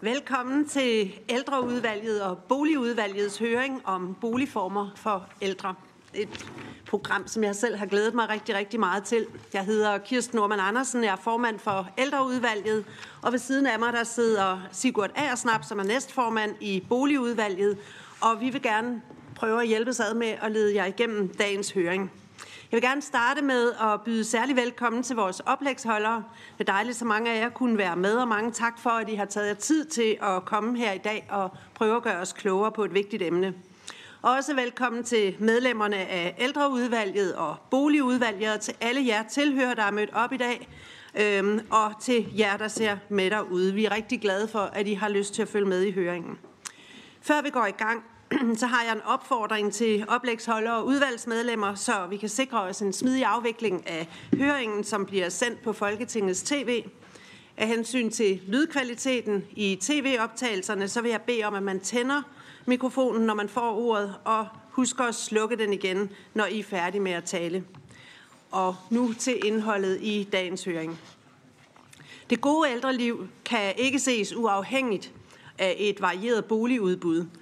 Velkommen til ældreudvalget og boligudvalgets høring om boligformer for ældre. Et program, som jeg selv har glædet mig rigtig, rigtig meget til. Jeg hedder Kirsten Norman Andersen, jeg er formand for ældreudvalget, og ved siden af mig der sidder Sigurd Aersnap, som er næstformand i boligudvalget, og vi vil gerne prøve at hjælpe ad med at lede jer igennem dagens høring. Jeg vil gerne starte med at byde særlig velkommen til vores oplægsholdere. Det er dejligt, så mange af jer kunne være med, og mange tak for, at I har taget jer tid til at komme her i dag og prøve at gøre os klogere på et vigtigt emne. Også velkommen til medlemmerne af ældreudvalget og boligudvalget, og til alle jer tilhører, der er mødt op i dag, øhm, og til jer, der ser med derude. Vi er rigtig glade for, at I har lyst til at følge med i høringen. Før vi går i gang, så har jeg en opfordring til oplægsholdere og udvalgsmedlemmer, så vi kan sikre os en smidig afvikling af høringen, som bliver sendt på Folketingets tv. Af hensyn til lydkvaliteten i tv-optagelserne, så vil jeg bede om, at man tænder mikrofonen, når man får ordet, og husker at slukke den igen, når I er færdige med at tale. Og nu til indholdet i dagens høring. Det gode ældreliv kan ikke ses uafhængigt af et varieret boligudbud –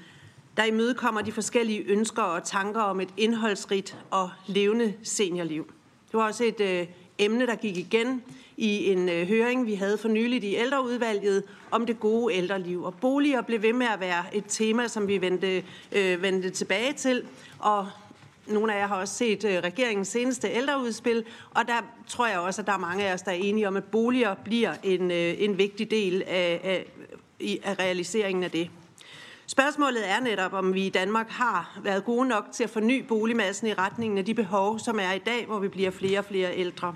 der imødekommer de forskellige ønsker og tanker om et indholdsrigt og levende seniorliv. Det var også et øh, emne, der gik igen i en øh, høring, vi havde for nyligt i ældreudvalget om det gode ældreliv. Og boliger blev ved med at være et tema, som vi vendte, øh, vendte tilbage til. Og nogle af jer har også set øh, regeringens seneste ældreudspil, og der tror jeg også, at der er mange af os, der er enige om, at boliger bliver en, øh, en vigtig del af, af, af realiseringen af det. Spørgsmålet er netop, om vi i Danmark har været gode nok til at forny boligmassen i retningen af de behov, som er i dag, hvor vi bliver flere og flere ældre.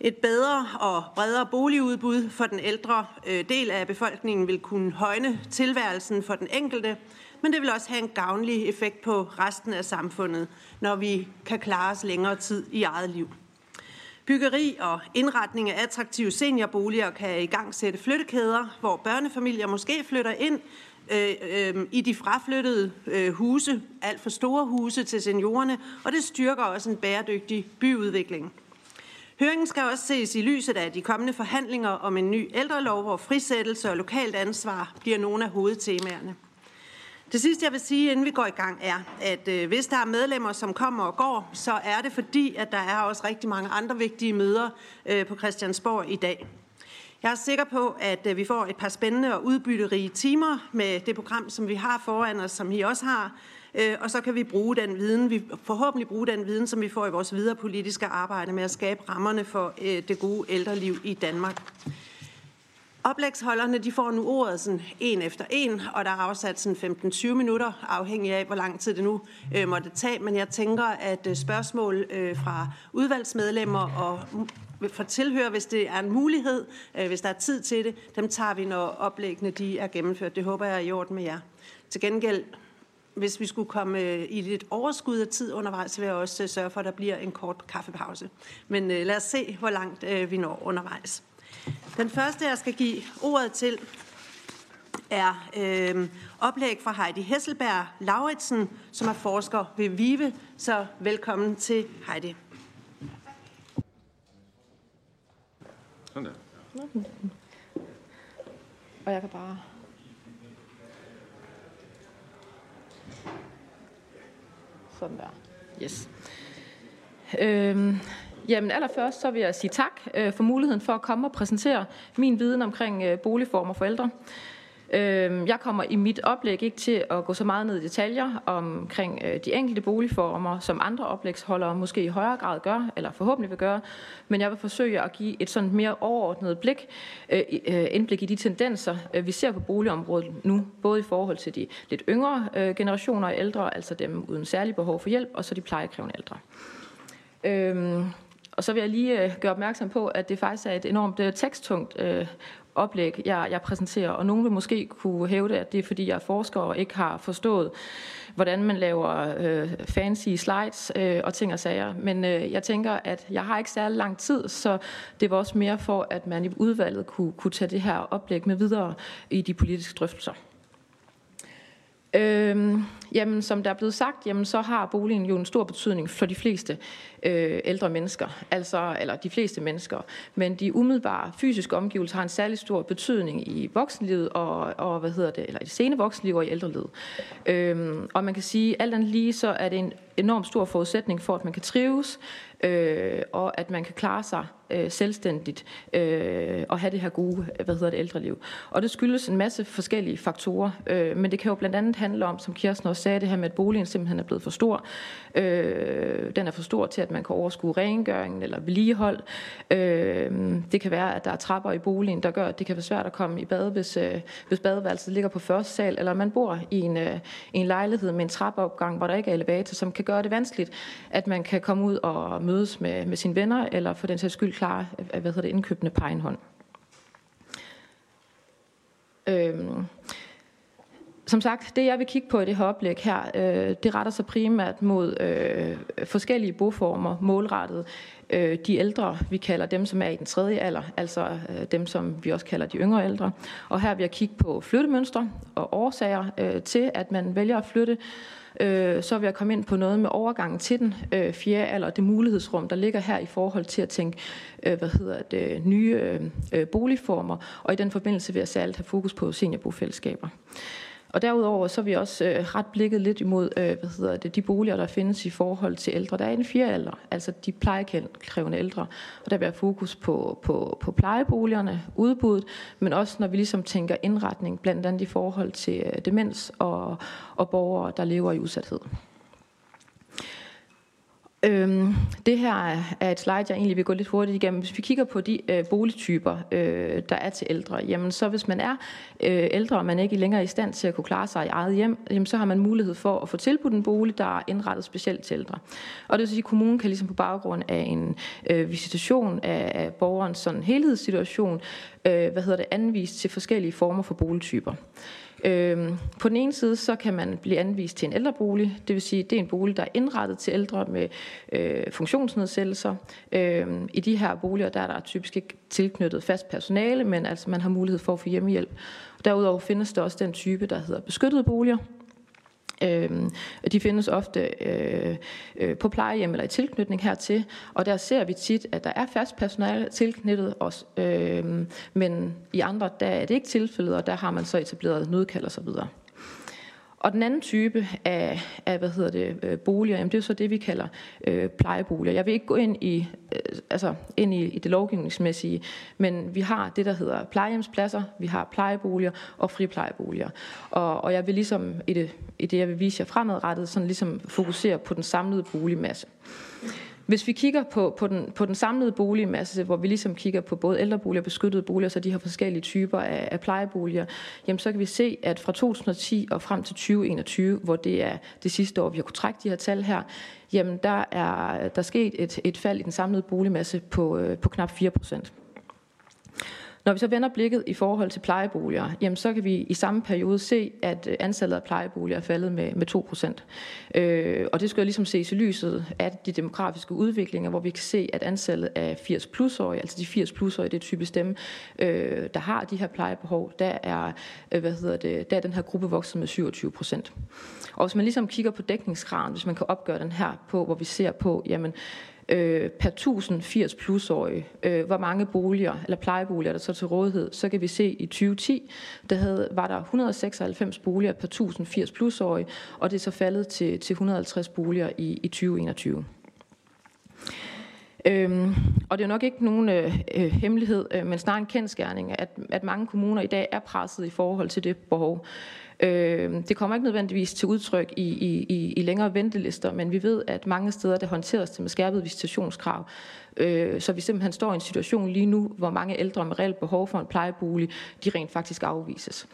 Et bedre og bredere boligudbud for den ældre øh, del af befolkningen vil kunne højne tilværelsen for den enkelte, men det vil også have en gavnlig effekt på resten af samfundet, når vi kan klare os længere tid i eget liv. Byggeri og indretning af attraktive seniorboliger kan i gang sætte flyttekæder, hvor børnefamilier måske flytter ind øh, øh, i de fraflyttede øh, huse, alt for store huse til seniorerne, og det styrker også en bæredygtig byudvikling. Høringen skal også ses i lyset af de kommende forhandlinger om en ny ældrelov, hvor frisættelse og lokalt ansvar bliver nogle af hovedtemaerne. Det sidste, jeg vil sige, inden vi går i gang, er, at øh, hvis der er medlemmer, som kommer og går, så er det fordi, at der er også rigtig mange andre vigtige møder øh, på Christiansborg i dag. Jeg er sikker på, at øh, vi får et par spændende og udbytterige timer med det program, som vi har foran os, som I også har. Øh, og så kan vi bruge den viden, vi forhåbentlig bruge den viden, som vi får i vores videre politiske arbejde med at skabe rammerne for øh, det gode ældreliv i Danmark. Oplægsholderne de får nu ordet sådan en efter en, og der er afsat sådan 15-20 minutter, afhængig af, hvor lang tid det nu øh, måtte tage. Men jeg tænker, at spørgsmål øh, fra udvalgsmedlemmer og for tilhører, hvis det er en mulighed, øh, hvis der er tid til det. Dem tager vi, når oplæggene de er gennemført. Det håber jeg er i orden med jer. Til gengæld, hvis vi skulle komme øh, i lidt overskud af tid undervejs, så vil jeg også øh, sørge for, at der bliver en kort kaffepause. Men lad os se, hvor langt vi når undervejs. Den første, jeg skal give ordet til, er øh, oplæg fra Heidi Hesselberg Lauritsen, som er forsker ved VIVE. Så velkommen til Heidi. Sådan der. Og jeg kan bare... Sådan der. Yes. Øhm, jamen allerførst så vil jeg sige tak øh, for muligheden for at komme og præsentere min viden omkring øh, boligformer for ældre. Øh, jeg kommer i mit oplæg ikke til at gå så meget ned i detaljer omkring øh, de enkelte boligformer, som andre oplægsholdere måske i højere grad gør, eller forhåbentlig vil gøre, men jeg vil forsøge at give et sådan mere overordnet blik, øh, øh indblik i de tendenser, øh, vi ser på boligområdet nu, både i forhold til de lidt yngre øh, generationer af ældre, altså dem uden særlig behov for hjælp, og så de plejekrævende ældre. Øhm, og så vil jeg lige gøre opmærksom på, at det faktisk er et enormt teksttungt oplæg, jeg, jeg præsenterer. Og nogen vil måske kunne hævde, at det er, fordi jeg er forsker og ikke har forstået, hvordan man laver øh, fancy slides øh, og ting og sager. Men øh, jeg tænker, at jeg har ikke særlig lang tid, så det var også mere for, at man i udvalget kunne, kunne tage det her oplæg med videre i de politiske drøftelser. Øhm, jamen, som der er blevet sagt, jamen, så har boligen jo en stor betydning for de fleste øh, ældre mennesker, altså, eller de fleste mennesker. Men de umiddelbare fysiske omgivelser har en særlig stor betydning i voksenlivet, og, og hvad hedder det, eller i det sene voksenliv og i ældrelivet. Øhm, og man kan sige, alt andet lige, så er det en enormt stor forudsætning for, at man kan trives, øh, og at man kan klare sig øh, selvstændigt øh, og have det her gode hvad hedder det, ældre liv. Og det skyldes en masse forskellige faktorer, øh, men det kan jo blandt andet handle om, som Kirsten også sagde, det her med, at boligen simpelthen er blevet for stor. Øh, den er for stor til, at man kan overskue rengøringen eller vedligehold. Øh, det kan være, at der er trapper i boligen, der gør, at det kan være svært at komme i bad, hvis, øh, hvis badeværelset ligger på første sal, eller man bor i en, øh, i en lejlighed med en trappeopgang, hvor der ikke er elevator, som kan gøre det vanskeligt, at man kan komme ud og mødes med, med sine venner, eller for den sags skyld klare øh, hvad hedder det, indkøbende på egen hånd. Øhm, som sagt, det jeg vil kigge på i det her oplæg her, øh, det retter sig primært mod øh, forskellige boformer, målrettet øh, de ældre, vi kalder dem, som er i den tredje alder, altså øh, dem, som vi også kalder de yngre ældre. Og her vil jeg kigge på flyttemønstre og årsager øh, til, at man vælger at flytte, øh, så vil jeg komme ind på noget med overgangen til den øh, fjerde alder, det mulighedsrum, der ligger her i forhold til at tænke, øh, hvad hedder det, nye øh, øh boligformer, og i den forbindelse vil jeg særligt have fokus på seniorbofællesskaber. Og derudover så er vi også øh, ret blikket lidt imod øh, hvad hedder det, de boliger, der findes i forhold til ældre. Der er en fire alder, altså de plejekrævende ældre. Og der vil jeg fokus på, på, på plejeboligerne, udbuddet, men også når vi ligesom tænker indretning, blandt andet i forhold til øh, demens og, og borgere, der lever i udsathed. Øhm, det her er et slide, jeg egentlig vil gå lidt hurtigt igennem. Hvis vi kigger på de øh, boligtyper, øh, der er til ældre, jamen så hvis man er øh, ældre, og man ikke længere er i stand til at kunne klare sig i eget hjem, jamen så har man mulighed for at få tilbudt en bolig, der er indrettet specielt til ældre. Og det vil sige, at kommunen kan ligesom på baggrund af en øh, visitation af, af borgerens sådan helhedssituation, øh, hvad hedder det, anvist til forskellige former for boligtyper. Øhm, på den ene side, så kan man blive anvist til en ældrebolig, det vil sige, det er en bolig, der er indrettet til ældre med øh, funktionsnedsættelser. Øhm, I de her boliger, der er der typisk ikke tilknyttet fast personale, men altså man har mulighed for at få hjemmehjælp. Derudover findes der også den type, der hedder beskyttede boliger, Øh, de findes ofte øh, øh, på plejehjem eller i tilknytning hertil, og der ser vi tit, at der er fast personale tilknyttet os, øh, men i andre der er det ikke tilfældet, og der har man så etableret nødkald og så videre. Og den anden type af, af hvad hedder det, øh, boliger, jamen det er så det, vi kalder øh, plejeboliger. Jeg vil ikke gå ind i, øh, altså ind i, i det lovgivningsmæssige, men vi har det, der hedder plejehjemspladser, vi har plejeboliger og friplejeboliger. Og, og jeg vil ligesom i det, i det, jeg vil vise jer fremadrettet, sådan ligesom fokusere på den samlede boligmasse. Hvis vi kigger på, på, den, på den samlede boligmasse, hvor vi ligesom kigger på både ældreboliger og beskyttede boliger, så de har forskellige typer af, af plejeboliger, jamen så kan vi se, at fra 2010 og frem til 2021, hvor det er det sidste år, vi har kunnet trække de her tal her, jamen der er der er sket et, et fald i den samlede boligmasse på, øh, på knap 4 procent. Når vi så vender blikket i forhold til plejeboliger, jamen så kan vi i samme periode se, at øh, antallet af plejeboliger er faldet med, med 2%. Øh, og det skal jo ligesom ses i lyset af de demografiske udviklinger, hvor vi kan se, at antallet af 80 plusårige, altså de 80 plusårige, det er typisk dem, øh, der har de her plejebehov, der er, øh, hvad hedder det, der er den her gruppe vokset med 27 procent. Og hvis man ligesom kigger på dækningsgraden, hvis man kan opgøre den her på, hvor vi ser på, jamen, øh, per 1080 plusårige, øh, hvor mange boliger eller plejeboliger der så til rådighed, så kan vi se i 2010, der havde, var der 196 boliger per 1080 plusårige, og det er så faldet til, til 150 boliger i, i 2021. Øhm, og det er nok ikke nogen øh, øh, hemmelighed, øh, men snarere en kendskærning, at, at mange kommuner i dag er presset i forhold til det behov. Øh, det kommer ikke nødvendigvis til udtryk i, i, i længere ventelister, men vi ved, at mange steder det håndteres til med skærpet visitationskrav. Øh, så vi simpelthen står i en situation lige nu, hvor mange ældre med reelt behov for en plejebolig, de rent faktisk afvises.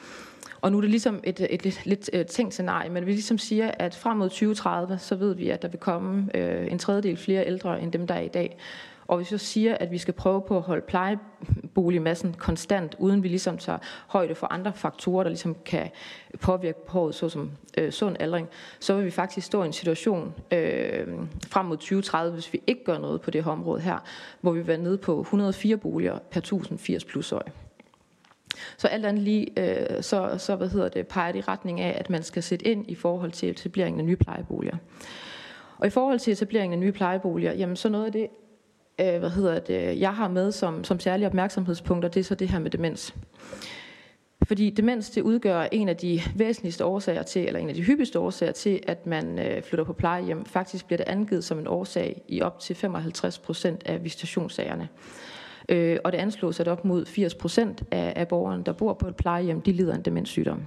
Og nu er det ligesom et, et, et lidt, lidt tænkt scenarie, men vi ligesom siger, at frem mod 2030, så ved vi, at der vil komme øh, en tredjedel flere ældre end dem, der er i dag. Og hvis vi så siger, at vi skal prøve på at holde plejeboligmassen konstant, uden vi ligesom tager højde for andre faktorer, der ligesom kan påvirke behovet, såsom øh, sund aldring, så vil vi faktisk stå i en situation øh, frem mod 2030, hvis vi ikke gør noget på det her område her, hvor vi vil være nede på 104 boliger per 1080 plusøje. Så alt andet lige, øh, så, så hvad hedder det, peger det i retning af, at man skal sætte ind i forhold til etableringen af nye plejeboliger. Og i forhold til etableringen af nye plejeboliger, jamen så noget af det, øh, hvad hedder det, jeg har med som, som særlige opmærksomhedspunkter, det er så det her med demens. Fordi demens det udgør en af de væsentligste årsager til, eller en af de hyppigste årsager til, at man øh, flytter på plejehjem. Faktisk bliver det angivet som en årsag i op til 55 procent af visitationssagerne. Øh, og det anslås, at op mod 80 procent af, af borgerne, der bor på et plejehjem, de lider af en demenssygdom.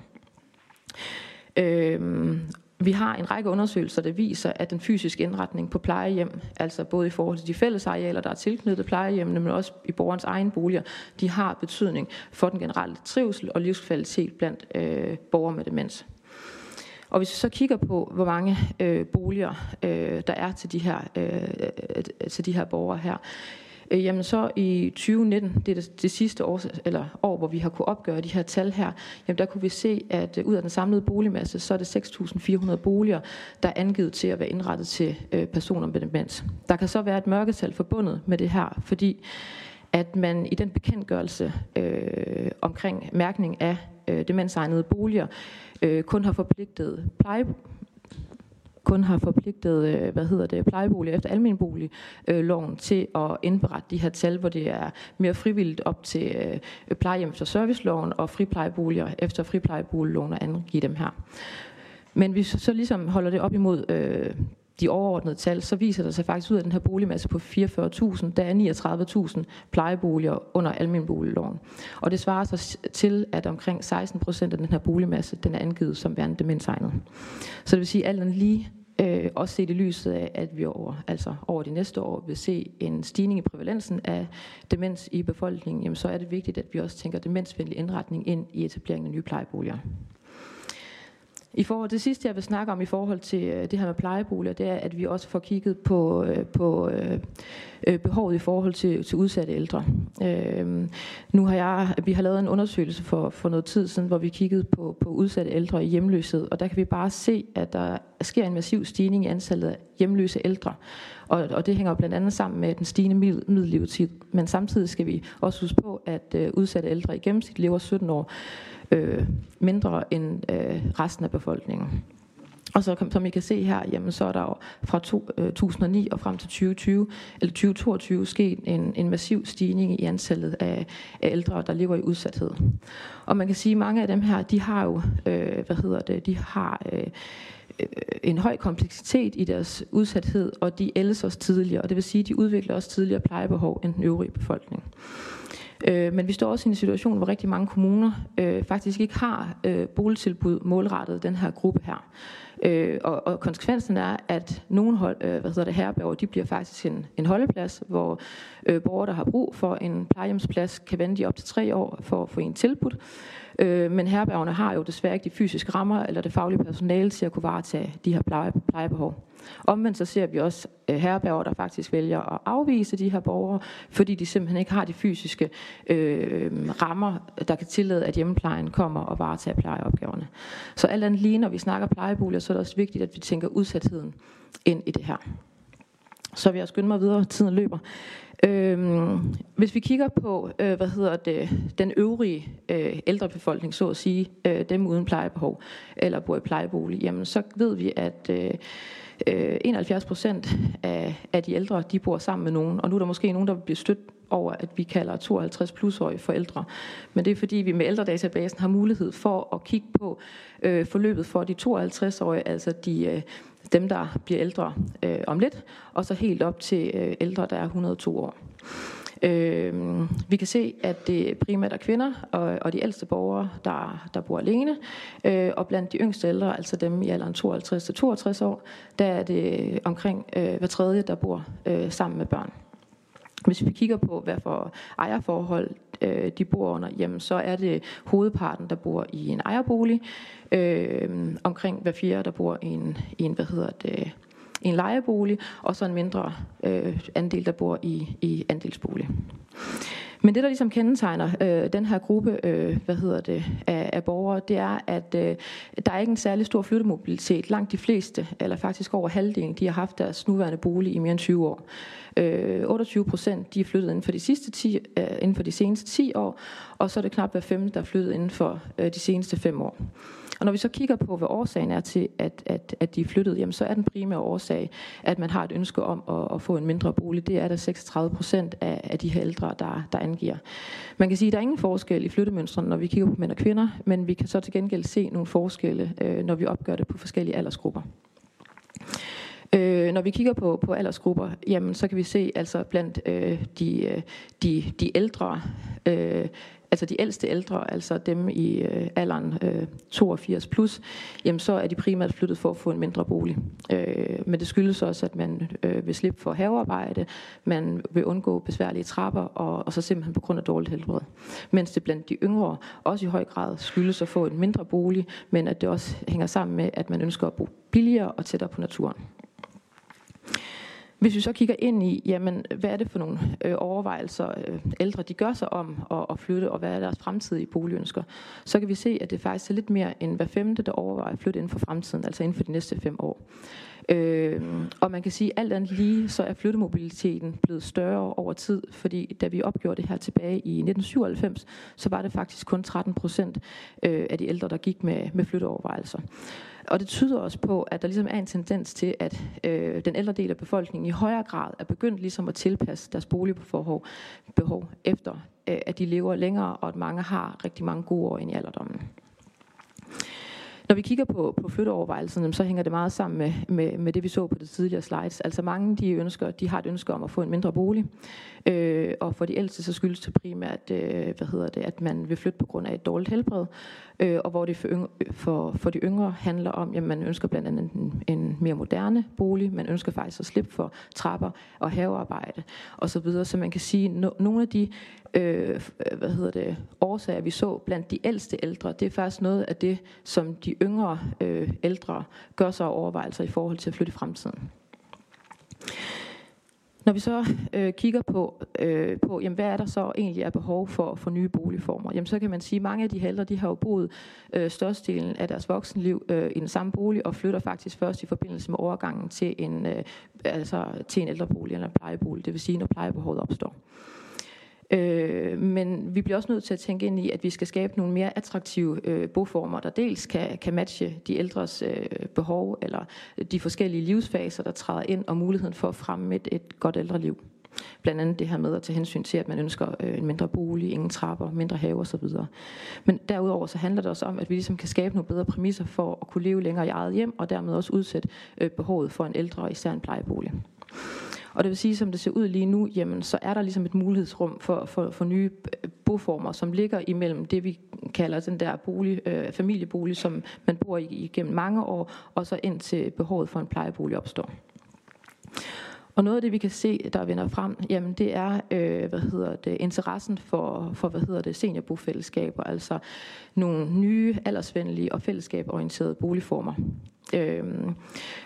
Øh, vi har en række undersøgelser, der viser, at den fysiske indretning på plejehjem, altså både i forhold til de fælles arealer, der er tilknyttet plejehjemmene, men også i borgerens egen boliger, de har betydning for den generelle trivsel og livskvalitet blandt øh, borgere med demens. Og hvis vi så kigger på, hvor mange øh, boliger øh, der er til de her, øh, øh til de her borgere her, Øh, jamen så i 2019, det er det, det sidste år, eller år, hvor vi har kunne opgøre de her tal her, jamen der kunne vi se, at øh, ud af den samlede boligmasse, så er det 6.400 boliger, der er angivet til at være indrettet til øh, personer med demens. Der kan så være et mørketal forbundet med det her, fordi at man i den bekendtgørelse øh, omkring mærkning af øh, demensegnede boliger øh, kun har forpligtet pleje, kun har forpligtet øh, hvad hedder det, plejebolig efter almenboligloven til at indberette de her tal, hvor det er mere frivilligt op til øh, plejehjem efter serviceloven og friplejeboliger efter friplejeboligloven at angive dem her. Men hvis vi så ligesom holder det op imod øh, de overordnede tal, så viser der sig faktisk ud af den her boligmasse på 44.000, der er 39.000 plejeboliger under almenboligloven. Og det svarer sig til, at omkring 16 procent af den her boligmasse, den er angivet som værende demensegnet. Så det vil sige, at alt lige Øh, også set i lyset af, at vi over, altså over de næste år vil se en stigning i prævalensen af demens i befolkningen, jamen så er det vigtigt, at vi også tænker demensvenlig indretning ind i etableringen af nye plejeboliger. I forhold til det sidste, jeg vil snakke om i forhold til øh, det her med plejeboliger, det er, at vi også får kigget på, øh, på øh, øh, behovet i forhold til, til udsatte ældre. Øh, nu har jeg, vi har lavet en undersøgelse for, for noget tid siden, hvor vi kiggede på, på udsatte ældre i hjemløshed, og der kan vi bare se, at der sker en massiv stigning i antallet af hjemløse ældre. Og, og det hænger blandt andet sammen med den stigende middellevetid. Men samtidig skal vi også huske på, at øh, udsatte ældre i gennemsnit lever 17 år øh, mindre end øh, resten af befolkningen. Og så som I kan se her, jamen, så er der jo fra 2009 øh, og frem til 2020, eller 2022 sket en, en massiv stigning i antallet af, af ældre, der lever i udsathed. Og man kan sige, at mange af dem her, de har jo, øh, hvad hedder det, de har øh, øh en høj kompleksitet i deres udsathed, og de ældes også tidligere, og det vil sige, at de udvikler også tidligere plejebehov end den øvrige befolkning. Øh, men vi står også i en situation, hvor rigtig mange kommuner øh, faktisk ikke har øh, boligtilbud målrettet den her gruppe her. Øh, og, og konsekvensen er, at nogle hold, øh, hvad hedder det, herberger, de bliver faktisk en, en holdeplads, hvor øh, borgere, der har brug for en plejehjemsplads, kan vente i op til tre år for at få en tilbud. Øh, men herbergerne har jo desværre ikke de fysiske rammer eller det faglige personale til at kunne varetage de her pleje, plejebehov. Omvendt så ser vi også øh, herberger, der faktisk vælger at afvise de her borgere, fordi de simpelthen ikke har de fysiske øh, rammer, der kan tillade, at hjemmeplejen kommer og varetager plejeopgaverne. Så alt andet lige, når vi snakker plejeboliger, så er det også vigtigt, at vi tænker udsatheden ind i det her. Så vil jeg skynde mig videre, tiden løber. Øhm, hvis vi kigger på, øh, hvad hedder det, den øvrige øh, ældrebefolkning, så at sige, øh, dem uden plejebehov, eller bor i plejebolig, jamen så ved vi, at øh, øh 71 procent af, af de ældre, de bor sammen med nogen, og nu er der måske nogen, der bliver stødt over, at vi kalder 52 plusårige forældre. Men det er fordi, vi med ældredatabasen har mulighed for at kigge på øh, forløbet for de 52-årige, altså de, øh, dem, der bliver ældre øh, om lidt, og så helt op til øh, ældre, der er 102 år. Øh, vi kan se, at det primært er kvinder og, og de ældste borgere, der, der bor alene. Øh, og blandt de yngste ældre, altså dem i alderen 52-62 år, der er det omkring øh, hver tredje, der bor øh, sammen med børn. Hvis vi kigger på, hvad for ejerforhold øh, de bor under, jamen så er det hovedparten, der bor i en ejerbolig. Øh, omkring hver fjerde, der bor i en, i en hvad hedder det, i en lejebolig, og så en mindre øh, andel, der bor i, i andelsbolig. Men det, der ligesom kendetegner øh, den her gruppe øh, hvad hedder det, af, af borgere, det er, at øh, der er ikke en særlig stor flyttemobilitet. Langt de fleste, eller faktisk over halvdelen, de har haft deres nuværende bolig i mere end 20 år. Øh, 28 procent de er flyttet inden for de sidste 10, øh, inden for de seneste 10 år, og så er det knap hver femte, der er flyttet inden for øh, de seneste 5 år. Og når vi så kigger på, hvad årsagen er til, at, at, at de er flyttet, jamen, så er den primære årsag, at man har et ønske om at, at få en mindre bolig. Det er der 36 procent af, af de her ældre, der, der angiver. Man kan sige, at der er ingen forskel i flyttemønstrene, når vi kigger på mænd og kvinder, men vi kan så til gengæld se nogle forskelle, øh, når vi opgør det på forskellige aldersgrupper. Øh, når vi kigger på, på aldersgrupper, jamen, så kan vi se altså blandt øh, de, øh, de, de ældre, øh, altså de ældste ældre, altså dem i øh, alderen øh, 82 plus, jamen så er de primært flyttet for at få en mindre bolig. Øh, men det skyldes også, at man øh, vil slippe for havearbejde, man vil undgå besværlige trapper, og, og så simpelthen på grund af dårligt helbred. Mens det blandt de yngre også i høj grad skyldes at få en mindre bolig, men at det også hænger sammen med, at man ønsker at bo billigere og tættere på naturen. Hvis vi så kigger ind i, jamen, hvad er det for nogle øh, overvejelser, øh, ældre de gør sig om at, at flytte, og hvad er deres fremtidige boligønsker, så kan vi se, at det faktisk er lidt mere end hver femte, der overvejer at flytte inden for fremtiden, altså inden for de næste fem år. Øh, og man kan sige, at alt andet lige, så er flyttemobiliteten blevet større over tid, fordi da vi opgjorde det her tilbage i 1997, så var det faktisk kun 13 procent øh, af de ældre, der gik med, med flytteovervejelser. Og det tyder også på, at der ligesom er en tendens til, at øh, den ældre del af befolkningen i højere grad er begyndt ligesom at tilpasse deres boligbehov behov efter, øh, at de lever længere, og at mange har rigtig mange gode år ind i alderdommen. Når vi kigger på, på flytteovervejelserne, så hænger det meget sammen med, med, med det, vi så på det tidligere slides. Altså mange de ønsker, de har et ønske om at få en mindre bolig, øh, og for de ældste så skyldes det primært, øh, hvad hedder det, at man vil flytte på grund af et dårligt helbred, øh, og hvor det for, yngre, for, for de yngre handler om, at man ønsker blandt andet en, en mere moderne bolig, man ønsker faktisk at slippe for trapper og havearbejde og så videre, så man kan sige, no, nogle af de Øh, øh, hvad hedder det, årsager, vi så blandt de ældste ældre, det er faktisk noget af det, som de yngre øh, ældre gør sig overvejelser i forhold til at flytte i fremtiden. Når vi så øh, kigger på, øh, på jamen, hvad er der så egentlig er behov for, for nye boligformer, jamen, så kan man sige, at mange af de ældre de har jo boet øh, størstedelen af deres voksenliv øh, i den samme bolig, og flytter faktisk først i forbindelse med overgangen til en, øh, altså, til en ældrebolig eller en plejebolig, det vil sige, når plejebehovet opstår. Øh, Øh, men vi bliver også nødt til at tænke ind i, at vi skal skabe nogle mere attraktive øh, boformer, der dels kan, kan matche de ældres øh, behov, eller de forskellige livsfaser, der træder ind, og muligheden for at fremme et, et godt ældreliv. Blandt andet det her med at tage hensyn til, at man ønsker øh, en mindre bolig, ingen trapper, mindre have osv. Men derudover så handler det også om, at vi ligesom kan skabe nogle bedre præmisser for at kunne leve længere i eget hjem, og dermed også udsætte øh, behovet for en ældre, især en plejebolig. Og det vil sige, som det ser ud lige nu, jamen, så er der ligesom et mulighedsrum for, for, for nye øh, boformer, som ligger imellem det, vi kalder den der bolig, øh, familiebolig, som man bor i igennem mange år, og så ind til behovet for en plejebolig opstår. Og noget af det, vi kan se, der vinder frem, jamen det er, øh, hvad hedder det, interessen for, for hvad hedder det, seniorbofællesskaber, altså nogle nye, aldersvenlige og fællesskaborienterede boligformer. Øhm,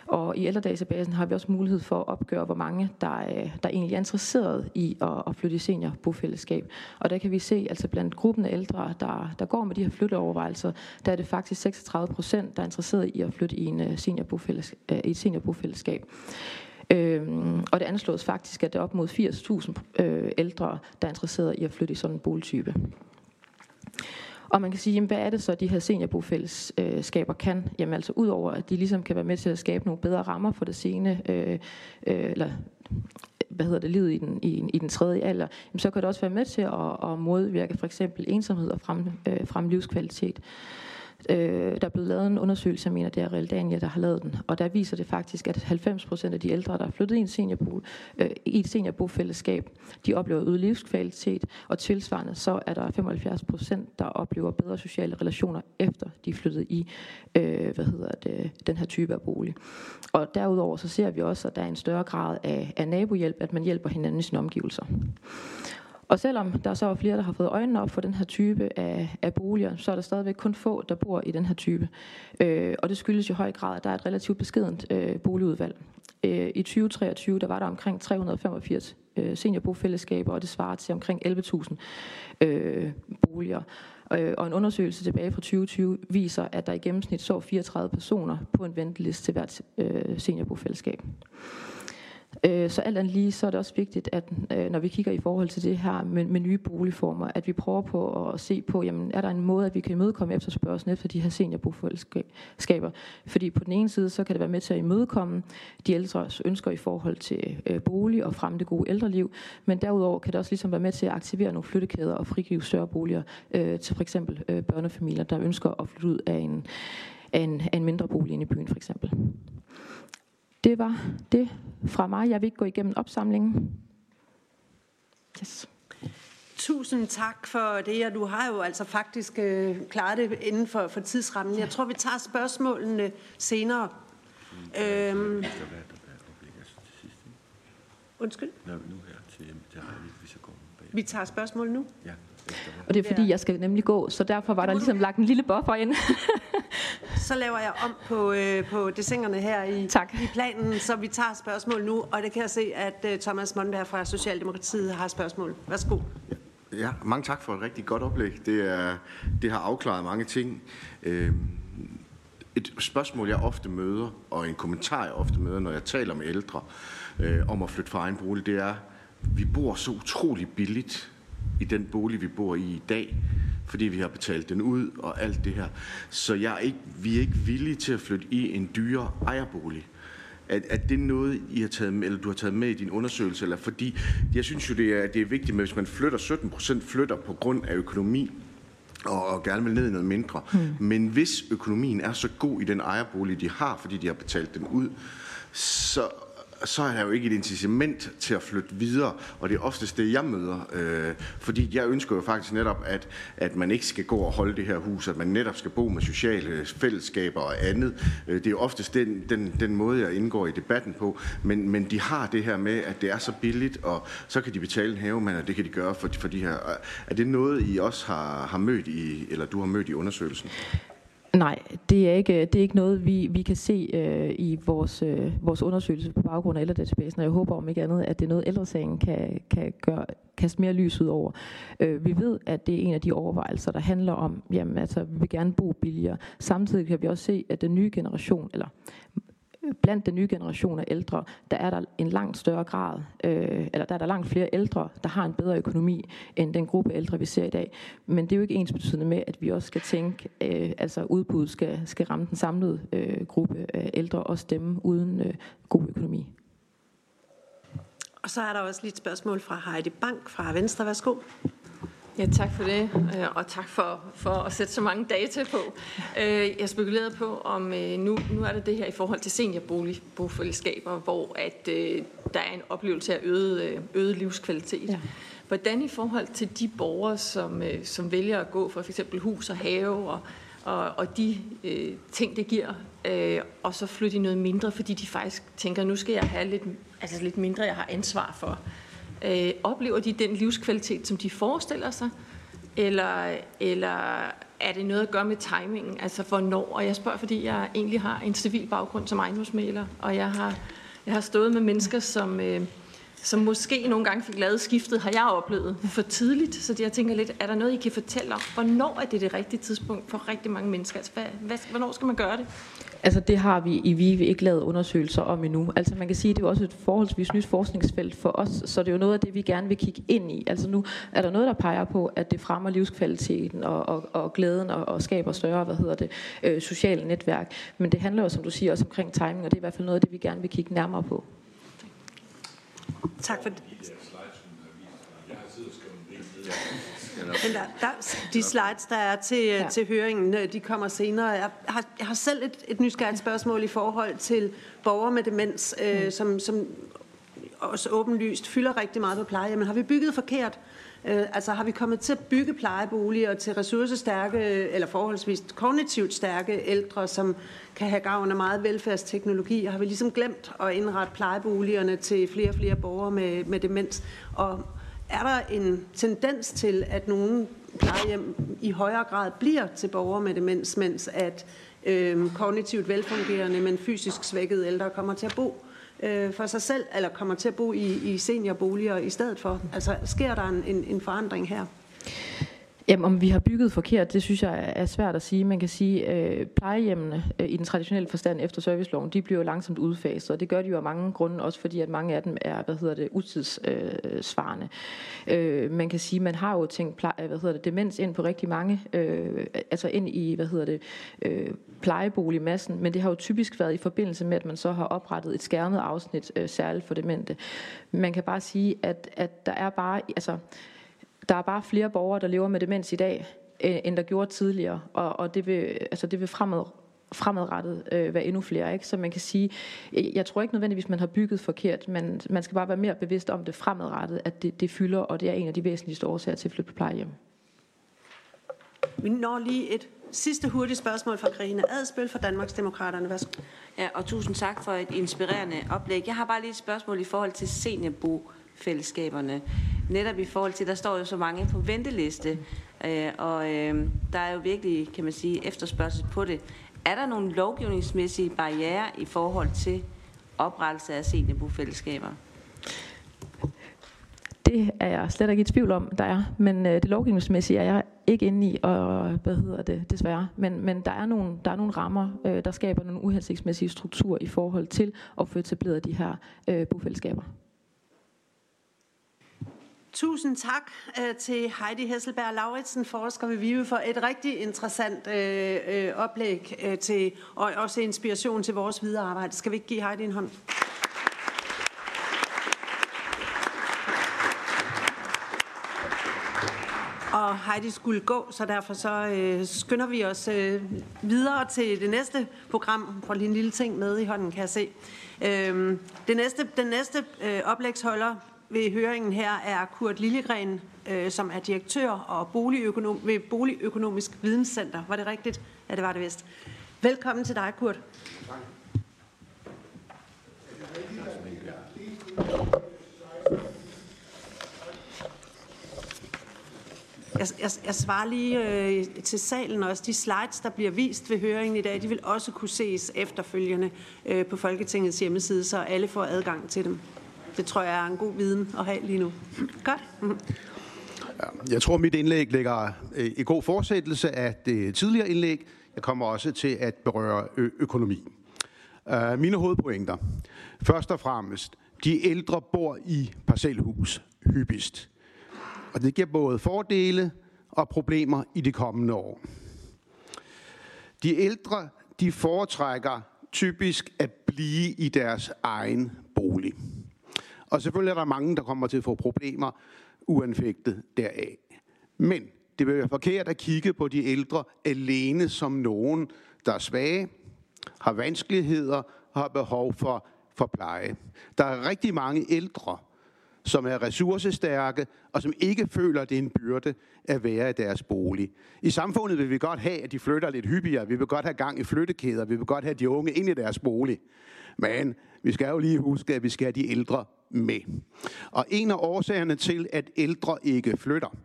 og i ældredatabasen har vi også mulighed for at opgøre, hvor mange der, er, der egentlig er interesseret i at, at flytte i seniorbofællesskab. Og der kan vi se, altså blandt gruppen af ældre, der, der går med de her flytteovervejelser, der er det faktisk 36 procent, der er interesseret i at flytte i, en øh, seniorbofællesskab, øh, i et seniorbofællesskab. Øhm, og det anslås faktisk, at det er op mod 80.000 øh, ældre, der er interesseret i at flytte i sådan en boligtype. Og man kan sige, jamen, hvad er det så, de her seniorbofællesskaber kan? Jamen altså, udover at de ligesom kan være med til at skabe nogle bedre rammer for det sene, øh, øh, eller hvad hedder det, livet i den, i, i den tredje alder, jamen, så kan det også være med til at, at modvirke for eksempel ensomhed og frem, øh, frem livskvalitet. Øh, der er blevet lavet en undersøgelse, jeg mener, det er Realdania, der har lavet den, og der viser det faktisk, at 90 procent af de ældre, der er flyttet i, en seniorbo, øh, i et seniorbofællesskab, de oplever øget livskvalitet, og tilsvarende så er der 75 procent, der oplever bedre sociale relationer, efter de er flyttet i øh, hvad hedder det, den her type af bolig. Og derudover så ser vi også, at der er en større grad af, af nabohjælp, at man hjælper hinanden i sine omgivelser. Og selvom der så er flere, der har fået øjnene op for den her type af, af boliger, så er der stadigvæk kun få, der bor i den her type. Øh, og det skyldes i høj grad, at der er et relativt beskedent øh, boligudvalg. Øh, I 2023 der var der omkring 385 øh, seniorbofællesskaber, og det svarer til omkring 11.000 øh, boliger. Øh, og en undersøgelse tilbage fra 2020 viser, at der i gennemsnit så 34 personer på en venteliste til hvert øh, seniorbofællesskab. Øh, så alt andet lige, så er det også vigtigt, at øh, når vi kigger i forhold til det her med, med nye boligformer, at vi prøver på at se på, jamen, er der en måde, at vi kan imødekomme efterspørgselen efter de her seniorbofællesskaber? Fordi på den ene side, så kan det være med til at imødekomme de ældres ønsker i forhold til øh, bolig og fremme det gode ældreliv, men derudover kan det også ligesom være med til at aktivere nogle flyttekæder og frigive større boliger øh, til for eksempel øh, børnefamilier, der ønsker at flytte ud af en, af en, af en mindre bolig inde i byen for eksempel. Det var det fra mig. Jeg vil ikke gå igennem opsamlingen. Yes. Tusind tak for det, og du har jo altså faktisk øh, klaret det inden for, for tidsrammen. Jeg tror, vi tager spørgsmålene senere. Øhm, undskyld? Nu her til, til Heidi, hvis jeg går bag. Vi tager spørgsmål nu? Ja, Og det er fordi, jeg skal nemlig gå, så derfor var der ligesom lagt en lille buffer ind. Så laver jeg om på, øh, på dessingerne her i, Tak. i planen, så vi tager spørgsmål nu. Og det kan jeg se, at øh, Thomas Mondberg fra Socialdemokratiet har spørgsmål. Værsgo. Ja, mange tak for et rigtig godt oplæg. Det, er, det har afklaret mange ting. Øh, et spørgsmål, jeg ofte møder, og en kommentar, jeg ofte møder, når jeg taler med ældre øh, om at flytte fra egen bolig, det er, vi bor så utrolig billigt i den bolig, vi bor i i dag, fordi vi har betalt den ud og alt det her. Så jeg er ikke, vi er ikke villige til at flytte i en dyre ejerbolig. Er, er det noget, I har taget med, eller du har taget med i din undersøgelse? Eller fordi jeg synes jo, det er, det er vigtigt, med, hvis man flytter 17 procent flytter på grund af økonomi, og, og gerne vil ned i noget mindre. Mm. Men hvis økonomien er så god i den ejerbolig, de har, fordi de har betalt den ud, så, så er der jo ikke et incitament til at flytte videre, og det er oftest det, jeg møder. Øh, fordi jeg ønsker jo faktisk netop, at, at man ikke skal gå og holde det her hus, at man netop skal bo med sociale fællesskaber og andet. Øh, det er jo oftest den, den, den måde, jeg indgår i debatten på, men, men de har det her med, at det er så billigt, og så kan de betale en havemand, og det kan de gøre for, for de her. Er det noget, I også har, har mødt i, eller du har mødt i undersøgelsen? Nej, det er ikke, det er ikke noget, vi, vi kan se øh, i vores, øh, vores undersøgelse på baggrund af ældredatabasen, og jeg håber om ikke andet, at det er noget, ældresagen kan, kan gøre, kaste mere lys ud over. Øh, vi ved, at det er en af de overvejelser, der handler om, jamen altså, vi vil gerne bo billigere. Samtidig kan vi også se, at den nye generation, eller blandt den nye generation af ældre, der er der en langt større grad, øh, eller der er der langt flere ældre, der har en bedre økonomi, end den gruppe ældre, vi ser i dag. Men det er jo ikke ens betydende med, at vi også skal tænke, øh, altså udbuddet skal, skal ramme den samlede øh, gruppe af ældre, og stemme uden øh, god økonomi. Og så er der også lige et spørgsmål fra Heidi Bank fra Venstre. Værsgo. Ja, tak for det, øh, og tak for, for at sætte så mange data på. Øh, Jeg spekulerede på, om øh, nu, nu er det det her i forhold til seniorbofællesskaber, hvor at, der er en oplevelse af øget, øget livskvalitet. Ja. Hvordan i forhold til de borgere, som, som vælger at gå for f.eks. hus og have og, og, og de øh, ting, det giver, øh, og så flytte i noget mindre, fordi de faktisk tænker, nu skal jeg have lidt, altså lidt mindre, jeg har ansvar for. Øh, oplever de den livskvalitet, som de forestiller sig? Eller, eller er det noget at gøre med timingen? Altså hvornår? Og jeg spørger, fordi jeg egentlig har en civil baggrund som ejendomsmaler, og jeg har, jeg har stået med mennesker, som, øh, som måske nogle gange fik lavet skiftet, har jeg oplevet for tidligt. Så jeg tænker lidt, er der noget, I kan fortælle om? Hvornår er det det rigtige tidspunkt for rigtig mange mennesker? Altså, hvad, hvad, hvornår skal man gøre det? Altså det har vi i VIVE ikke lavet undersøgelser om endnu. Altså man kan sige, at det er jo også et forholdsvis nyt forskningsfelt for os, så det er jo noget af det, vi gerne vil kigge ind i. Altså nu er der noget, der peger på, at det fremmer livskvaliteten og, og, og glæden og, og skaber større, hvad hedder det, øh, sociale netværk. Men det handler jo, som du siger, også omkring timing, og det er i hvert fald noget af det, vi gerne vil kigge nærmere på. Tak for det. Men der, der, de slides, der er til, ja. til høringen, øh, de kommer senere. Jeg har, jeg har selv et, et nysgerrigt spørgsmål i forhold til borgere med demens, øh, mm. som, som også åbenlyst fylder rigtig meget på pleje. Men har vi bygget forkert? Øh, altså har vi kommet til at bygge plejeboliger til ressourcestærke eller forholdsvis kognitivt stærke ældre, som kan have gavn af meget velfærdsteknologi? Og har vi ligesom glemt at indrette plejeboligerne til flere og flere borgere med, med demens? Og er der en tendens til, at nogle plejehjem i højere grad bliver til borgere med demens, mens at øh, kognitivt velfungerende, men fysisk svækkede ældre kommer til at bo øh, for sig selv, eller kommer til at bo i, i seniorboliger i stedet for? Altså, sker der en, en, en forandring her? Jamen, om vi har bygget forkert, det synes jeg er svært at sige. Man kan sige, at øh, plejehjemmene øh, i den traditionelle forstand efter serviceloven, de bliver langsomt udfaset, og det gør de jo af mange grunde, også fordi at mange af dem er, hvad hedder det, utidssvarende. Øh, man kan sige, man har jo tænkt, pleje, øh, hvad hedder det, demens ind på rigtig mange, øh, altså ind i, hvad hedder det, øh, plejeboligmassen, men det har jo typisk været i forbindelse med, at man så har oprettet et skærmet afsnit øh, særligt for demente. Man kan bare sige, at, at der er bare, altså, der er bare flere borgere, der lever med demens i dag, øh, end der gjorde tidligere, og, og det vil, altså det vil fremad, fremadrettet øh, være endnu flere. Ikke? Så man kan sige, jeg tror ikke nødvendigvis, man har bygget forkert, men man skal bare være mere bevidst om det fremadrettet, at det, det fylder, og det er en af de væsentligste årsager til at flytte på plejehjem. Vi når lige et sidste hurtigt spørgsmål fra Karina Adspøl fra Danmarksdemokraterne. Værsgo. Ja, og tusind tak for et inspirerende oplæg. Jeg har bare lige et spørgsmål i forhold til seniorbo fællesskaberne. Netop i forhold til, der står jo så mange på venteliste, øh, og øh, der er jo virkelig, kan man sige, efterspørgsel på det. Er der nogle lovgivningsmæssige barriere i forhold til oprettelse af seniorbofællesskaber? Det er jeg slet ikke i tvivl om, der er. Men øh, det lovgivningsmæssige er jeg ikke inde i, og hvad hedder det, desværre. Men, men der, er nogle, der er nogle rammer, øh, der skaber nogle uhensigtsmæssige strukturer i forhold til at få etableret de her øh, bofællesskaber. Tusind tak øh, til Heidi Hesselberg Lauritsen, forsker ved VIVE, for et rigtig interessant øh, øh, oplæg øh, til, og også inspiration til vores videre arbejde. Skal vi ikke give Heidi en hånd? Og Heidi skulle gå, så derfor så øh, skynder vi os øh, videre til det næste program. For lige en lille ting med i hånden, kan jeg se. Øh, det næste, den næste øh, oplægsholder ved høringen her er Kurt Lillegren, øh, som er direktør og boligøkonom, ved Boligøkonomisk Videnscenter. Var det rigtigt? Ja, det var det vist. Velkommen til dig, Kurt. Jeg, jeg, jeg svarer lige øh, til salen også. De slides, der bliver vist ved høringen i dag, de vil også kunne ses efterfølgende øh, på Folketingets hjemmeside, så alle får adgang til dem. Det tror jeg er en god viden at have lige nu. Godt. Mm. Jeg tror, mit indlæg ligger øh, i god fortsættelse af det tidligere indlæg. Jeg kommer også til at berøre økonomi. Uh, mine hovedpointer. Først og fremmest, de ældre bor i parcelhus hyppigst. Og det giver både fordele og problemer i de kommende år. De ældre, de foretrækker typisk at blive i deres egen bolig. Og selvfølgelig er der mange, der kommer til at få problemer uanfægtet deraf. Men det vil være forkert at kigge på de ældre alene som nogen, der er svage, har vanskeligheder og har behov for, for pleje. Der er rigtig mange ældre, som er ressourcestærke, og som ikke føler, at det er en byrde at være i deres bolig. I samfundet vil vi godt have, at de flytter lidt hyppigere. Vi vil godt have gang i flyttekæder. Vi vil godt have de unge ind i deres bolig. Men vi skal jo lige huske, at vi skal have de ældre med. Og en af årsagerne til, at ældre ikke flytter,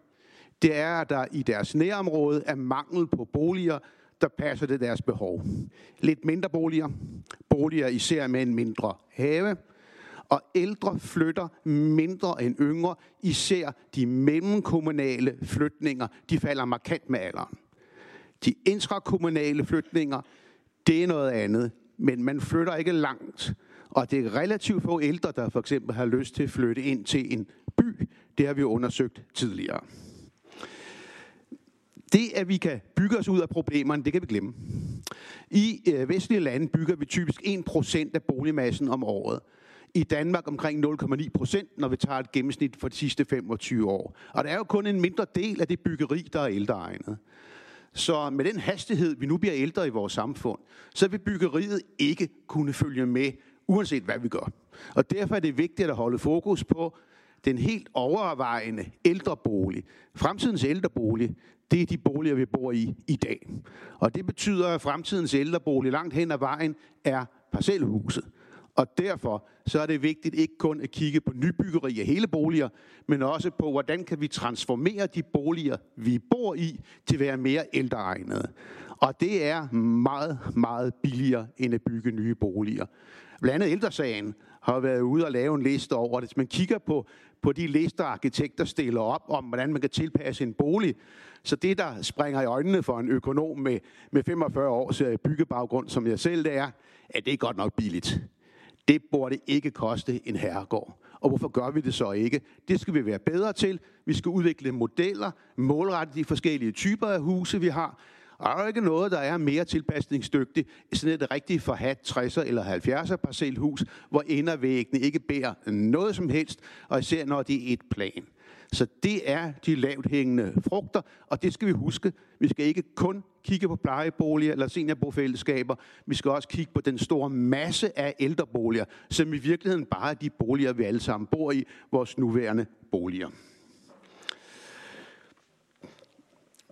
det er, at der i deres nærområde er mangel på boliger, der passer til deres behov. Lidt mindre boliger, boliger især med en mindre have, og ældre flytter mindre end yngre, især de mellemkommunale flytninger, de falder markant med alderen. De intrakommunale flytninger, det er noget andet, men man flytter ikke langt. Og det er relativt få ældre, der for eksempel har lyst til at flytte ind til en by. Det har vi undersøgt tidligere. Det, at vi kan bygge os ud af problemerne, det kan vi glemme. I øh, vestlige lande bygger vi typisk 1% af boligmassen om året. I Danmark omkring 0,9 procent, når vi tager et gennemsnit for de sidste 25 år. Og der er jo kun en mindre del af det byggeri, der er ældreegnet. Så med den hastighed, vi nu bliver ældre i vores samfund, så vil byggeriet ikke kunne følge med uanset hvad vi gør. Og derfor er det vigtigt at holde fokus på den helt overvejende ældrebolig. Fremtidens ældrebolig, det er de boliger, vi bor i i dag. Og det betyder, at fremtidens ældrebolig langt hen ad vejen er parcelhuset. Og derfor så er det vigtigt ikke kun at kigge på nybyggeri af hele boliger, men også på, hvordan kan vi transformere de boliger, vi bor i, til at være mere ældreegnede. Og det er meget, meget billigere end at bygge nye boliger. Blandt andet ældresagen har været ude og lave en liste over det. Hvis man kigger på, på de lister, arkitekter stiller op om, hvordan man kan tilpasse en bolig, så det, der springer i øjnene for en økonom med, med 45 års øh, byggebaggrund, som jeg selv er, at det er godt nok billigt. Det burde ikke koste en herregård. Og hvorfor gør vi det så ikke? Det skal vi være bedre til. Vi skal udvikle modeller, målrette de forskellige typer af huse, vi har. Og der er ikke noget, der er mere tilpasningsdygtigt sådan et rigtigt forhat 60'er eller 70'er parcelhus, hvor indervæggene ikke bærer noget som helst, og især når det er et plan. Så det er de lavt hængende frugter, og det skal vi huske. Vi skal ikke kun kigge på plejeboliger eller seniorbofællesskaber. Vi skal også kigge på den store masse af ældreboliger, som i virkeligheden bare er de boliger, vi alle sammen bor i, vores nuværende boliger.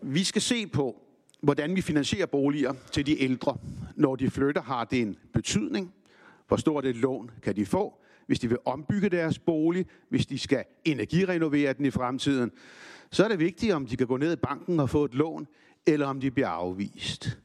Vi skal se på, hvordan vi finansierer boliger til de ældre. Når de flytter, har det en betydning. Hvor stort et lån kan de få? hvis de vil ombygge deres bolig, hvis de skal energirenovere den i fremtiden, så er det vigtigt, om de kan gå ned i banken og få et lån, eller om de bliver afvist.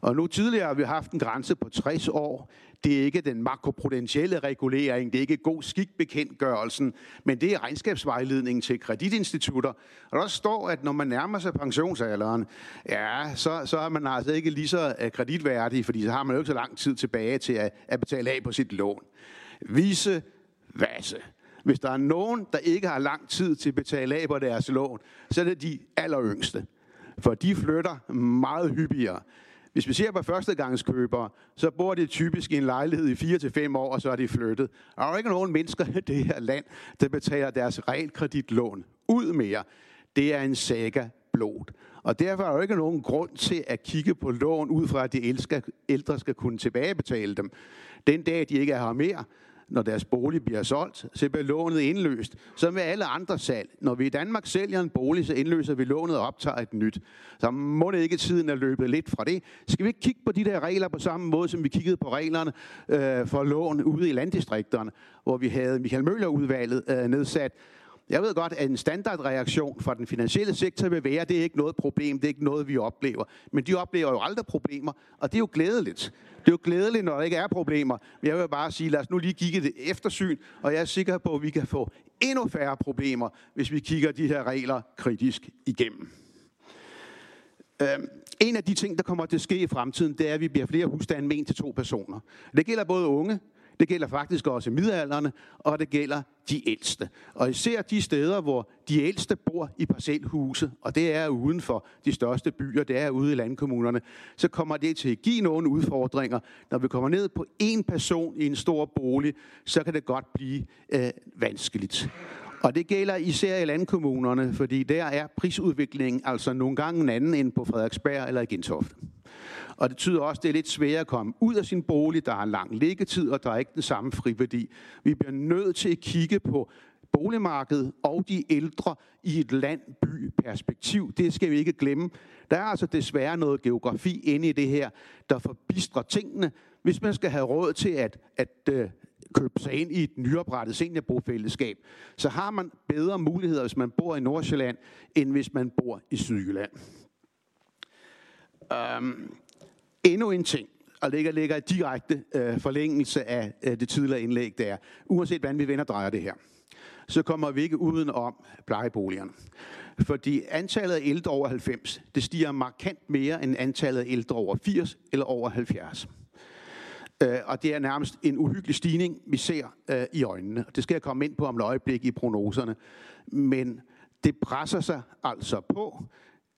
Og nu tidligere har vi haft en grænse på 60 år. Det er ikke den makroprudentielle regulering, det er ikke god skikbekendtgørelsen, men det er regnskabsvejledningen til kreditinstitutter. Og der står, at når man nærmer sig pensionsalderen, ja, så, så er man altså ikke lige så øh, kreditværdig, fordi så har man jo ikke så lang tid tilbage til at, at betale af på sit lån vise vasse. Hvis der er nogen, der ikke har lang tid til at betale af på deres lån, så er det de alleryngste. For de flytter meget hyppigere. Hvis vi ser på førstegangskøbere, så bor de typisk i en lejlighed i 4 til 5 år, og så er de flyttet. Og der er ikke nogen mennesker i det her land, der betaler deres realkreditlån ud mere. Det er en saga blod. Og derfor er der jo ikke nogen grund til at kigge på lån ud fra, at de ældre skal kunne tilbagebetale dem. Den dag, de ikke er her mere, når deres bolig bliver solgt, så bliver lånet indløst. Så med alle andre salg. Når vi i Danmark sælger en bolig, så indløser vi lånet og optager et nyt. Så må det ikke tiden er løbet lidt fra det. Skal vi ikke kigge på de der regler på samme måde, som vi kiggede på reglerne øh, for lån ude i landdistrikterne, hvor vi havde Michael Møller-udvalget øh, nedsat, jeg ved godt, at en standardreaktion fra den finansielle sektor vil være, at det er ikke noget problem, det er ikke noget, vi oplever. Men de oplever jo aldrig problemer, og det er jo glædeligt. Det er jo glædeligt, når der ikke er problemer. Men jeg vil bare sige, lad os nu lige kigge det eftersyn, og jeg er sikker på, at vi kan få endnu færre problemer, hvis vi kigger de her regler kritisk igennem. Øhm, en af de ting, der kommer til at ske i fremtiden, det er, at vi bliver flere husstande med en til to personer. Det gælder både unge, det gælder faktisk også middelalderne, og det gælder de ældste. Og især de steder, hvor de ældste bor i parcelhuse, og det er uden for de største byer, det er ude i landkommunerne, så kommer det til at give nogle udfordringer. Når vi kommer ned på en person i en stor bolig, så kan det godt blive øh, vanskeligt. Og det gælder især i landkommunerne, fordi der er prisudviklingen altså nogle gange en anden end på Frederiksberg eller i Gentofte. Og det tyder også, at det er lidt sværere at komme ud af sin bolig. Der har lang liggetid, og der er ikke den samme friværdi. Vi bliver nødt til at kigge på boligmarkedet og de ældre i et land-by-perspektiv. Det skal vi ikke glemme. Der er altså desværre noget geografi inde i det her, der forbistrer tingene. Hvis man skal have råd til at, at øh, købe sig ind i et nyoprettet seniorbofællesskab, så har man bedre muligheder, hvis man bor i Nordsjælland, end hvis man bor i Sydjylland. Um, endnu en ting, og ligger, ligger i direkte øh, forlængelse af øh, det tidligere indlæg, der uanset hvordan vi vender drejer det her, så kommer vi ikke uden om plejeboligerne. Fordi antallet af ældre over 90, det stiger markant mere end antallet af ældre over 80 eller over 70. Øh, og det er nærmest en uhyggelig stigning, vi ser øh, i øjnene. Det skal jeg komme ind på om et øjeblik i prognoserne. Men det presser sig altså på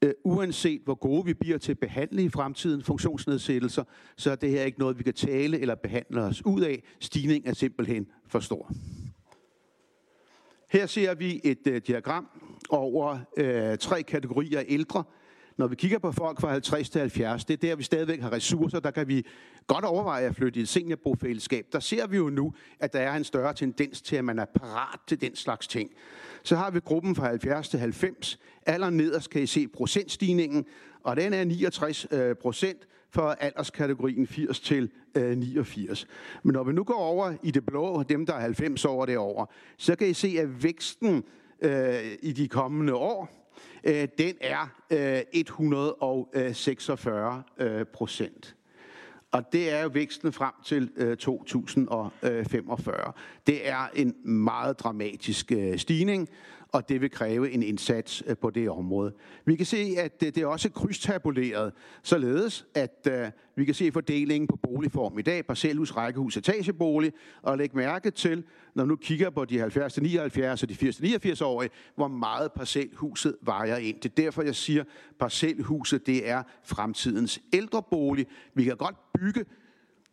øh, uanset hvor gode vi bliver til at behandle i fremtiden funktionsnedsættelser, så er det her ikke noget, vi kan tale eller behandle os ud af. Stigning er simpelthen for stor. Her ser vi et øh, diagram over øh, tre kategorier ældre, når vi kigger på folk fra 50 til 70, det er der, vi stadigvæk har ressourcer, der kan vi godt overveje at flytte i et seniorbofællesskab. Der ser vi jo nu, at der er en større tendens til, at man er parat til den slags ting. Så har vi gruppen fra 70 til 90. Aller nederst kan I se procentstigningen, og den er 69 øh, procent for alderskategorien 80 til øh, 89. Men når vi nu går over i det blå, dem der er 90 år derover, så kan I se, at væksten øh, i de kommende år, øh, den er 146 procent. Og det er jo væksten frem til øh, 2045. Øh, det er en meget dramatisk øh, stigning, og det vil kræve en indsats øh, på det område. Vi kan se, at øh, det er også krydstabuleret, således at øh, vi kan se fordelingen på boligform i dag, parcelhus, rækkehus, etagebolig, og læg mærke til, når nu kigger på de 70-79 og de 80-89-årige, hvor meget parcelhuset vejer ind. Det er derfor, jeg siger, parcelhuset det er fremtidens ældrebolig. Vi kan godt bygge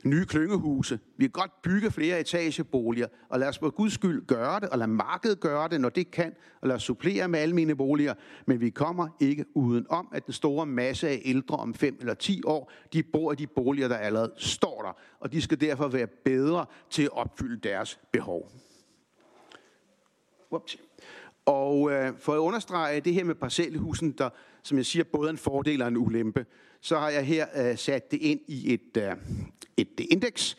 nye klyngehuse. Vi kan godt bygge flere etageboliger, og lad os for guds skyld gøre det, og lad markedet gøre det, når det kan, og lad os supplere med almene boliger. Men vi kommer ikke uden om, at den store masse af ældre om 5 eller 10 år, de bor i de boliger, der allerede står der, og de skal derfor være bedre til at opfylde deres behov. Ups. Og øh, for at understrege det her med parcelhusen, der, som jeg siger, både en fordel og en ulempe, så har jeg her øh, sat det ind i et, øh, et indeks.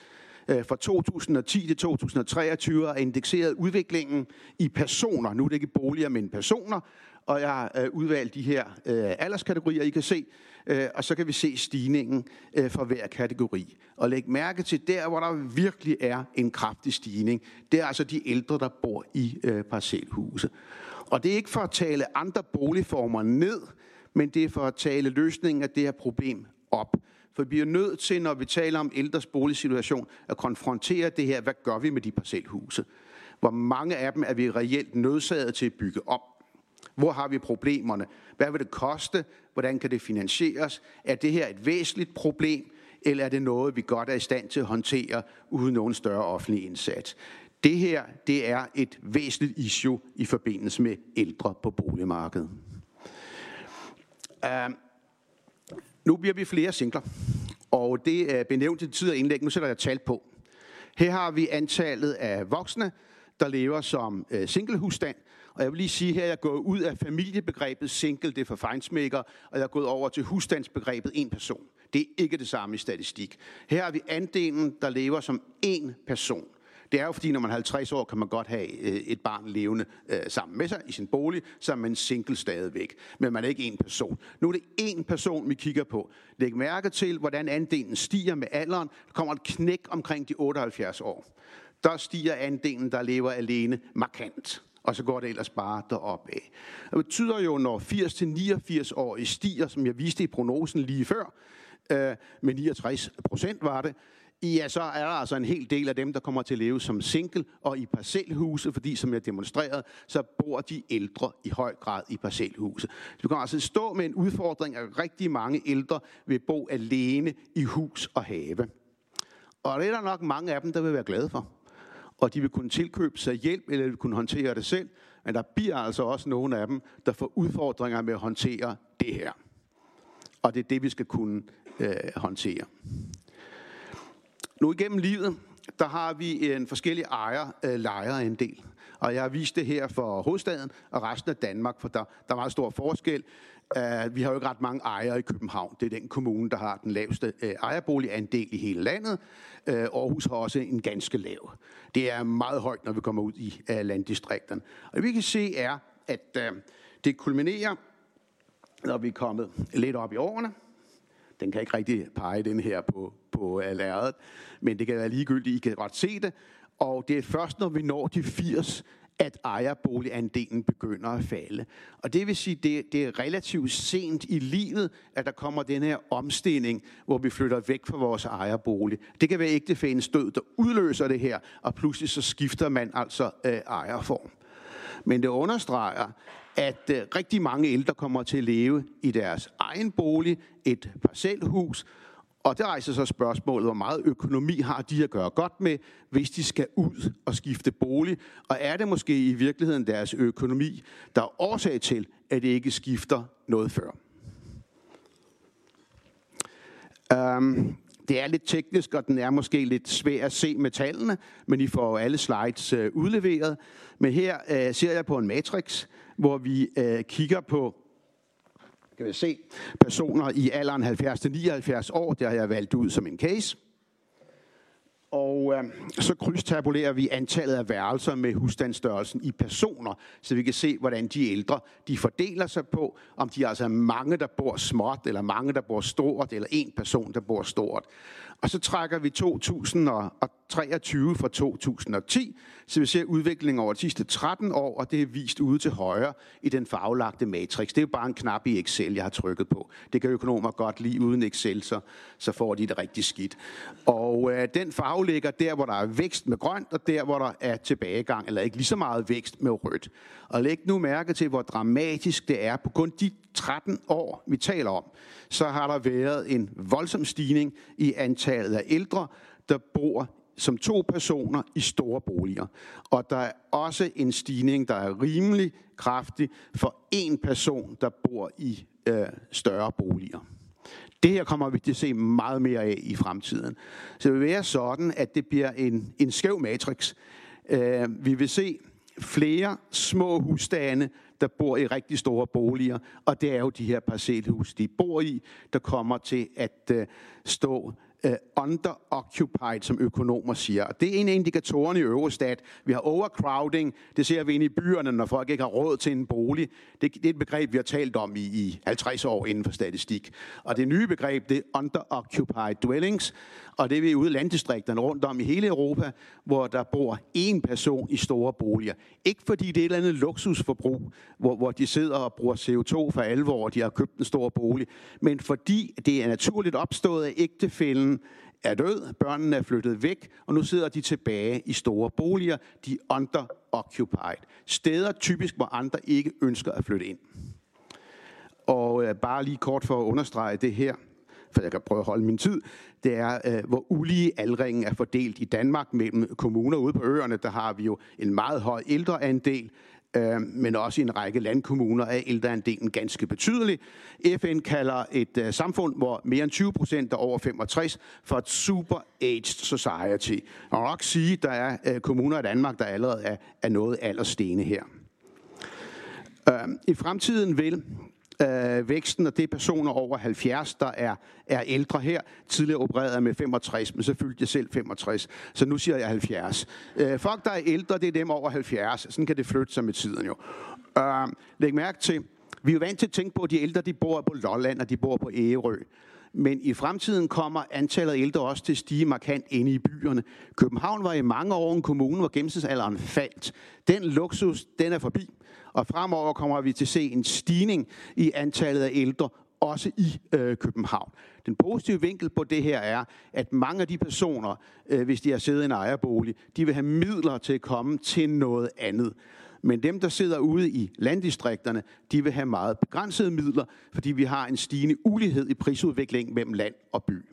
Øh, fra 2010 til 2023 er indekseret udviklingen i personer. Nu er det ikke boliger, men personer. Og jeg har øh, udvalgt de her øh, alderskategorier, I kan se. Øh, og så kan vi se stigningen øh, for hver kategori. Og læg mærke til der, hvor der virkelig er en kraftig stigning. Det er altså de ældre, der bor i øh, parcelhuse. Og det er ikke for at tale andre boligformer ned, men det er for at tale løsningen af det her problem op. For vi er nødt til, når vi taler om ældres boligsituation, at konfrontere det her. Hvad gør vi med de parcelhuse? Hvor mange af dem er vi reelt nødsaget til at bygge op? Hvor har vi problemerne? Hvad vil det koste? Hvordan kan det finansieres? Er det her et væsentligt problem, eller er det noget, vi godt er i stand til at håndtere uden nogen større offentlig indsats? Det her, det er et væsentligt issue i forbindelse med ældre på boligmarkedet. Uh, nu bliver vi flere singler, og det øh, er benævnt i tidligere indlæg. Nu sætter jeg tal på. Her har vi antallet af voksne, der lever som uh, singlehusstand. Og jeg vil lige sige her, at jeg går ud af familiebegrebet single, det er for fejnsmækker, og jeg er gået over til husstandsbegrebet en person. Det er ikke det samme i statistik. Her har vi andelen, der lever som en person. Det er jo fordi, når man er 50 år, kan man godt have øh, et barn levende øh, sammen med sig i sin bolig, så er man single stadigvæk. Men man er ikke en person. Nu er det én person, vi kigger på. Læg mærke til, hvordan andelen stiger med alderen. Der kommer et knæk omkring de 78 år. Der stiger andelen, der lever alene, markant og så går det ellers bare derop af. Det betyder jo, når 80-89 år stiger, som jeg viste i prognosen lige før, øh, med 69 procent var det, ja, så er der altså en hel del af dem, der kommer til at leve som single og i parcelhuse, fordi som jeg demonstrerede, så bor de ældre i høj grad i parcelhuse. Så vi kan altså stå med en udfordring, at rigtig mange ældre vil bo alene i hus og have. Og det er der nok mange af dem, der vil være glade for. Og de vil kunne tilkøbe sig hjælp, eller vil kunne håndtere det selv. Men der bliver altså også nogle af dem, der får udfordringer med at håndtere det her. Og det er det, vi skal kunne øh, håndtere. Nu igennem livet, der har vi en forskellig ejer, øh, lejer en del. Og jeg har vist det her for hovedstaden og resten af Danmark, for der, der er meget stor forskel. Uh, vi har jo ikke ret mange ejere i København. Det er den kommune, der har den laveste uh, ejerboligandel i hele landet. Uh, Aarhus har også en ganske lav. Det er meget højt, når vi kommer ud i uh, landdistrikterne. Og det vi kan se er, at uh, det kulminerer, når vi er kommet lidt op i årene. Den kan ikke rigtig pege den her på, på lærredet, men det kan være ligegyldigt, I kan godt se det. Og det er først, når vi når de 80, at ejerboligandelen begynder at falde. Og det vil sige, det, det er relativt sent i livet, at der kommer den her omstilling, hvor vi flytter væk fra vores ejerbolig. Det kan være ægtefændens død, der udløser det her, og pludselig så skifter man altså øh, ejerform. Men det understreger, at øh, rigtig mange ældre kommer til at leve i deres egen bolig, et parcelhus, og det rejser så spørgsmålet, hvor meget økonomi har de at gøre godt med, hvis de skal ud og skifte bolig? Og er det måske i virkeligheden deres økonomi, der er årsag til, at det ikke skifter noget før? Um, det er lidt teknisk, og den er måske lidt svær at se med tallene, men I får alle slides uh, udleveret. Men her uh, ser jeg på en matrix, hvor vi øh, kigger på kan vi se personer i alderen 70-79 år, der har jeg valgt ud som en case. Og øh, så krydstabulerer vi antallet af værelser med husstandsstørrelsen i personer, så vi kan se, hvordan de ældre de fordeler sig på, om de altså er mange, der bor småt, eller mange, der bor stort, eller en person, der bor stort. Og så trækker vi 2023 fra 2010, så vi ser udviklingen over de sidste 13 år, og det er vist ude til højre i den farvelagte matrix. Det er jo bare en knap i Excel, jeg har trykket på. Det kan økonomer godt lide uden Excel, så, så får de det rigtig skidt. Og øh, den farve ligger der, hvor der er vækst med grønt, og der, hvor der er tilbagegang, eller ikke lige så meget vækst med rødt. Og læg nu mærke til, hvor dramatisk det er. På kun de 13 år, vi taler om, så har der været en voldsom stigning i antallet af ældre, der bor som to personer i store boliger. Og der er også en stigning, der er rimelig kraftig for en person, der bor i øh, større boliger. Det her kommer vi til at se meget mere af i fremtiden. Så det vil være sådan, at det bliver en, en skæv matrix. Øh, vi vil se flere små husstande, der bor i rigtig store boliger, og det er jo de her parcelhus, de bor i, der kommer til at øh, stå uh, underoccupied, som økonomer siger. Og det er en af indikatorerne i Eurostat. Vi har overcrowding. Det ser vi ind i byerne, når folk ikke har råd til en bolig. Det, det er et begreb, vi har talt om i, i 50 år inden for statistik. Og det nye begreb, det er underoccupied dwellings. Og det er vi ude i landdistrikterne rundt om i hele Europa, hvor der bor én person i store boliger. Ikke fordi det er et eller andet luksusforbrug, hvor, hvor de sidder og bruger CO2 for alvor, og de har købt en stor bolig, men fordi det er naturligt opstået af ægtefælden, er død, børnene er flyttet væk, og nu sidder de tilbage i store boliger, de er underoccupied. Steder typisk, hvor andre ikke ønsker at flytte ind. Og øh, bare lige kort for at understrege det her, for jeg kan prøve at holde min tid, det er, øh, hvor ulige aldringen er fordelt i Danmark mellem kommuner ude på øerne. Der har vi jo en meget høj ældreandel, øh, men også i en række landkommuner er ældreandelen ganske betydelig. FN kalder et øh, samfund, hvor mere end 20 procent er over 65, for et super aged society. Og nok sige, at der er øh, kommuner i Danmark, der allerede er, er noget alderstene her. Øh, I fremtiden vil øh, væksten, og det er personer over 70, der er, er ældre her. Tidligere opereret med 65, men så fyldte jeg selv 65, så nu siger jeg 70. Øh, folk, der er ældre, det er dem over 70. Sådan kan det flytte sig med tiden jo. Øh, læg mærke til, vi er jo vant til at tænke på, at de ældre de bor på Lolland, og de bor på Ærø. Men i fremtiden kommer antallet af ældre også til at stige markant inde i byerne. København var i mange år en kommune, hvor gennemsnitsalderen faldt. Den luksus, den er forbi. Og fremover kommer vi til at se en stigning i antallet af ældre, også i øh, København. Den positive vinkel på det her er, at mange af de personer, øh, hvis de har siddet i en ejerbolig, de vil have midler til at komme til noget andet. Men dem, der sidder ude i landdistrikterne, de vil have meget begrænsede midler, fordi vi har en stigende ulighed i prisudviklingen mellem land og by.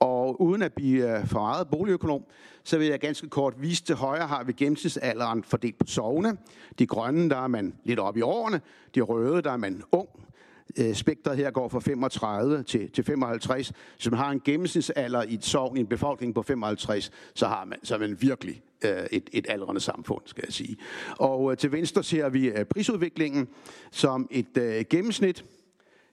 Og uden at blive øh, for meget boligøkonom, så vil jeg ganske kort vise til højre har vi gennemsnitsalderen fordelt på sovne. De grønne, der er man lidt op i årene. De røde, der er man ung. Øh, spektret her går fra 35 til, til 55. Så man har en gennemsnitsalder i et sovn i en befolkning på 55, så har man, så er man virkelig Øh, et, et aldrende samfund, skal jeg sige. Og øh, til venstre ser vi øh, prisudviklingen som et gennemsnit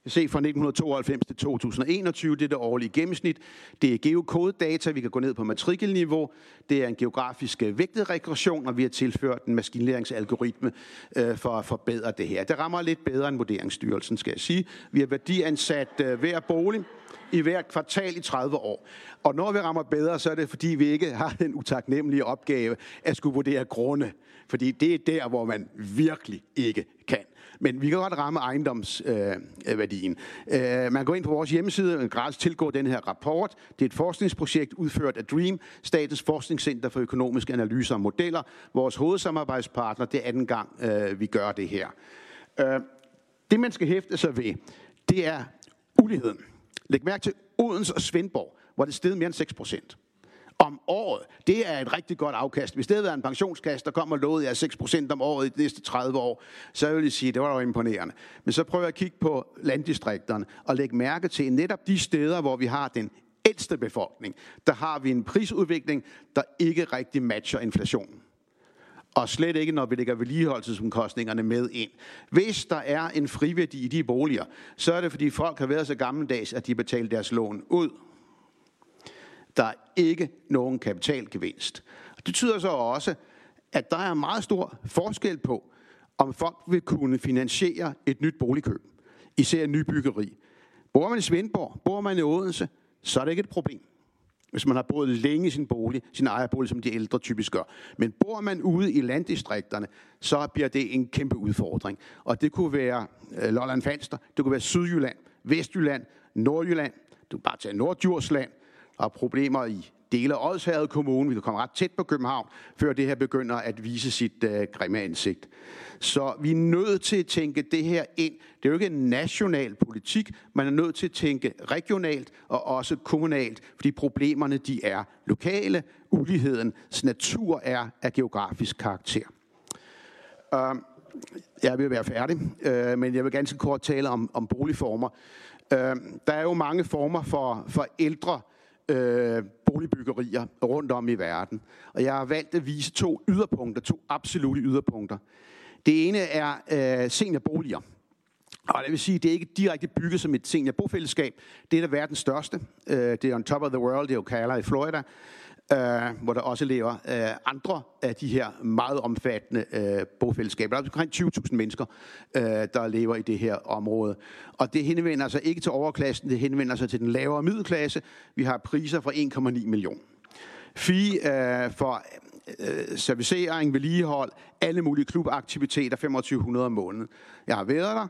kan se fra 1992 til 2021, det er det årlige gennemsnit. Det er geokodedata, vi kan gå ned på matrikelniveau. Det er en geografisk vægtet regression, og vi har tilført en maskinlæringsalgoritme øh, for at forbedre det her. Det rammer lidt bedre end Vurderingsstyrelsen, skal jeg sige. Vi har værdiansat øh, hver bolig i hver kvartal i 30 år. Og når vi rammer bedre, så er det, fordi vi ikke har den utaknemmelige opgave at skulle vurdere grunde. Fordi det er der, hvor man virkelig ikke kan. Men vi kan godt ramme ejendomsværdien. Øh, øh, man går ind på vores hjemmeside og gratis tilgå den her rapport. Det er et forskningsprojekt udført af DREAM, Statens Forskningscenter for Økonomiske Analyser og Modeller. Vores hovedsamarbejdspartner, det er anden gang, øh, vi gør det her. Øh, det, man skal hæfte sig ved, det er uligheden. Læg mærke til Odense og Svendborg, hvor det steg mere end 6 procent om året. Det er et rigtig godt afkast. Hvis det havde været en pensionskasse, der kom og lovede jer 6% om året i de næste 30 år, så vil jeg sige, at det var jo imponerende. Men så prøver jeg at kigge på landdistrikterne og lægge mærke til netop de steder, hvor vi har den ældste befolkning, der har vi en prisudvikling, der ikke rigtig matcher inflationen og slet ikke, når vi lægger vedligeholdelsesomkostningerne med ind. Hvis der er en friværdi i de boliger, så er det, fordi folk har været så gammeldags, at de betaler deres lån ud. Der er ikke nogen kapitalgevinst. Det betyder så også, at der er meget stor forskel på, om folk vil kunne finansiere et nyt boligkøb, især nybyggeri. Bor man i Svendborg, bor man i Odense, så er det ikke et problem hvis man har boet længe i sin bolig, sin ejerbolig, som de ældre typisk gør. Men bor man ude i landdistrikterne, så bliver det en kæmpe udfordring. Og det kunne være øh, Lolland Falster, det kunne være Sydjylland, Vestjylland, Nordjylland, du kan bare tage Norddjursland, og problemer i dele af Odsherred Kommune. Vi kan komme ret tæt på København, før det her begynder at vise sit øh, grimme ansigt. Så vi er nødt til at tænke det her ind. Det er jo ikke en national politik. Man er nødt til at tænke regionalt og også kommunalt, fordi problemerne de er lokale. Ulighedens natur er af geografisk karakter. Øh, jeg vil være færdig, øh, men jeg vil ganske kort tale om, om boligformer. Øh, der er jo mange former for, for ældre øh, boligbyggerier rundt om i verden. Og jeg har valgt at vise to yderpunkter, to absolute yderpunkter. Det ene er øh, seniorboliger. Og det vil sige, at det er ikke direkte bygget som et seniorbofællesskab. Det er der verdens største. Øh, det er on top of the world, det er Ocala i Florida øh, hvor der også lever øh, andre af de her meget omfattende øh, bofællesskaber. Der er omkring 20.000 mennesker, øh, der lever i det her område. Og det henvender sig ikke til overklassen, det henvender sig til den lavere middelklasse. Vi har priser fra 1,9 millioner. Fee øh, for øh, servicering, vedligehold, alle mulige klubaktiviteter, 2500 om måneden. Jeg har været der,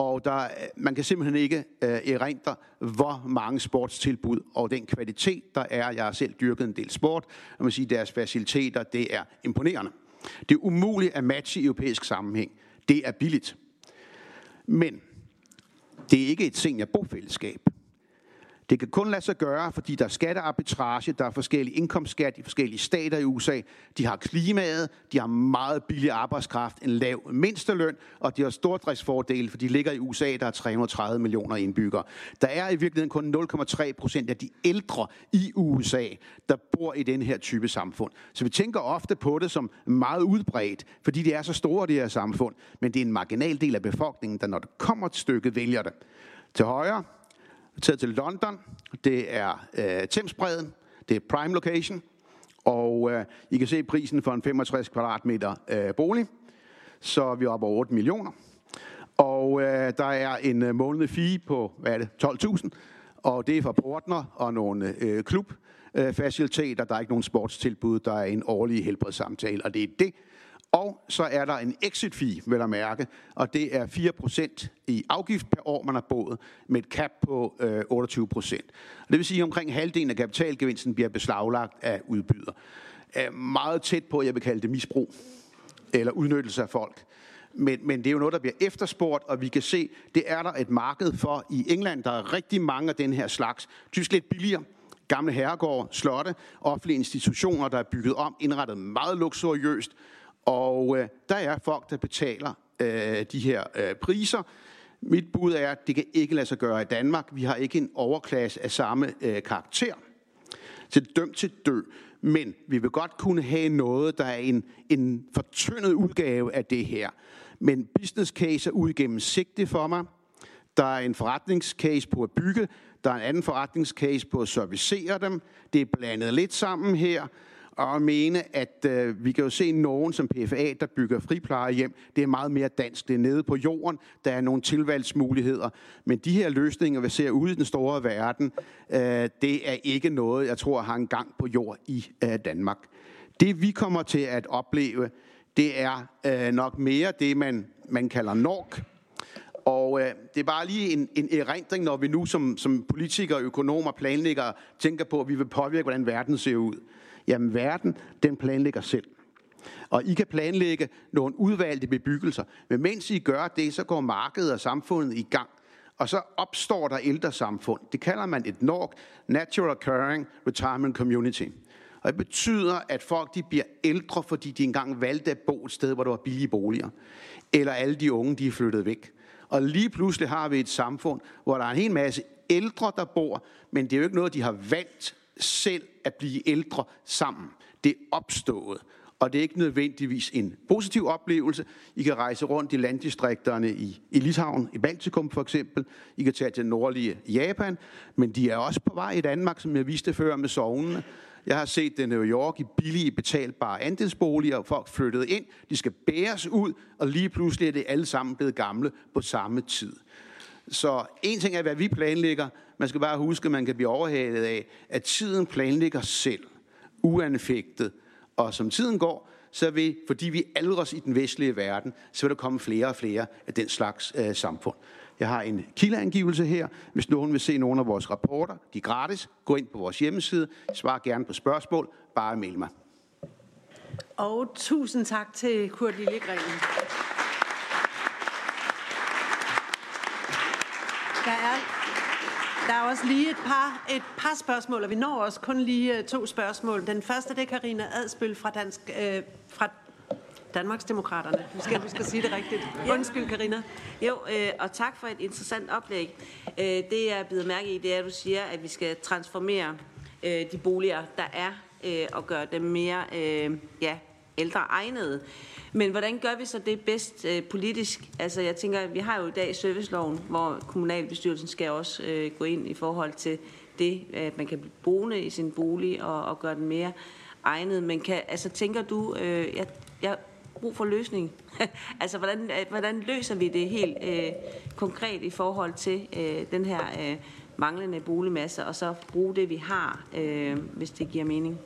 og der, øh, man kan simpelthen ikke øh, erindre, hvor mange sportstilbud og den kvalitet, der er. Jeg har selv dyrket en del sport, og man siger, deres faciliteter, det er imponerende. Det er umuligt at matche i europæisk sammenhæng. Det er billigt. Men det er ikke et seniorbofællesskab. Det kan kun lade sig gøre, fordi der er skattearbitrage, der er forskellige indkomstskat i forskellige stater i USA. De har klimaet, de har meget billig arbejdskraft, en lav mindsteløn, og de har stordriftsfordele, for de ligger i USA, der er 330 millioner indbyggere. Der er i virkeligheden kun 0,3 procent af de ældre i USA, der bor i den her type samfund. Så vi tænker ofte på det som meget udbredt, fordi det er så store, det her samfund. Men det er en marginal del af befolkningen, der når det kommer til stykket, vælger det. Til højre, taget til London. Det er øh, Thamesbredden. Det er prime location. Og øh, I kan se prisen for en 65 kvadratmeter øh, bolig. Så er vi oppe over 8 millioner. Og øh, der er en øh, månedlig fee på, hvad er det, 12.000. Og det er for portner og nogle øh, klubfaciliteter. Der er ikke nogen sportstilbud. Der er en årlig helbredssamtale. Og det er det, og så er der en exit fee, vil jeg mærke, og det er 4% i afgift per år, man har boet, med et cap på øh, 28%. Det vil sige, at omkring halvdelen af kapitalgevinsten bliver beslaglagt af udbyder. Er meget tæt på, jeg vil kalde det misbrug, eller udnyttelse af folk. Men, men det er jo noget, der bliver efterspurgt, og vi kan se, det er der et marked for i England. Der er rigtig mange af den her slags. Tysk lidt billigere gamle herregård, slotte, offentlige institutioner, der er bygget om, indrettet meget luksuriøst, og øh, der er folk, der betaler øh, de her øh, priser. Mit bud er, at det kan ikke lade sig gøre i Danmark. Vi har ikke en overklasse af samme øh, karakter. Så det er dømt til dø. Men vi vil godt kunne have noget, der er en, en fortyndet udgave af det her. Men business case er uigennemsigtig for mig. Der er en forretningscase på at bygge. Der er en anden forretningscase på at servicere dem. Det er blandet lidt sammen her og mene, at øh, vi kan jo se nogen som PFA, der bygger friplejehjem. Det er meget mere dansk. Det er nede på jorden. Der er nogle tilvalgsmuligheder. Men de her løsninger, vi ser ude i den store verden, øh, det er ikke noget, jeg tror har en gang på jord i øh, Danmark. Det vi kommer til at opleve, det er øh, nok mere det, man, man kalder NORK. Og øh, det er bare lige en, en erindring, når vi nu som, som politikere, økonomer, planlæggere tænker på, at vi vil påvirke, hvordan verden ser ud. Jamen verden, den planlægger selv. Og I kan planlægge nogle udvalgte bebyggelser. Men mens I gør det, så går markedet og samfundet i gang. Og så opstår der ældre samfund. Det kalder man et NORC, Natural Occurring Retirement Community. Og det betyder, at folk de bliver ældre, fordi de engang valgte at bo et sted, hvor der var billige boliger. Eller alle de unge, de er flyttet væk. Og lige pludselig har vi et samfund, hvor der er en hel masse ældre, der bor, men det er jo ikke noget, de har valgt selv at blive ældre sammen. Det er opstået. Og det er ikke nødvendigvis en positiv oplevelse. I kan rejse rundt i landdistrikterne i, i Litauen, i Baltikum for eksempel. I kan tage til nordlige Japan, men de er også på vej i Danmark, som jeg viste før med sovnene. Jeg har set det i New York i billige betalbare andelsboliger. Folk flyttede ind, de skal bæres ud, og lige pludselig er det alle sammen blevet gamle på samme tid. Så en ting er, hvad vi planlægger. Man skal bare huske, at man kan blive overhalet af, at tiden planlægger selv, uanfægtet. Og som tiden går, så vil, fordi vi aldres i den vestlige verden, så vil der komme flere og flere af den slags øh, samfund. Jeg har en kildeangivelse her. Hvis nogen vil se nogle af vores rapporter, de er gratis. Gå ind på vores hjemmeside. Svar gerne på spørgsmål. Bare mail mig. Og tusind tak til Kurt Lillegren. Der er, der er også lige et par, et par spørgsmål, og vi når også kun lige uh, to spørgsmål. Den første, det er Karina Adspøl fra, Dansk, uh, fra Danmarksdemokraterne. Nu skal jeg sige det rigtigt. Undskyld, Karina. Jo, øh, og tak for et interessant oplæg. Øh, det, jeg bider mærke i, det er, at du siger, at vi skal transformere øh, de boliger, der er, øh, og gøre dem mere øh, ja, ældre egnede. Men hvordan gør vi så det bedst øh, politisk? Altså, jeg tænker, vi har jo i dag serviceloven, hvor kommunalbestyrelsen skal også øh, gå ind i forhold til det, at man kan blive boende i sin bolig og, og gøre den mere egnet. Men kan, altså, tænker du, øh, jeg, jeg brug for løsning. altså, hvordan, øh, hvordan løser vi det helt øh, konkret i forhold til øh, den her øh, manglende boligmasse, og så bruge det, vi har, øh, hvis det giver mening?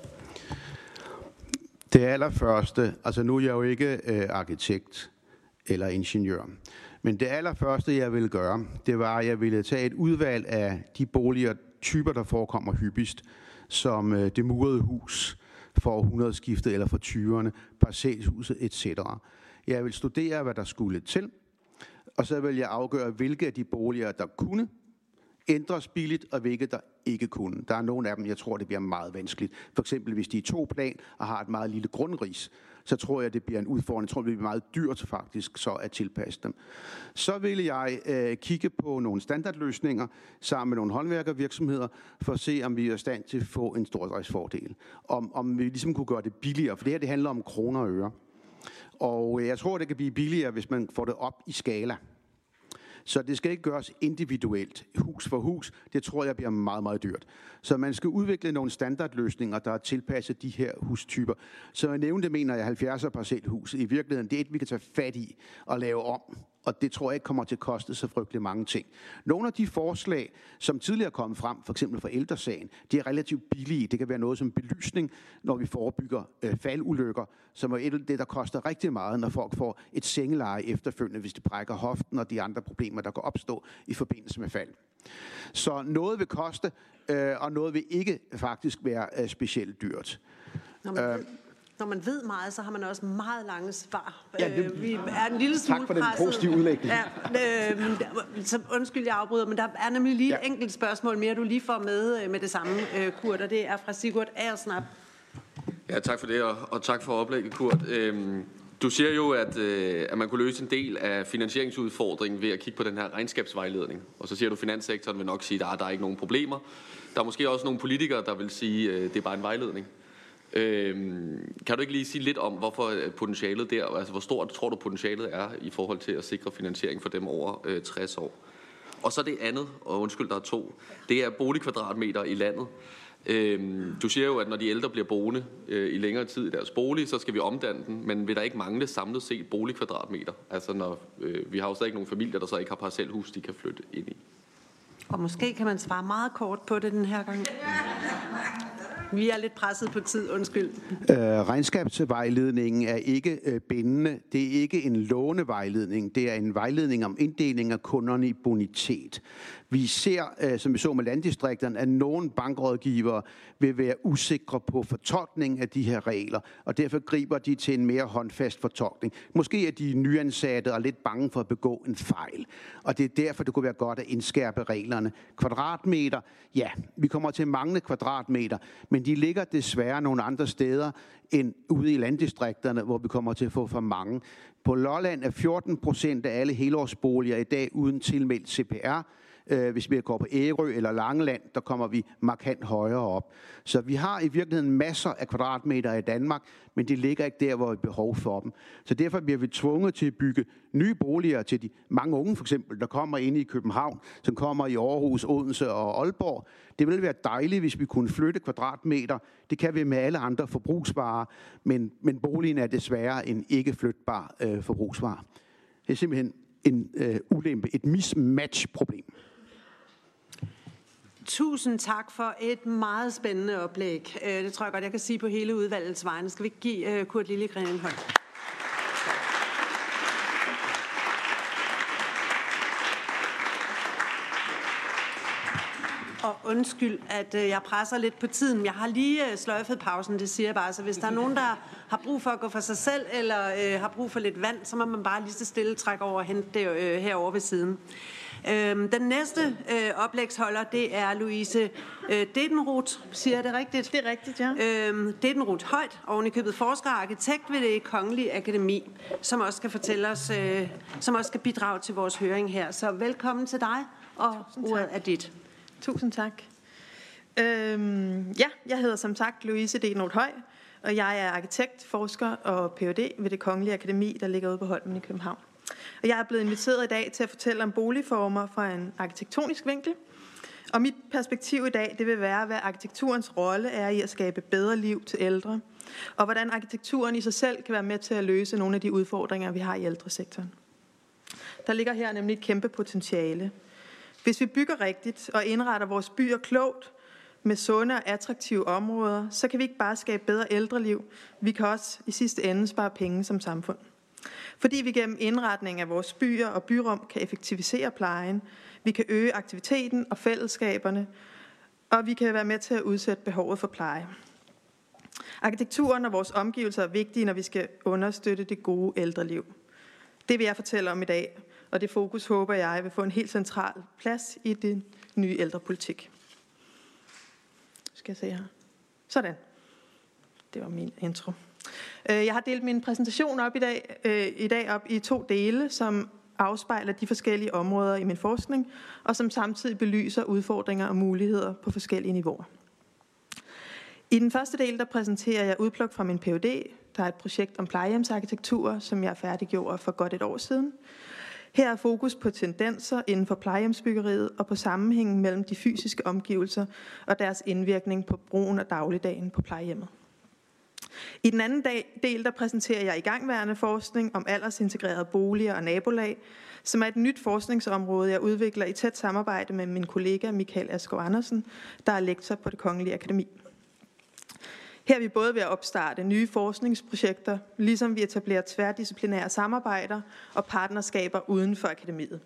Det allerførste, altså nu er jeg jo ikke øh, arkitekt eller ingeniør, men det allerførste, jeg ville gøre, det var, at jeg ville tage et udvalg af de boliger, typer, der forekommer hyppigst, som øh, det murede hus, for århundredeskiftet eller for 20'erne, parcelhuset etc. Jeg vil studere, hvad der skulle til, og så vil jeg afgøre, hvilke af de boliger, der kunne ændres billigt, og hvilke der ikke kunne. Der er nogle af dem, jeg tror, det bliver meget vanskeligt. For eksempel, hvis de er to plan og har et meget lille grundris, så tror jeg, det bliver en udfordring. Jeg tror, det bliver meget dyrt faktisk så at tilpasse dem. Så vil jeg øh, kigge på nogle standardløsninger sammen med nogle håndværkervirksomheder, for at se, om vi er i stand til at få en stordriftsfordel. Om, om vi ligesom kunne gøre det billigere, for det her det handler om kroner og øre. Og øh, jeg tror, det kan blive billigere, hvis man får det op i skala. Så det skal ikke gøres individuelt, hus for hus. Det tror jeg bliver meget, meget dyrt. Så man skal udvikle nogle standardløsninger, der er tilpasset de her hustyper. Så jeg nævnte, mener jeg, 70'er parcelhus. I virkeligheden, det er et, vi kan tage fat i og lave om og det tror jeg ikke kommer til at koste så frygtelig mange ting. Nogle af de forslag, som tidligere kom frem, for eksempel fra ældresagen, de er relativt billige. Det kan være noget som belysning, når vi forebygger øh, faldulykker, som er et af det, der koster rigtig meget, når folk får et sengeleje efterfølgende, hvis de brækker hoften og de andre problemer, der kan opstå i forbindelse med fald. Så noget vil koste, øh, og noget vil ikke faktisk være øh, specielt dyrt. Nå, men, øh, når man ved meget, så har man også meget lange svar. Ja, det, øh, vi er en lille smule Tak for den positive udlægning. Ja, øh, så undskyld, jeg afbryder, men der er nemlig lige ja. et enkelt spørgsmål mere, du lige får med øh, med det samme, øh, Kurt, og det er fra Sigurd Aersnap. Ja, tak for det, og, og tak for oplægget, Kurt. Øhm, du siger jo, at, øh, at man kunne løse en del af finansieringsudfordringen ved at kigge på den her regnskabsvejledning. Og så siger du, at finanssektoren vil nok sige, at der, der er ikke nogen problemer. Der er måske også nogle politikere, der vil sige, at øh, det er bare en vejledning. Øhm, kan du ikke lige sige lidt om, hvorfor potentialet der, altså hvor stort tror du potentialet er i forhold til at sikre finansiering for dem over øh, 60 år? Og så det andet, og undskyld, der er to, det er boligkvadratmeter i landet. Øhm, du siger jo, at når de ældre bliver boende øh, i længere tid i deres bolig, så skal vi omdanne den, men vil der ikke mangle samlet set boligkvadratmeter? Altså når øh, vi har jo stadig nogle familier, der så ikke har parcelhus, de kan flytte ind i. Og måske kan man svare meget kort på det den her gang. Vi er lidt presset på tid, undskyld. Øh, regnskabsvejledningen er ikke øh, bindende. Det er ikke en lånevejledning. Det er en vejledning om inddeling af kunderne i bonitet. Vi ser, øh, som vi så med landdistrikterne, at nogle bankrådgivere vil være usikre på fortolkningen af de her regler, og derfor griber de til en mere håndfast fortolkning. Måske er de nyansatte og lidt bange for at begå en fejl, og det er derfor, det kunne være godt at indskærpe reglerne. Kvadratmeter, ja, vi kommer til at mangle kvadratmeter, men de ligger desværre nogle andre steder end ude i landdistrikterne, hvor vi kommer til at få for mange. På Lolland er 14 procent af alle helårsboliger i dag uden tilmeldt CPR, Øh, hvis vi går på Ærø eller Langeland, der kommer vi markant højere op. Så vi har i virkeligheden masser af kvadratmeter i Danmark, men de ligger ikke der, hvor vi har behov for dem. Så derfor bliver vi tvunget til at bygge nye boliger til de mange unge, for eksempel, der kommer ind i København, som kommer i Aarhus, Odense og Aalborg. Det ville være dejligt, hvis vi kunne flytte kvadratmeter. Det kan vi med alle andre forbrugsvarer, men, men boligen er desværre en ikke flytbar øh, forbrugsvare. Det er simpelthen en øh, ulempe, et mismatch-problem. Tusind tak for et meget spændende oplæg. Øh, det tror jeg godt, jeg kan sige på hele udvalgets vegne. Skal vi give øh, Kurt Lillegren en hånd? Og undskyld, at øh, jeg presser lidt på tiden. Jeg har lige sløjfet pausen, det siger jeg bare. Så hvis der er nogen, der har brug for at gå for sig selv, eller øh, har brug for lidt vand, så må man bare lige så stille trække over og hente det øh, herovre ved siden. Øhm, den næste øh, oplægsholder, det er Louise øh, Dedenroth. Siger jeg det rigtigt? Det er rigtigt, ja. Øhm, Dedenroth Højt, oven i købet forsker og arkitekt ved det Kongelige Akademi, som også skal fortælle os, øh, som også skal bidrage til vores høring her. Så velkommen til dig, og ordet er dit. Tusind tak. Øhm, ja, jeg hedder som sagt Louise Dedenroth Høj, og jeg er arkitekt, forsker og Ph.D. ved det Kongelige Akademi, der ligger ude på Holmen i København. Og jeg er blevet inviteret i dag til at fortælle om boligformer fra en arkitektonisk vinkel. Og mit perspektiv i dag, det vil være, hvad arkitekturens rolle er i at skabe bedre liv til ældre, og hvordan arkitekturen i sig selv kan være med til at løse nogle af de udfordringer, vi har i ældresektoren. Der ligger her nemlig et kæmpe potentiale. Hvis vi bygger rigtigt og indretter vores byer klogt, med sunde og attraktive områder, så kan vi ikke bare skabe bedre ældreliv, vi kan også i sidste ende spare penge som samfund. Fordi vi gennem indretning af vores byer og byrum kan effektivisere plejen, vi kan øge aktiviteten og fællesskaberne, og vi kan være med til at udsætte behovet for pleje. Arkitekturen og vores omgivelser er vigtige, når vi skal understøtte det gode ældreliv. Det vil jeg fortælle om i dag, og det fokus håber jeg vil få en helt central plads i den nye ældrepolitik. Skal jeg se her. Sådan. Det var min intro. Øh, jeg har delt min præsentation op i dag, øh, i dag op i to dele, som afspejler de forskellige områder i min forskning, og som samtidig belyser udfordringer og muligheder på forskellige niveauer. I den første del, der præsenterer jeg udpluk fra min Ph.D., der er et projekt om plejehjemsarkitektur, som jeg færdiggjorde for godt et år siden. Her er fokus på tendenser inden for plejehjemsbyggeriet og på sammenhængen mellem de fysiske omgivelser og deres indvirkning på brugen af dagligdagen på plejehjemmet. I den anden del der præsenterer jeg igangværende forskning om aldersintegrerede boliger og nabolag, som er et nyt forskningsområde, jeg udvikler i tæt samarbejde med min kollega Michael Asgaard Andersen, der er lektor på det Kongelige Akademi. Her er vi både ved at opstarte nye forskningsprojekter, ligesom vi etablerer tværdisciplinære samarbejder og partnerskaber uden for akademiet.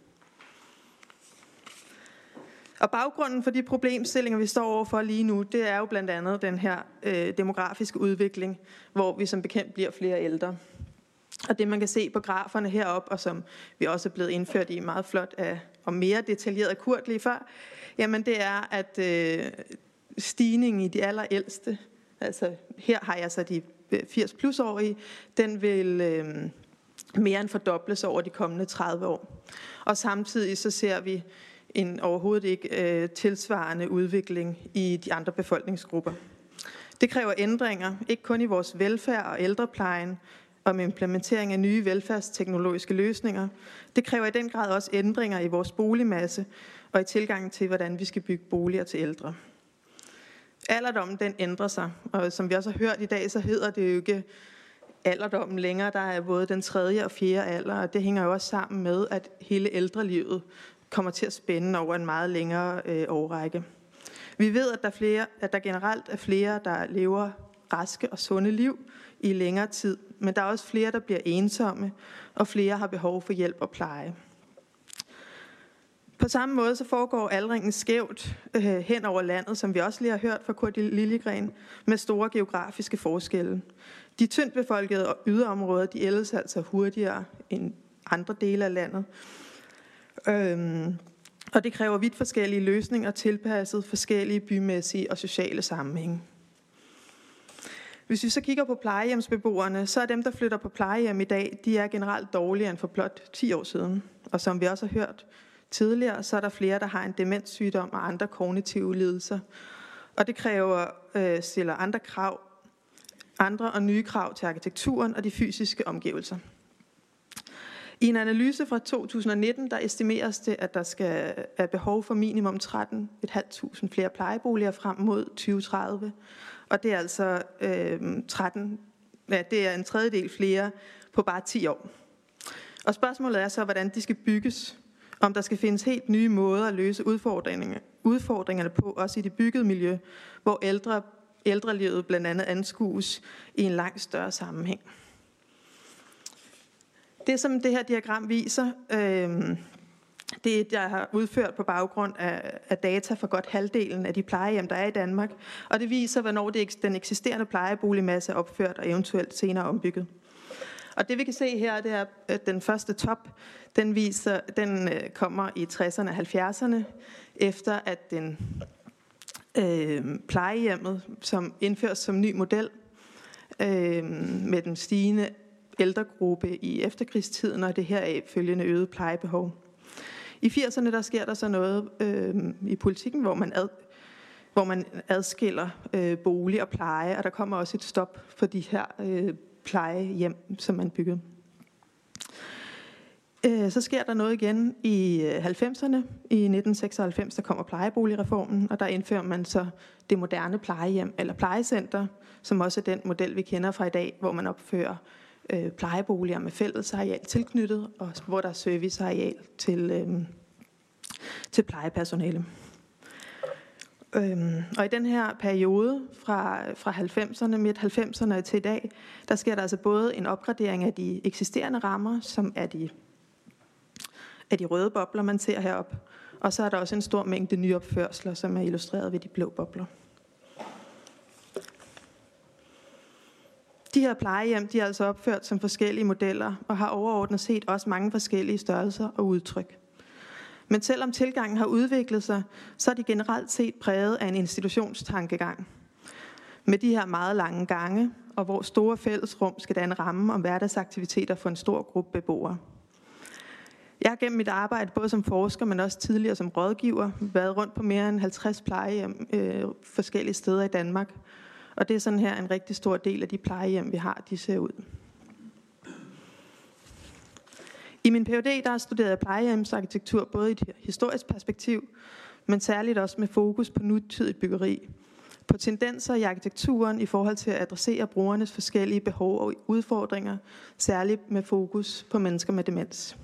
Og baggrunden for de problemstillinger, vi står overfor lige nu, det er jo blandt andet den her øh, demografiske udvikling, hvor vi som bekendt bliver flere ældre. Og det man kan se på graferne herop, og som vi også er blevet indført i meget flot af, og mere detaljeret kurt lige før, jamen det er, at øh, stigningen i de allerældste, altså her har jeg så de øh, 80 plus årige, den vil øh, mere end fordobles over de kommende 30 år. Og samtidig så ser vi en overhovedet ikke øh, tilsvarende udvikling i de andre befolkningsgrupper. Det kræver ændringer, ikke kun i vores velfærd og ældreplejen, om implementering af nye velfærdsteknologiske løsninger. Det kræver i den grad også ændringer i vores boligmasse og i tilgangen til, hvordan vi skal bygge boliger til ældre. Alderdommen den ændrer sig, og som vi også har hørt i dag, så hedder det jo ikke alderdommen længere. Der er både den tredje og fjerde alder, og det hænger jo også sammen med, at hele ældrelivet kommer til at spænde over en meget længere øh, årrække. Vi ved, at der, flere, at der generelt er flere, der lever raske og sunde liv i længere tid, men der er også flere, der bliver ensomme, og flere har behov for hjælp og pleje. På samme måde så foregår aldringen skævt øh, hen over landet, som vi også lige har hørt fra Kurt Lillegren, med store geografiske forskelle. De tyndt befolkede yderområder, de ældes altså hurtigere end andre dele af landet. Øhm, og det kræver vidt forskellige løsninger tilpasset forskellige bymæssige og sociale sammenhænge. Hvis vi så kigger på plejehjemsbeboerne, så er dem, der flytter på plejehjem i dag, de er generelt dårligere end for blot 10 år siden. Og som vi også har hørt, tidligere, så er der flere, der har en demenssygdom og andre kognitive lidelser. Og det kræver, øh, stiller andre krav, andre og nye krav til arkitekturen og de fysiske omgivelser. I en analyse fra 2019, der estimeres det, at der skal er behov for minimum 13.500 flere plejeboliger frem mod 2030. Og det er altså øh, 13, ja, det er en tredjedel flere på bare 10 år. Og spørgsmålet er så, hvordan de skal bygges. Om der skal findes helt nye måder at løse udfordringerne, udfordringerne på, også i det byggede miljø, hvor ældre, ældrelivet blandt andet anskues i en langt større sammenhæng. Det, som det her diagram viser, øh, det er, jeg har udført på baggrund af, af data for godt halvdelen af de plejehjem, der er i Danmark. Og det viser, hvornår det, den eksisterende plejeboligmasse er opført og eventuelt senere ombygget. Og det vi kan se her, det er, at den første top, den, viser, den øh, kommer i 60'erne og 70'erne, efter at den øh, plejehjemmet, som indføres som ny model, øh, med den stigende ældregruppe i efterkrigstiden og det her følgende øget plejebehov. I 80'erne der sker der så noget øh, i politikken, hvor man, ad, hvor man adskiller øh, bolig og pleje, og der kommer også et stop for de her øh, plejehjem, som man byggede. Øh, så sker der noget igen i øh, 90'erne. I 1996 der kommer plejeboligreformen, og der indfører man så det moderne plejehjem, eller plejecenter, som også er den model, vi kender fra i dag, hvor man opfører øh, plejeboliger med fællesareal tilknyttet, og hvor der er serviceareal til, øh, til plejepersonale. Øhm, og i den her periode fra, fra 90'erne, midt 90'erne til i dag, der sker der altså både en opgradering af de eksisterende rammer, som er de, er de røde bobler, man ser heroppe, og så er der også en stor mængde nyopførsler, som er illustreret ved de blå bobler. De her plejehjem de er altså opført som forskellige modeller og har overordnet set også mange forskellige størrelser og udtryk. Men selvom tilgangen har udviklet sig, så er de generelt set præget af en institutionstankegang. Med de her meget lange gange, og hvor store fællesrum skal danne ramme om hverdagsaktiviteter for en stor gruppe beboere. Jeg har gennem mit arbejde, både som forsker, men også tidligere som rådgiver, været rundt på mere end 50 plejehjem øh, forskellige steder i Danmark, og det er sådan her en rigtig stor del af de plejehjem, vi har, de ser ud. I min Ph.D. der har jeg plejehjemsarkitektur både i et historisk perspektiv, men særligt også med fokus på nutidigt byggeri. På tendenser i arkitekturen i forhold til at adressere brugernes forskellige behov og udfordringer, særligt med fokus på mennesker med demens.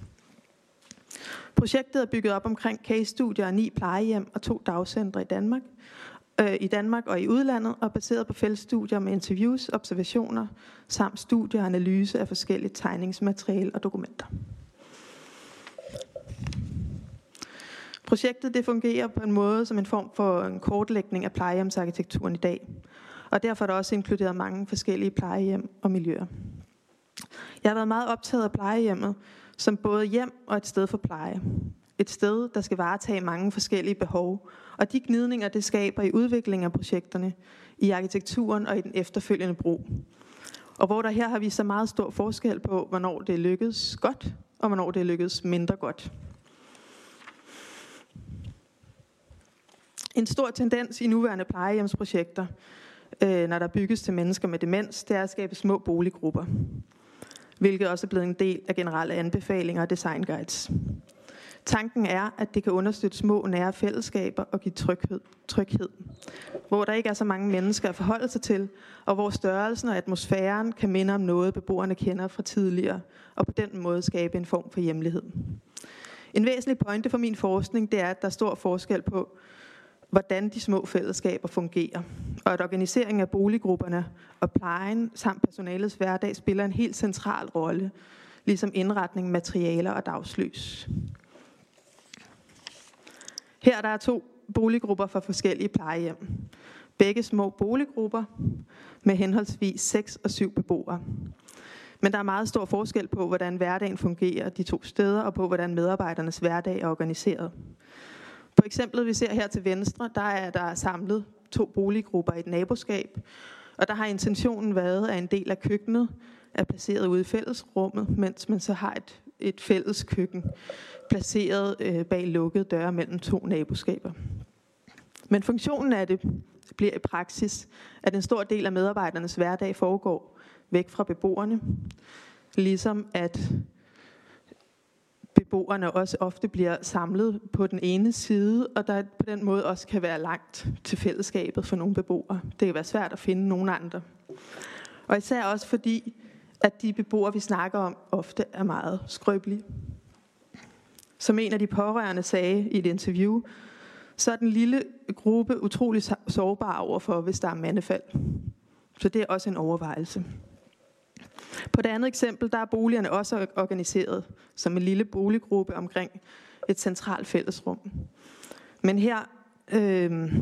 Projektet er bygget op omkring case-studier af ni plejehjem og to dagcentre i Danmark, øh, i Danmark og i udlandet, og baseret på feltstudier med interviews, observationer, samt studier og analyse af forskellige tegningsmateriale og dokumenter. Projektet det fungerer på en måde som en form for en kortlægning af plejehjemsarkitekturen i dag, og derfor er der også inkluderet mange forskellige plejehjem og miljøer. Jeg har været meget optaget af plejehjemmet som både hjem og et sted for pleje. Et sted, der skal varetage mange forskellige behov, og de gnidninger, det skaber i udviklingen af projekterne, i arkitekturen og i den efterfølgende brug. Og hvor der her har vi så meget stor forskel på, hvornår det lykkedes godt, og hvornår det lykkedes mindre godt. En stor tendens i nuværende plejehjemsprojekter, øh, når der bygges til mennesker med demens, det er at skabe små boliggrupper, hvilket også er blevet en del af generelle anbefalinger og designguides. Tanken er, at det kan understøtte små nære fællesskaber og give tryghed, tryghed, hvor der ikke er så mange mennesker at forholde sig til, og hvor størrelsen og atmosfæren kan minde om noget, beboerne kender fra tidligere, og på den måde skabe en form for hjemlighed. En væsentlig pointe for min forskning, det er, at der er stor forskel på, hvordan de små fællesskaber fungerer, og at organiseringen af boliggrupperne og plejen samt personalets hverdag spiller en helt central rolle, ligesom indretning, materialer og dagslys. Her der er to boliggrupper fra forskellige plejehjem. Begge små boliggrupper med henholdsvis 6 og 7 beboere. Men der er meget stor forskel på, hvordan hverdagen fungerer de to steder, og på, hvordan medarbejdernes hverdag er organiseret. På eksemplet, vi ser her til venstre, der er der samlet to boliggrupper i et naboskab, og der har intentionen været, at en del af køkkenet er placeret ude i fællesrummet, mens man så har et et fælles køkken, placeret øh, bag lukkede døre mellem to naboskaber. Men funktionen af det bliver i praksis, at en stor del af medarbejdernes hverdag foregår væk fra beboerne, ligesom at beboerne også ofte bliver samlet på den ene side, og der på den måde også kan være langt til fællesskabet for nogle beboere. Det kan være svært at finde nogen andre. Og især også fordi, at de beboere, vi snakker om, ofte er meget skrøbelige. Som en af de pårørende sagde i et interview, så er den lille gruppe utrolig sårbar overfor, hvis der er mandefald. Så det er også en overvejelse. På det andet eksempel, der er boligerne også organiseret som en lille boliggruppe omkring et centralt fællesrum. Men her øh,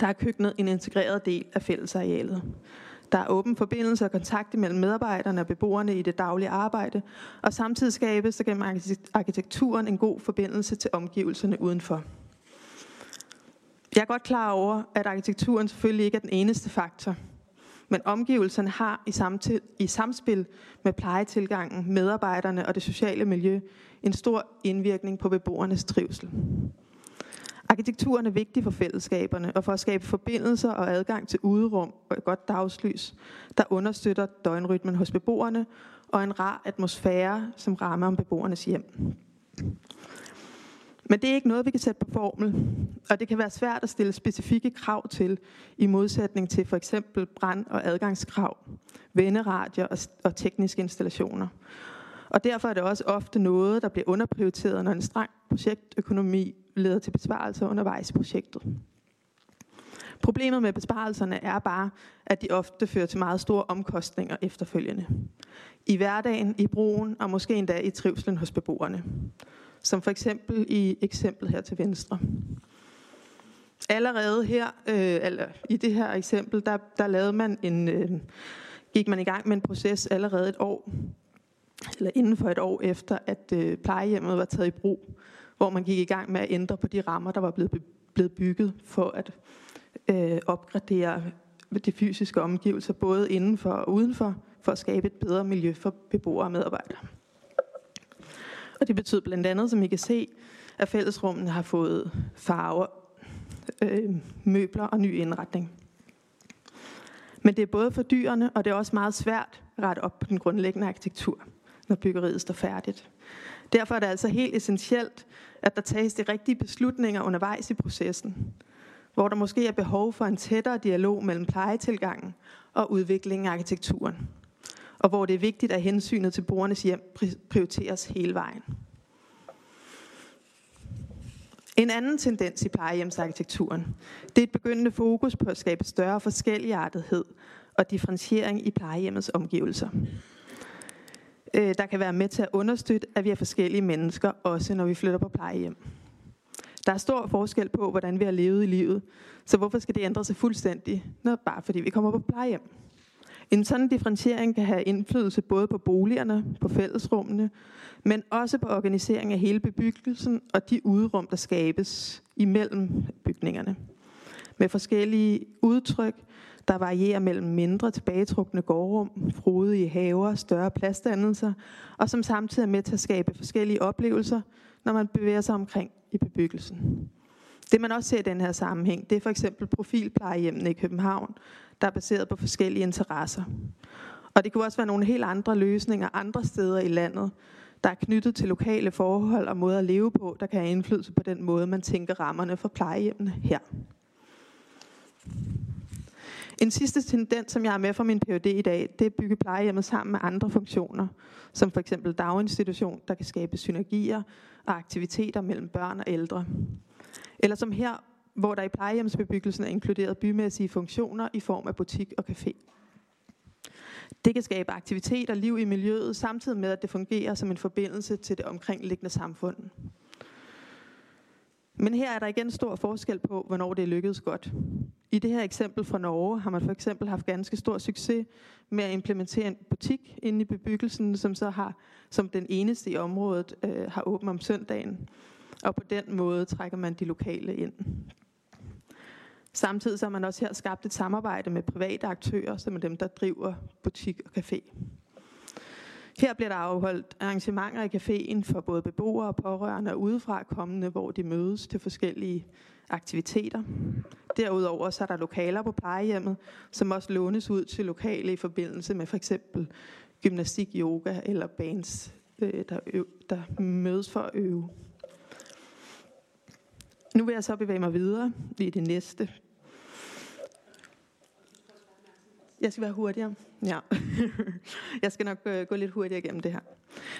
der er køkkenet en integreret del af fællesarealet. Der er åben forbindelse og kontakt mellem medarbejderne og beboerne i det daglige arbejde, og samtidig skabes der gennem arkitekturen en god forbindelse til omgivelserne udenfor. Jeg er godt klar over, at arkitekturen selvfølgelig ikke er den eneste faktor, men omgivelserne har i, samtid, i samspil med plejetilgangen, medarbejderne og det sociale miljø en stor indvirkning på beboernes trivsel. Arkitekturen er vigtig for fællesskaberne og for at skabe forbindelser og adgang til uderum og et godt dagslys, der understøtter døgnrytmen hos beboerne og en rar atmosfære, som rammer om beboernes hjem. Men det er ikke noget, vi kan sætte på formel, og det kan være svært at stille specifikke krav til, i modsætning til for eksempel brand- og adgangskrav, venderadier og, og tekniske installationer. Og derfor er det også ofte noget, der bliver underprioriteret, når en streng projektøkonomi leder til besparelser undervejs i projektet. Problemet med besparelserne er bare, at de ofte fører til meget store omkostninger efterfølgende. I hverdagen, i brugen og måske endda i trivslen hos beboerne. Som for eksempel i eksemplet her til venstre. Allerede her, øh, eller i det her eksempel, der, der lavede man en, øh, gik man i gang med en proces allerede et år, eller inden for et år efter, at øh, plejehjemmet var taget i brug, hvor man gik i gang med at ændre på de rammer, der var blevet, blevet bygget for at øh, opgradere de fysiske omgivelser, både indenfor og udenfor, for at skabe et bedre miljø for beboere og medarbejdere. Og det betyder blandt andet, som I kan se, at fællesrummene har fået farver, øh, møbler og ny indretning. Men det er både for dyrene, og det er også meget svært at rette op på den grundlæggende arkitektur, når byggeriet står færdigt. Derfor er det altså helt essentielt, at der tages de rigtige beslutninger undervejs i processen, hvor der måske er behov for en tættere dialog mellem plejetilgangen og udviklingen af arkitekturen og hvor det er vigtigt, at hensynet til borgernes hjem prioriteres hele vejen. En anden tendens i plejehjemsarkitekturen, det er et begyndende fokus på at skabe større forskelligartethed og differentiering i plejehjemmets omgivelser. Øh, der kan være med til at understøtte, at vi er forskellige mennesker, også når vi flytter på plejehjem. Der er stor forskel på, hvordan vi har levet i livet, så hvorfor skal det ændre sig fuldstændig, når bare fordi vi kommer på plejehjem? En sådan differentiering kan have indflydelse både på boligerne, på fællesrummene, men også på organiseringen af hele bebyggelsen og de udrum, der skabes imellem bygningerne. Med forskellige udtryk, der varierer mellem mindre tilbagetrukne gårdrum, frodige haver, større pladsdannelser, og som samtidig er med til at skabe forskellige oplevelser, når man bevæger sig omkring i bebyggelsen. Det man også ser i den her sammenhæng, det er for eksempel profilplejehjemmene i København, der er baseret på forskellige interesser. Og det kunne også være nogle helt andre løsninger andre steder i landet, der er knyttet til lokale forhold og måder at leve på, der kan have indflydelse på den måde, man tænker rammerne for plejehjemmene her. En sidste tendens, som jeg har med fra min PhD i dag, det er at bygge plejehjemmet sammen med andre funktioner, som for eksempel daginstitution, der kan skabe synergier og aktiviteter mellem børn og ældre. Eller som her, hvor der i plejehjemsbebyggelsen er inkluderet bymæssige funktioner i form af butik og café. Det kan skabe aktivitet og liv i miljøet, samtidig med at det fungerer som en forbindelse til det omkringliggende samfund. Men her er der igen stor forskel på, hvornår det er lykkedes godt. I det her eksempel fra Norge har man for eksempel haft ganske stor succes med at implementere en butik inde i bebyggelsen, som så har som den eneste i området øh, har åben om søndagen. Og på den måde trækker man de lokale ind. Samtidig så har man også her skabt et samarbejde med private aktører, som er dem, der driver butik og café. Her bliver der afholdt arrangementer i caféen for både beboere pårørende og udefra kommende, hvor de mødes til forskellige aktiviteter. Derudover så er der lokaler på plejehjemmet, som også lånes ud til lokale i forbindelse med for eksempel gymnastik, yoga eller bands, øh, der, øv, der mødes for at øve. Nu vil jeg så bevæge mig videre i det næste Jeg skal være hurtigere. Ja. jeg skal nok øh, gå lidt hurtigere igennem det her.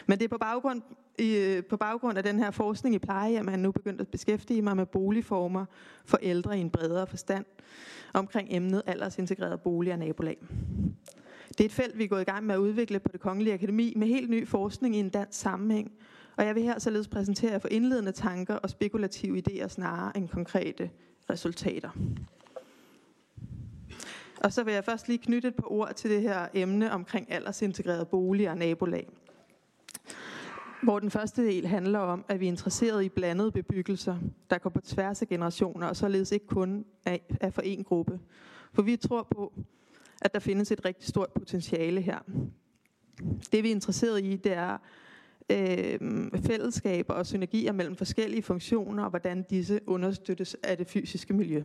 Men det er på baggrund, i, øh, på baggrund af den her forskning i pleje, at man nu begyndt at beskæftige mig med boligformer for ældre i en bredere forstand omkring emnet aldersintegreret bolig og nabolag. Det er et felt, vi er gået i gang med at udvikle på det Kongelige Akademi med helt ny forskning i en dansk sammenhæng. Og jeg vil her således præsentere jer for indledende tanker og spekulative idéer snarere end konkrete resultater. Og så vil jeg først lige knytte et par ord til det her emne omkring aldersintegreret bolig og nabolag. Hvor den første del handler om, at vi er interesseret i blandede bebyggelser, der går på tværs af generationer, og således ikke kun er for én gruppe. For vi tror på, at der findes et rigtig stort potentiale her. Det vi er interesseret i, det er øh, fællesskaber og synergier mellem forskellige funktioner, og hvordan disse understøttes af det fysiske miljø.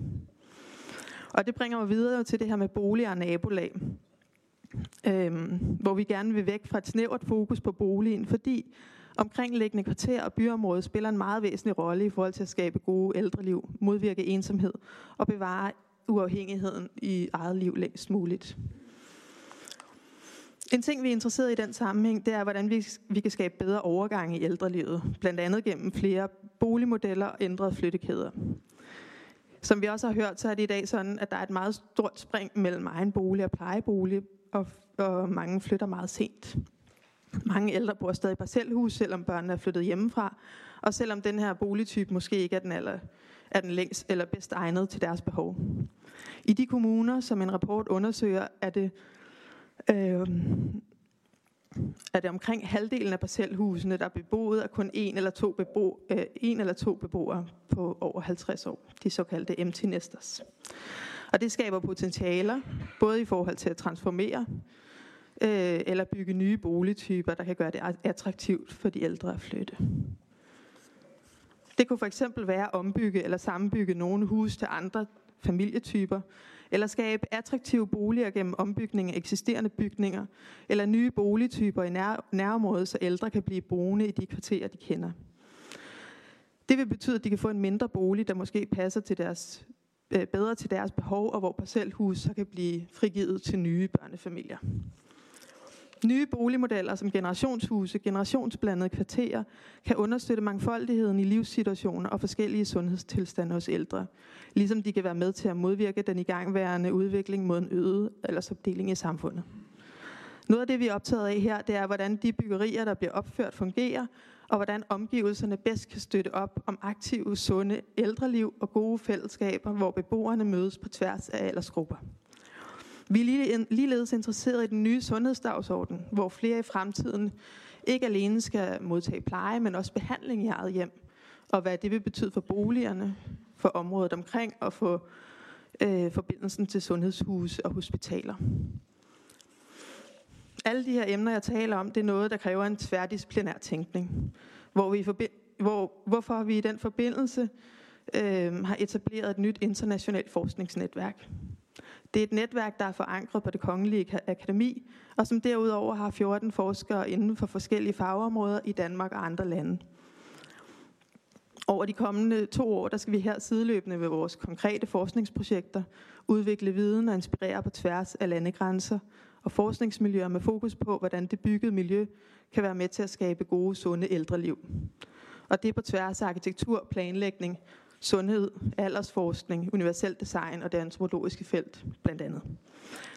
Og det bringer mig videre til det her med boliger og nabolag. Øhm, hvor vi gerne vil væk fra et snævert fokus på boligen, fordi omkringliggende kvarter og byområde spiller en meget væsentlig rolle i forhold til at skabe gode ældreliv, modvirke ensomhed og bevare uafhængigheden i eget liv længst muligt. En ting, vi er interesseret i den sammenhæng, det er, hvordan vi, vi kan skabe bedre overgang i ældrelivet, blandt andet gennem flere boligmodeller og ændrede flyttekæder. Som vi også har hørt, så er det i dag sådan, at der er et meget stort spring mellem egen bolig og plejebolig, og, og mange flytter meget sent. Mange ældre bor stadig i parcelhus, selvom børnene er flyttet hjemmefra, og selvom den her boligtype måske ikke er den, aller, er den længst eller bedst egnet til deres behov. I de kommuner, som en rapport undersøger, er det øh, er det omkring halvdelen af parcelhusene, der er beboet af kun en eller to, bebo, øh, en eller to beboere på over 50 år, de såkaldte empty nesters. Og det skaber potentialer, både i forhold til at transformere øh, eller bygge nye boligtyper, der kan gøre det attraktivt for de ældre at flytte. Det kunne for eksempel være at ombygge eller sammenbygge nogle huse til andre familietyper, eller skabe attraktive boliger gennem ombygning af eksisterende bygninger, eller nye boligtyper i nær, nærområdet, så ældre kan blive boende i de kvarterer, de kender. Det vil betyde, at de kan få en mindre bolig, der måske passer til deres, øh, bedre til deres behov, og hvor parcelhus så kan blive frigivet til nye børnefamilier. Nye boligmodeller som generationshuse, generationsblandede kvarterer, kan understøtte mangfoldigheden i livssituationer og forskellige sundhedstilstande hos ældre, ligesom de kan være med til at modvirke den igangværende udvikling mod en øget aldersopdeling i samfundet. Noget af det, vi er optaget af her, det er, hvordan de byggerier, der bliver opført, fungerer, og hvordan omgivelserne bedst kan støtte op om aktive, sunde ældreliv og gode fællesskaber, hvor beboerne mødes på tværs af aldersgrupper. Vi er ligeledes interesseret i den nye sundhedsdagsorden, hvor flere i fremtiden ikke alene skal modtage pleje, men også behandling i eget hjem, og hvad det vil betyde for boligerne, for området omkring og for øh, forbindelsen til sundhedshuse og hospitaler. Alle de her emner, jeg taler om, det er noget, der kræver en tværdisciplinær tænkning, hvor vi hvor, hvorfor vi i den forbindelse øh, har etableret et nyt internationalt forskningsnetværk. Det er et netværk, der er forankret på det kongelige akademi, og som derudover har 14 forskere inden for forskellige fagområder i Danmark og andre lande. Over de kommende to år, der skal vi her sideløbende ved vores konkrete forskningsprojekter udvikle viden og inspirere på tværs af landegrænser og forskningsmiljøer med fokus på, hvordan det byggede miljø kan være med til at skabe gode, sunde ældreliv. Og det er på tværs af arkitektur, planlægning sundhed, aldersforskning, universel design og det antropologiske felt blandt andet.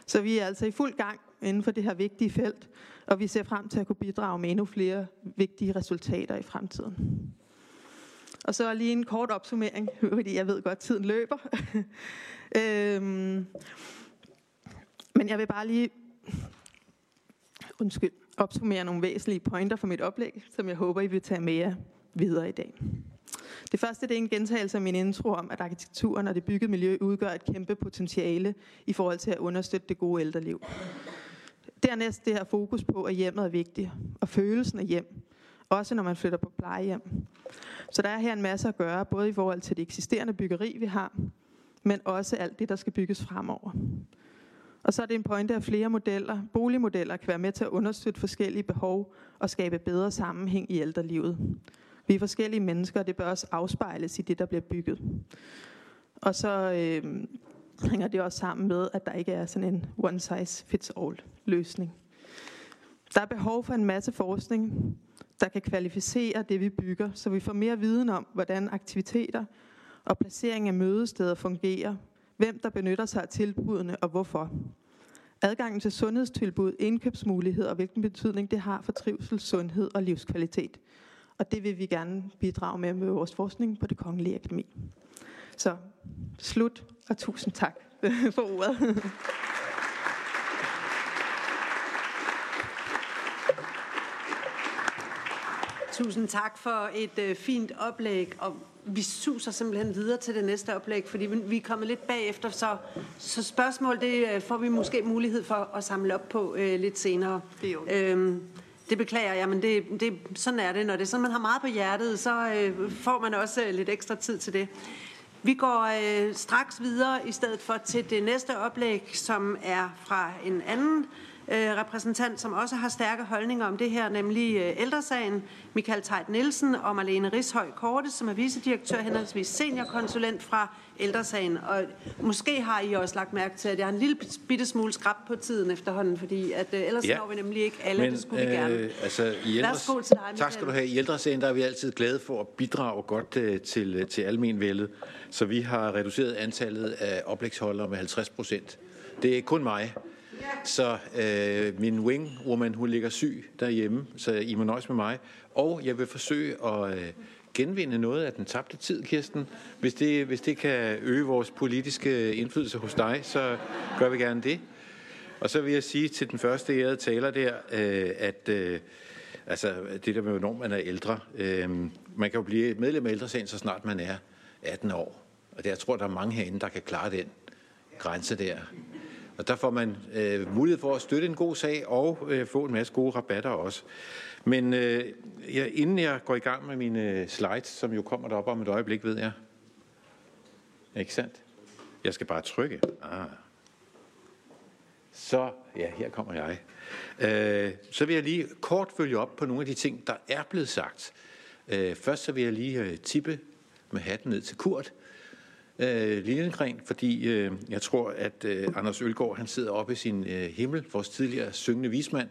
Så vi er altså i fuld gang inden for det her vigtige felt, og vi ser frem til at kunne bidrage med endnu flere vigtige resultater i fremtiden. Og så lige en kort opsummering, fordi jeg ved godt, at tiden løber. øhm, men jeg vil bare lige undskyld, opsummere nogle væsentlige pointer for mit oplæg, som jeg håber, I vil tage med jer videre i dag. Det første det er en gentagelse af min intro om, at arkitekturen og det byggede miljø udgør et kæmpe potentiale i forhold til at understøtte det gode ældreliv. Dernæst det her fokus på, at hjemmet er vigtigt, og følelsen af hjem, også når man flytter på plejehjem. Så der er her en masse at gøre, både i forhold til det eksisterende byggeri, vi har, men også alt det, der skal bygges fremover. Og så er det en pointe, at flere modeller, boligmodeller kan være med til at understøtte forskellige behov og skabe bedre sammenhæng i ældrelivet. Vi er forskellige mennesker, og det bør også afspejles i det, der bliver bygget. Og så øh, hænger det også sammen med, at der ikke er sådan en one size fits all løsning. Der er behov for en masse forskning, der kan kvalificere det, vi bygger, så vi får mere viden om, hvordan aktiviteter og placering af mødesteder fungerer, hvem der benytter sig af tilbudene og hvorfor. Adgangen til sundhedstilbud, indkøbsmuligheder og hvilken betydning det har for trivsel, sundhed og livskvalitet. Og det vil vi gerne bidrage med med vores forskning på det Kongelige Akademi. Så slut, og tusind tak for ordet. Tusind tak for et øh, fint oplæg, og vi suser simpelthen videre til det næste oplæg, fordi vi er kommet lidt bagefter, så, så spørgsmål det øh, får vi måske mulighed for at samle op på øh, lidt senere. Det er jo. Øhm, det beklager jeg, men det, det, sådan er det. Når det er sådan, man har meget på hjertet, så øh, får man også øh, lidt ekstra tid til det. Vi går øh, straks videre i stedet for til det næste oplæg, som er fra en anden øh, repræsentant, som også har stærke holdninger om det her, nemlig øh, ældresagen, Michael Tejt Nielsen og Marlene Rishøj Korte, som er vicedirektør henholdsvis seniorkonsulent fra ældresagen. Og måske har I også lagt mærke til, at jeg har en lille bitte smule skrab på tiden efterhånden, fordi at, øh, ellers ja. når vi nemlig ikke alle, Men, det skulle vi gerne. Øh, altså, i ældre, Værsgo til dig, tak skal du have. I ældresagen der er vi altid glade for at bidrage godt øh, til, øh, til almenvældet, så vi har reduceret antallet af oplægsholdere med 50 procent. Det er kun mig. Så øh, min wingwoman, hun ligger syg derhjemme, så I må nøjes med mig. Og jeg vil forsøge at øh, genvinde noget af den tabte tid, Kirsten. Hvis det, hvis det kan øge vores politiske indflydelse hos dig, så gør vi gerne det. Og så vil jeg sige til den første ærede taler der, øh, at øh, altså, det der med, hvornår man er ældre. Øh, man kan jo blive medlem af ældresagen, så snart man er 18 år. Og det, jeg tror, der er mange herinde, der kan klare den grænse der. Og der får man øh, mulighed for at støtte en god sag og øh, få en masse gode rabatter også. Men øh, ja, inden jeg går i gang med mine øh, slides, som jo kommer derop om et øjeblik, ved jeg. Ikke sandt? Jeg skal bare trykke. Ah. Så, ja, her kommer jeg. Øh, så vil jeg lige kort følge op på nogle af de ting, der er blevet sagt. Øh, først så vil jeg lige øh, tippe med hatten ned til Kurt, øh, Lillengren, fordi øh, jeg tror, at øh, Anders Ølgaard han sidder oppe i sin øh, himmel, vores tidligere syngende vismand,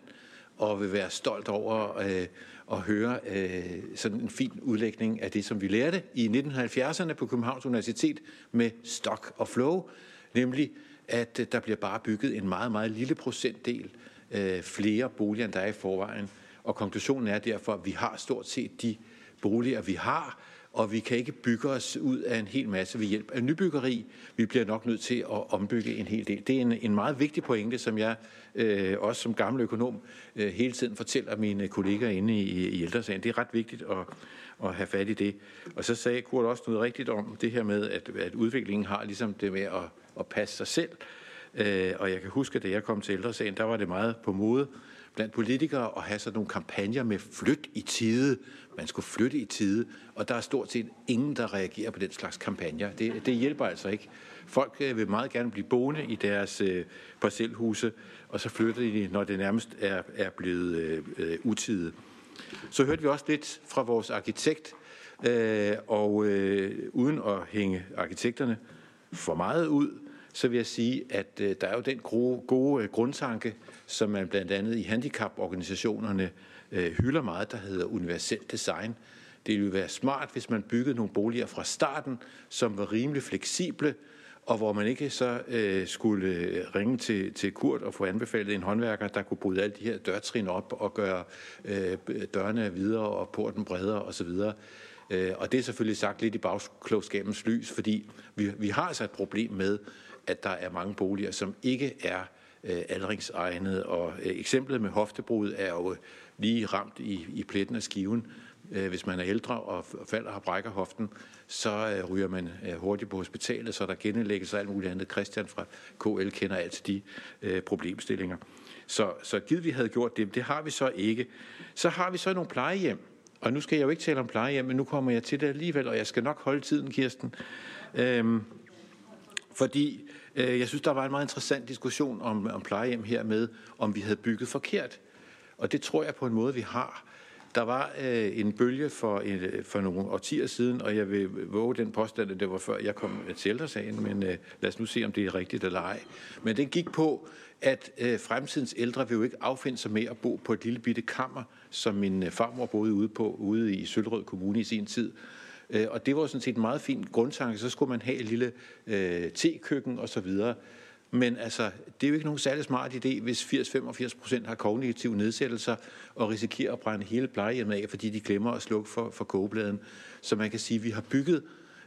og vil være stolt over øh, at høre øh, sådan en fin udlægning af det, som vi lærte i 1970'erne på Københavns Universitet med Stock og Flow, nemlig at øh, der bliver bare bygget en meget, meget lille procentdel øh, flere boliger, end der er i forvejen. Og konklusionen er derfor, at vi har stort set de boliger, vi har, og vi kan ikke bygge os ud af en hel masse ved hjælp af nybyggeri. Vi bliver nok nødt til at ombygge en hel del. Det er en, en meget vigtig pointe, som jeg øh, også som gammel økonom øh, hele tiden fortæller mine kolleger inde i, i ældresagen. Det er ret vigtigt at, at have fat i det. Og så sagde Kurt også noget rigtigt om det her med, at, at udviklingen har ligesom det med at, at passe sig selv. Øh, og jeg kan huske, at da jeg kom til ældresagen, der var det meget på mode blandt politikere at have sådan nogle kampagner med flyt i tide. Man skulle flytte i tide, og der er stort set ingen, der reagerer på den slags kampagner. Det, det hjælper altså ikke. Folk øh, vil meget gerne blive boende i deres øh, parcelhuse, og så flytter de, når det nærmest er, er blevet øh, øh, utide. Så hørte vi også lidt fra vores arkitekt, øh, og øh, uden at hænge arkitekterne for meget ud, så vil jeg sige, at øh, der er jo den gode, gode grundtanke, som man blandt andet i handicaporganisationerne øh, hylder meget, der hedder universelt design. Det ville være smart, hvis man byggede nogle boliger fra starten, som var rimelig fleksible, og hvor man ikke så øh, skulle ringe til, til Kurt og få anbefalet en håndværker, der kunne bryde alle de her dørtrin op og gøre øh, dørene videre og porten bredere osv. Øh, og det er selvfølgelig sagt lidt i bagklogskabens lys, fordi vi, vi har altså et problem med, at der er mange boliger, som ikke er øh, aldringsegnet, og øh, eksemplet med hoftebrud er jo lige ramt i, i pletten af skiven. Øh, hvis man er ældre og falder og brækker hoften, så øh, ryger man øh, hurtigt på hospitalet, så der genindlægges og alt muligt andet. Christian fra KL kender altid de øh, problemstillinger. Så, så givet vi havde gjort det, det har vi så ikke. Så har vi så nogle plejehjem, og nu skal jeg jo ikke tale om plejehjem, men nu kommer jeg til det alligevel, og jeg skal nok holde tiden, Kirsten. Øhm, fordi øh, jeg synes, der var en meget interessant diskussion om, om plejehjem her med, om vi havde bygget forkert. Og det tror jeg på en måde, vi har. Der var øh, en bølge for, en, for nogle årtier siden, og jeg vil våge den påstand, at det var før jeg kom til ældresagen, men øh, lad os nu se, om det er rigtigt eller ej. Men den gik på, at øh, fremtidens ældre vil jo ikke affinde sig med at bo på et lille bitte kammer, som min øh, farmor boede ude på, ude i Sølrød Kommune i sin tid. Øh, og det var sådan set en meget fin grundtanke. Så skulle man have et lille øh, tekøkken og så videre. Men altså, det er jo ikke nogen særlig smart idé, hvis 80-85 procent har kognitive nedsættelser og risikerer at brænde hele plejehjemmet af, fordi de glemmer at slukke for, for kogebladen. Så man kan sige, at vi har bygget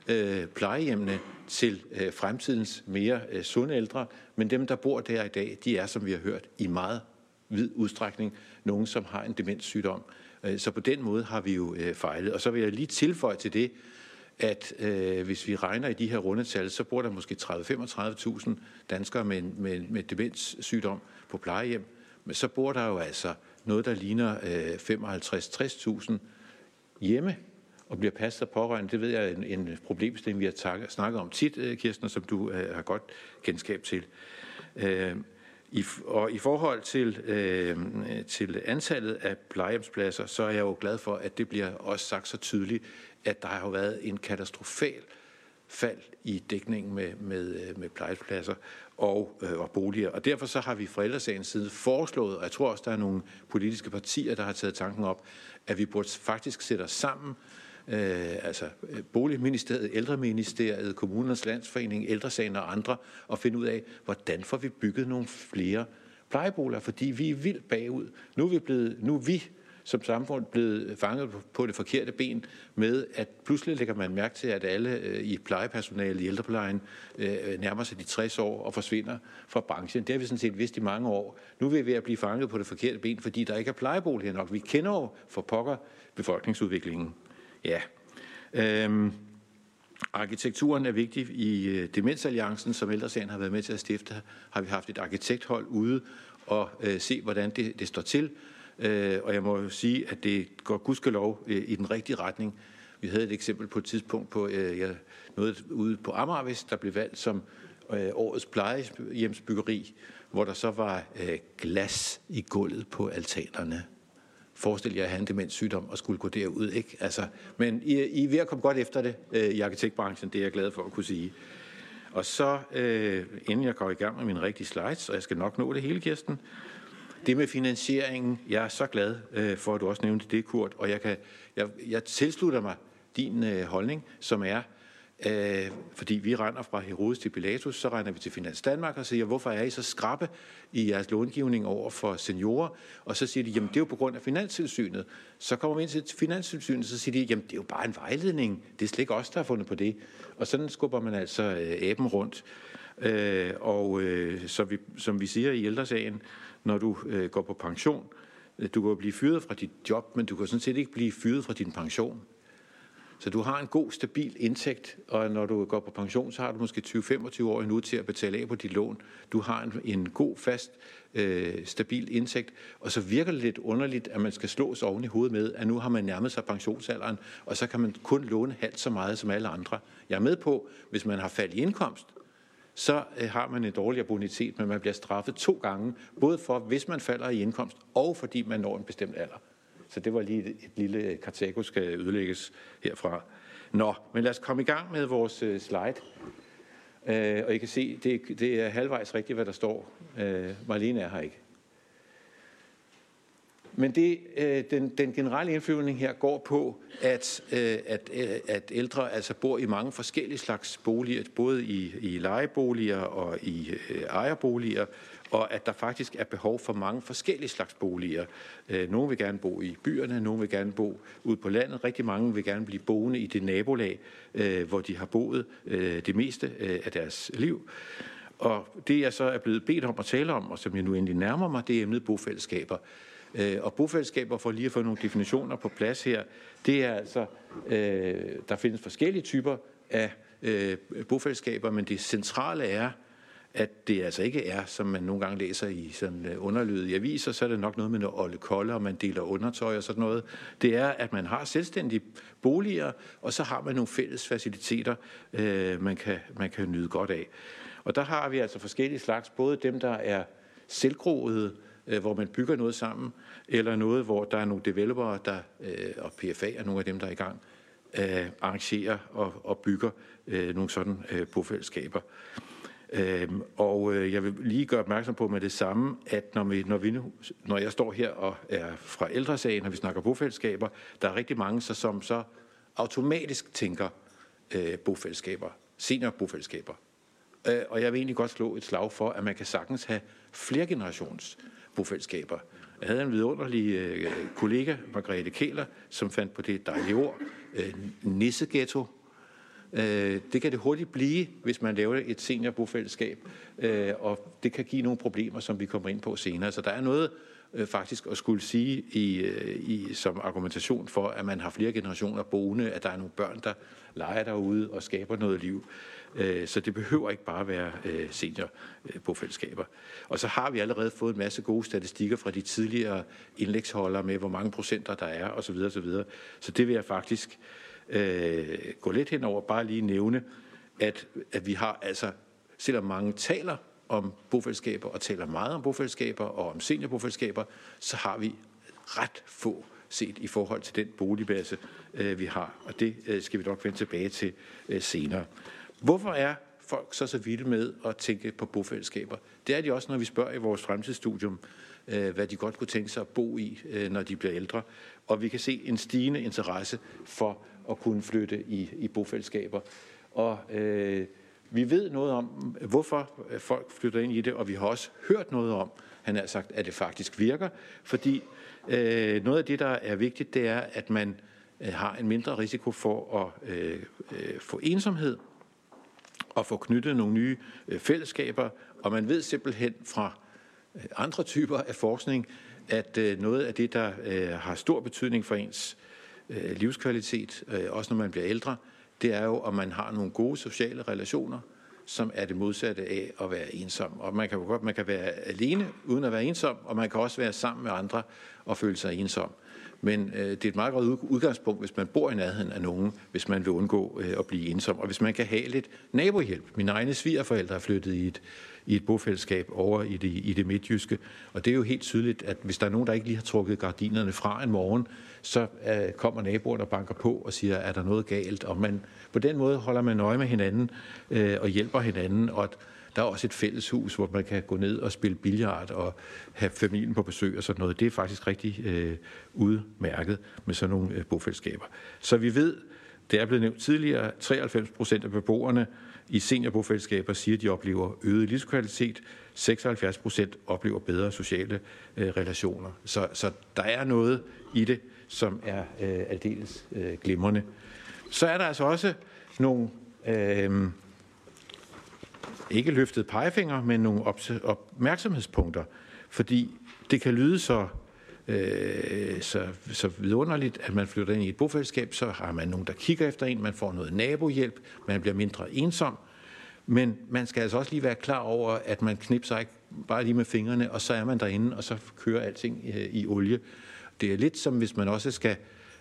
øh, plejehjemmene til øh, fremtidens mere øh, sunde ældre, men dem, der bor der i dag, de er, som vi har hørt, i meget vid udstrækning nogen, som har en demenssygdom. Øh, så på den måde har vi jo øh, fejlet. Og så vil jeg lige tilføje til det, at øh, hvis vi regner i de her rundetal, så bor der måske 30-35.000 danskere med, med, med demenssygdom på plejehjem. Men så bor der jo altså noget, der ligner øh, 55-60.000 hjemme og bliver passet af pårørende. Det ved jeg er en, en problemstilling, vi har snakket om tit, øh, Kirsten, som du øh, har godt kendskab til. Øh, i, og i forhold til, øh, til antallet af plejehjemspladser, så er jeg jo glad for, at det bliver også sagt så tydeligt, at der har jo været en katastrofal fald i dækningen med, med, øh, med plejehjemspladser og, øh, og boliger. Og derfor så har vi fra ældresagens side foreslået, og jeg tror også, der er nogle politiske partier, der har taget tanken op, at vi burde faktisk sætte os sammen øh, altså øh, Boligministeriet, Ældreministeriet, Kommunernes Landsforening, Ældresagen og andre, og finde ud af, hvordan får vi bygget nogle flere plejeboliger, fordi vi er vildt bagud. Nu er vi, blevet, nu er vi som samfund blevet fanget på det forkerte ben med, at pludselig lægger man mærke til, at alle øh, i plejepersonalet i ældreplejen øh, nærmer sig de 60 år og forsvinder fra branchen. Det har vi sådan set vidst i mange år. Nu er vi ved at blive fanget på det forkerte ben, fordi der ikke er plejeboliger nok. Vi kender jo for pokker befolkningsudviklingen. Ja. Øhm, arkitekturen er vigtig. I øh, Demensalliancen, som Ældresagen har været med til at stifte, har vi haft et arkitekthold ude og øh, se, hvordan det, det står til. Øh, og jeg må jo sige, at det går gudskelov øh, i den rigtige retning. Vi havde et eksempel på et tidspunkt på øh, ja, noget ude på Amagervis, der blev valgt som øh, årets plejehjemsbyggeri, hvor der så var øh, glas i gulvet på altanerne. Forestil jer at have en demenssygdom og skulle gå derud, ikke? Altså, men I, I er ved at komme godt efter det øh, i arkitektbranchen, det er jeg glad for at kunne sige. Og så, øh, inden jeg går i gang med mine rigtige slides, og jeg skal nok nå det hele, Kirsten, det med finansieringen, jeg er så glad øh, for, at du også nævnte det, Kurt, og jeg, kan, jeg, jeg tilslutter mig din øh, holdning, som er, Øh, fordi vi render fra Herodes til Pilatus, så regner vi til Finans Danmark og siger, hvorfor er I så skrappe i jeres långivning over for seniorer? Og så siger de, jamen det er jo på grund af Finanstilsynet. Så kommer vi ind til Finanstilsynet, så siger de, jamen det er jo bare en vejledning. Det er slet ikke os, der har fundet på det. Og sådan skubber man altså øh, aben rundt. Øh, og øh, så vi, som vi siger i ældresagen, når du øh, går på pension, øh, du kan blive fyret fra dit job, men du kan sådan set ikke blive fyret fra din pension. Så du har en god, stabil indtægt, og når du går på pension, så har du måske 20-25 år endnu til at betale af på dit lån. Du har en, en god, fast, øh, stabil indtægt, og så virker det lidt underligt, at man skal slås oven i hovedet med, at nu har man nærmet sig pensionsalderen, og så kan man kun låne halvt så meget som alle andre. Jeg er med på, hvis man har fald i indkomst, så øh, har man en dårligere bonitet, men man bliver straffet to gange, både for, hvis man falder i indkomst, og fordi man når en bestemt alder. Så det var lige et, et lille øh, Kartago skal ødelægges herfra. Nå, men lad os komme i gang med vores øh, slide. Øh, og I kan se, det, det er halvvejs rigtigt, hvad der står. Øh, Marlene er her ikke. Men det, øh, den, den generelle indflyvning her går på, at, øh, at, øh, at ældre altså bor i mange forskellige slags boliger, både i, i lejeboliger og i øh, ejerboliger, og at der faktisk er behov for mange forskellige slags boliger. Øh, nogle vil gerne bo i byerne, nogle vil gerne bo ude på landet. Rigtig mange vil gerne blive boende i det nabolag, øh, hvor de har boet øh, det meste af deres liv. Og det, jeg så er blevet bedt om at tale om, og som jeg nu endelig nærmer mig, det er emnet bofællesskaber. Og bofællesskaber, for lige at få nogle definitioner på plads her, det er altså, der findes forskellige typer af bofællesskaber, men det centrale er, at det altså ikke er, som man nogle gange læser i sådan uh, i aviser, så er det nok noget med noget olde kolde, og man deler undertøj og sådan noget. Det er, at man har selvstændige boliger, og så har man nogle fælles faciliteter, øh, man, kan, man kan nyde godt af. Og der har vi altså forskellige slags, både dem, der er selvgroede, øh, hvor man bygger noget sammen, eller noget, hvor der er nogle developere, der, øh, og PFA er nogle af dem, der er i gang, øh, arrangerer og, og bygger øh, nogle sådan øh, bofællesskaber. Øhm, og øh, jeg vil lige gøre opmærksom på med det samme, at når, vi, når, vi nu, når jeg står her og er fra ældresagen, og vi snakker bofællesskaber, der er rigtig mange, så, som så automatisk tænker øh, bofællesskaber, seniorbofællesskaber. Øh, og jeg vil egentlig godt slå et slag for, at man kan sagtens have flere generations bofællesskaber. Jeg havde en vidunderlig øh, kollega, Margrethe Kæler, som fandt på det dejlige ord, øh, nisseghetto. Øh, det kan det hurtigt blive, hvis man laver et seniorbofællesskab, øh, og det kan give nogle problemer, som vi kommer ind på senere. Så der er noget øh, faktisk at skulle sige i, øh, i, som argumentation for, at man har flere generationer boende, at der er nogle børn, der leger derude og skaber noget liv. Øh, så det behøver ikke bare være øh, senior på fællesskaber. Og så har vi allerede fået en masse gode statistikker fra de tidligere indlægsholdere med, hvor mange procenter der er osv. osv. Så det vil jeg faktisk øh, gå lidt henover, bare lige nævne, at, at vi har altså, selvom mange taler om bofællesskaber og taler meget om bofællesskaber og om seniorbofællesskaber, så har vi ret få set i forhold til den boligmasse, øh, vi har. Og det øh, skal vi nok vende tilbage til øh, senere. Hvorfor er folk så så vilde med at tænke på bofællesskaber? Det er de også, når vi spørger i vores fremtidsstudium, øh, hvad de godt kunne tænke sig at bo i, øh, når de bliver ældre. Og vi kan se en stigende interesse for at kunne flytte i, i bofællesskaber. Og øh, vi ved noget om, hvorfor øh, folk flytter ind i det, og vi har også hørt noget om, han har sagt, at det faktisk virker, fordi øh, noget af det, der er vigtigt, det er, at man øh, har en mindre risiko for at øh, øh, få ensomhed, og få knyttet nogle nye øh, fællesskaber, og man ved simpelthen fra øh, andre typer af forskning, at øh, noget af det, der øh, har stor betydning for ens øh, livskvalitet, øh, også når man bliver ældre, det er jo, om man har nogle gode sociale relationer, som er det modsatte af at være ensom. Og man kan jo godt man kan være alene uden at være ensom, og man kan også være sammen med andre og føle sig ensom. Men øh, det er et meget godt udgangspunkt, hvis man bor i nærheden af nogen, hvis man vil undgå øh, at blive ensom, og hvis man kan have lidt nabohjælp. Mine egne svigerforældre er flyttet i et, i et bofællesskab over i det, i det midtjyske, og det er jo helt tydeligt, at hvis der er nogen, der ikke lige har trukket gardinerne fra en morgen, så øh, kommer naboen og banker på og siger, er der noget galt? Og man, på den måde holder man øje med hinanden øh, og hjælper hinanden, og at der er også et fælleshus, hvor man kan gå ned og spille billard og have familien på besøg og sådan noget. Det er faktisk rigtig øh, udmærket med sådan nogle øh, bofællesskaber. Så vi ved, det er blevet nævnt tidligere, 93 procent af beboerne i seniorbofællesskaber siger, at de oplever øget livskvalitet. 76 procent oplever bedre sociale øh, relationer. Så, så der er noget i det, som er øh, aldeles øh, glimrende. Så er der altså også nogle øh, ikke løftet pegefinger, men nogle opmærksomhedspunkter. Fordi det kan lyde så, øh, så, så vidunderligt, at man flytter ind i et bofællesskab, så har man nogen, der kigger efter en, man får noget nabohjælp, man bliver mindre ensom. Men man skal altså også lige være klar over, at man knipser ikke bare lige med fingrene, og så er man derinde, og så kører alting øh, i olie. Det er lidt som hvis man også skal,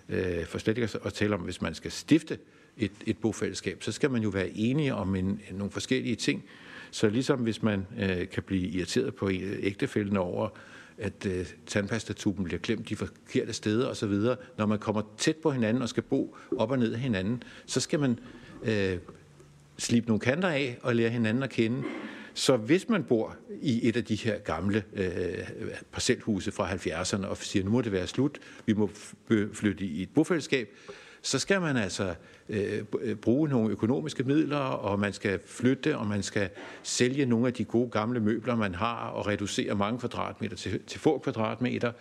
øh, for slet ikke at tale om, hvis man skal stifte et, et bofællesskab, så skal man jo være enige om en, nogle forskellige ting. Så ligesom hvis man øh, kan blive irriteret på ægtefælden over, at øh, tandpastatuben bliver klemt de forkerte steder osv., når man kommer tæt på hinanden og skal bo op og ned af hinanden, så skal man øh, slippe nogle kanter af og lære hinanden at kende. Så hvis man bor i et af de her gamle øh, parcelhuse fra 70'erne og siger, nu må det være slut, vi må flytte i et bofællesskab, så skal man altså øh, bruge nogle økonomiske midler, og man skal flytte, og man skal sælge nogle af de gode gamle møbler, man har, og reducere mange kvadratmeter til, til få kvadratmeter.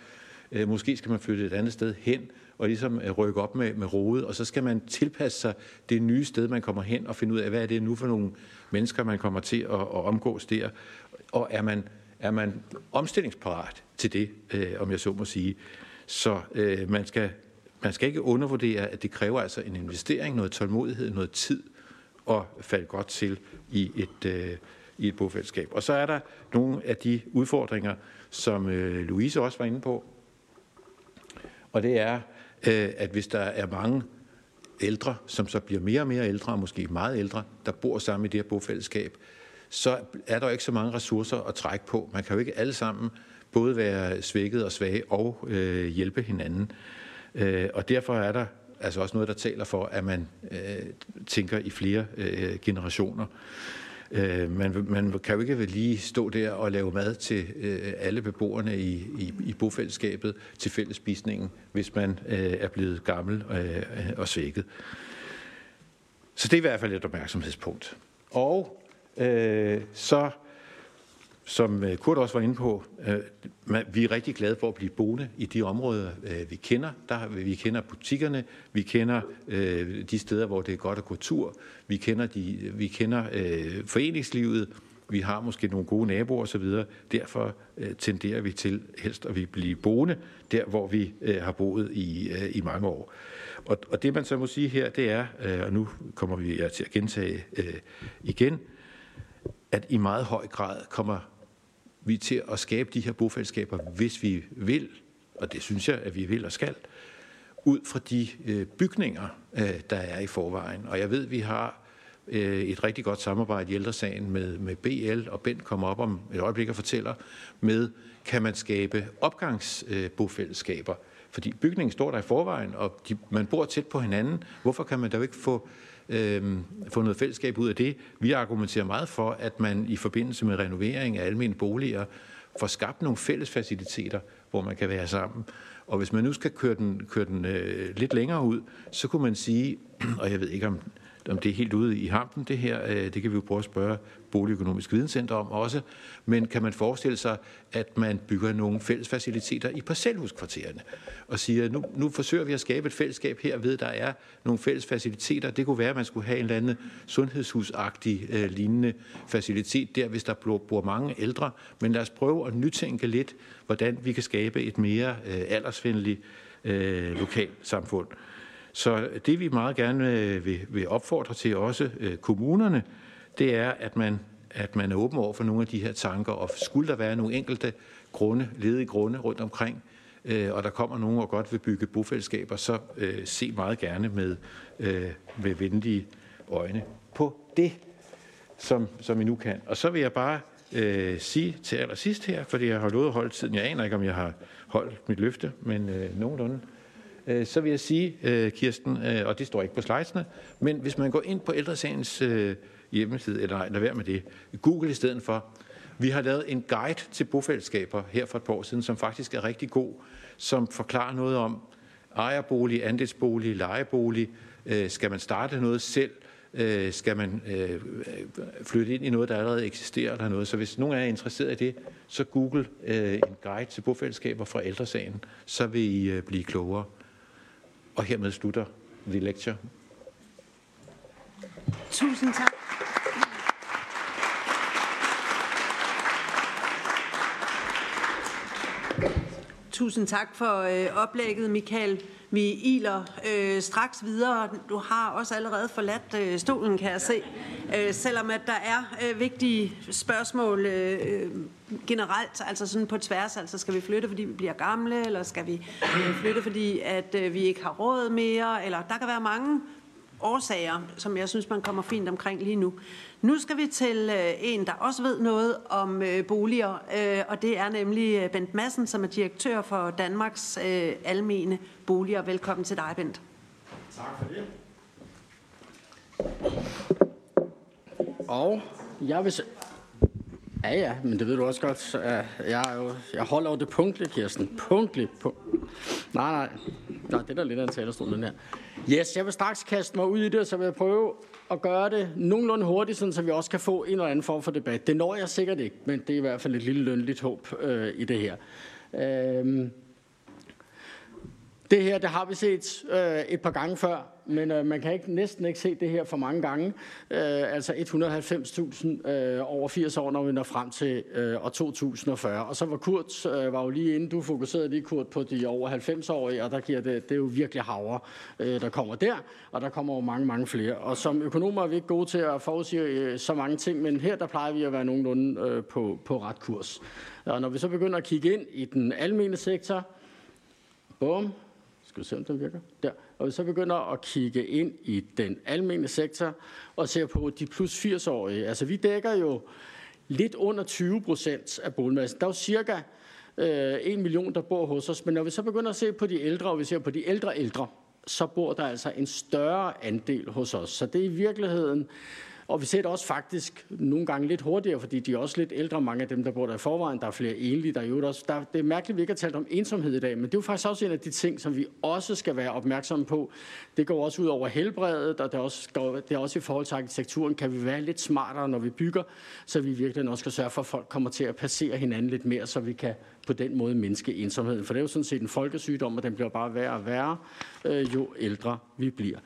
Øh, måske skal man flytte et andet sted hen, og ligesom øh, rykke op med, med rodet, og så skal man tilpasse sig det nye sted, man kommer hen, og finde ud af, hvad er det nu for nogle mennesker, man kommer til at, at omgås der. Og er man, er man omstillingsparat til det, øh, om jeg så må sige. Så øh, man skal man skal ikke undervurdere, at det kræver altså en investering, noget tålmodighed, noget tid at falde godt til i et øh, i et bofællesskab. Og så er der nogle af de udfordringer, som øh, Louise også var inde på. Og det er, øh, Øh, at hvis der er mange ældre, som så bliver mere og mere ældre, og måske meget ældre, der bor sammen i det her bofællesskab, så er der ikke så mange ressourcer at trække på. Man kan jo ikke alle sammen både være svækket og svage og øh, hjælpe hinanden. Øh, og derfor er der altså også noget, der taler for, at man øh, tænker i flere øh, generationer. Øh, man, man kan jo ikke lige stå der og lave mad til øh, alle beboerne i, i, i bofællesskabet til fællesspisningen, hvis man øh, er blevet gammel øh, og svækket. Så det er i hvert fald et opmærksomhedspunkt. Og øh, så som øh, Kurt også var inde på, øh, vi er rigtig glade for at blive boende i de områder, øh, vi kender. Der, vi kender butikkerne, vi kender de steder, hvor det er godt at gå tur, vi kender, de, vi kender foreningslivet, vi har måske nogle gode naboer osv. Derfor tenderer vi til helst at vi blive boende der, hvor vi har boet i, i mange år. Og, og det man så må sige her, det er, og nu kommer vi til at gentage igen, at i meget høj grad kommer vi er til at skabe de her bofællesskaber, hvis vi vil, og det synes jeg, at vi vil og skal, ud fra de øh, bygninger, øh, der er i forvejen. Og jeg ved, at vi har øh, et rigtig godt samarbejde i ældresagen med, med BL, og Bent kommer op om et øjeblik og fortæller med, kan man skabe opgangsbofællesskaber? Fordi bygningen står der i forvejen, og de, man bor tæt på hinanden. Hvorfor kan man da ikke få øh, få noget fællesskab ud af det. Vi argumenterer meget for, at man i forbindelse med renovering af almindelige boliger får skabt nogle fælles faciliteter, hvor man kan være sammen. Og hvis man nu skal køre den, køre den øh, lidt længere ud, så kunne man sige, og jeg ved ikke om om det er helt ude i hampen, det her. Øh, det kan vi jo prøve at spørge Boligøkonomisk Videnscenter om også. Men kan man forestille sig, at man bygger nogle fælles faciliteter i parcelhuskvartererne og siger, nu, nu forsøger vi at skabe et fællesskab her ved, der er nogle fælles faciliteter. Det kunne være, at man skulle have en eller anden sundhedshusagtig øh, lignende facilitet der, hvis der bor mange ældre. Men lad os prøve at nytænke lidt, hvordan vi kan skabe et mere øh, aldersvenligt øh, lokalsamfund. samfund. Så det vi meget gerne øh, vil, vil opfordre til også øh, kommunerne, det er, at man, at man er åben over for nogle af de her tanker, og skulle der være nogle enkelte grunde, ledige grunde rundt omkring, øh, og der kommer nogen og godt vil bygge bofællesskaber, så øh, se meget gerne med, øh, med venlige øjne på det, som, som I nu kan. Og så vil jeg bare øh, sige til allersidst her, fordi jeg har lovet at holde tiden. Jeg aner ikke, om jeg har holdt mit løfte, men øh, nogenlunde. Øh, Øh, så vil jeg sige, øh, Kirsten, øh, og det står ikke på slidesene, men hvis man går ind på ældresagens øh, hjemmeside, eller nej, lad være med det, Google i stedet for, vi har lavet en guide til bofællesskaber her for et par år siden, som faktisk er rigtig god, som forklarer noget om ejerbolig, andelsbolig, lejebolig, øh, skal man starte noget selv, skal man flytte ind i noget, der allerede eksisterer eller noget. Så hvis nogen er interesseret i det, så google en guide til bofællesskaber fra ældresagen, så vil I blive klogere. Og hermed slutter The Lecture. Tusind tak. Tusind tak for øh, oplægget, Michael. Vi iler øh, straks videre. Du har også allerede forladt øh, stolen, kan jeg se. Øh, selvom at der er øh, vigtige spørgsmål øh, øh generelt, altså sådan på tværs, altså skal vi flytte, fordi vi bliver gamle, eller skal vi øh, flytte, fordi at øh, vi ikke har råd mere, eller der kan være mange årsager, som jeg synes, man kommer fint omkring lige nu. Nu skal vi til øh, en, der også ved noget om øh, boliger, øh, og det er nemlig øh, Bent Madsen, som er direktør for Danmarks øh, Almene Boliger. Velkommen til dig, Bent. Tak for det. Og jeg vil... Ja, ja, men det ved du også godt. Jeg, er jo, jeg holder jo det punktligt, Kirsten. Punktligt. på. Nej, nej. Nej, det er da lidt af en talerstol, den her. Yes, jeg vil straks kaste mig ud i det, så vil jeg prøve at gøre det nogenlunde hurtigt, sådan, så vi også kan få en eller anden form for debat. Det når jeg sikkert ikke, men det er i hvert fald et lille lønligt håb øh, i det her. Øh, det her, det har vi set øh, et par gange før, men øh, man kan ikke, næsten ikke se det her for mange gange. Øh, altså 190.000 øh, over 80 år, når vi når frem til øh, år 2040. Og så var Kurt, øh, var jo lige inden du fokuserede lige Kurt på de over 90-årige, og der giver det, det er jo virkelig havre, øh, der kommer der, og der kommer jo mange, mange flere. Og som økonomer er vi ikke gode til at forudsige øh, så mange ting, men her der plejer vi at være nogenlunde øh, på, på ret kurs. Og når vi så begynder at kigge ind i den almene sektor, bum, skal vi se, om den virker? Der. Og vi så begynder at kigge ind i den almene sektor og ser på de plus 80-årige. Altså vi dækker jo lidt under 20 procent af boligmassen. Der er jo cirka øh, 1 million, der bor hos os. Men når vi så begynder at se på de ældre, og vi ser på de ældre ældre, så bor der altså en større andel hos os. Så det er i virkeligheden og vi ser det også faktisk nogle gange lidt hurtigere, fordi de er også lidt ældre, mange af dem, der bor der i forvejen. Der er flere enlige, der er jo også. Der, det er mærkeligt, at vi ikke har talt om ensomhed i dag, men det er jo faktisk også en af de ting, som vi også skal være opmærksomme på. Det går også ud over helbredet, og det er også, det er også i forhold til arkitekturen, kan vi være lidt smartere, når vi bygger, så vi virkelig også skal sørge for, at folk kommer til at passere hinanden lidt mere, så vi kan på den måde mindske ensomheden. For det er jo sådan set en folkesygdom, og den bliver bare værre og værre, øh, jo ældre vi bliver.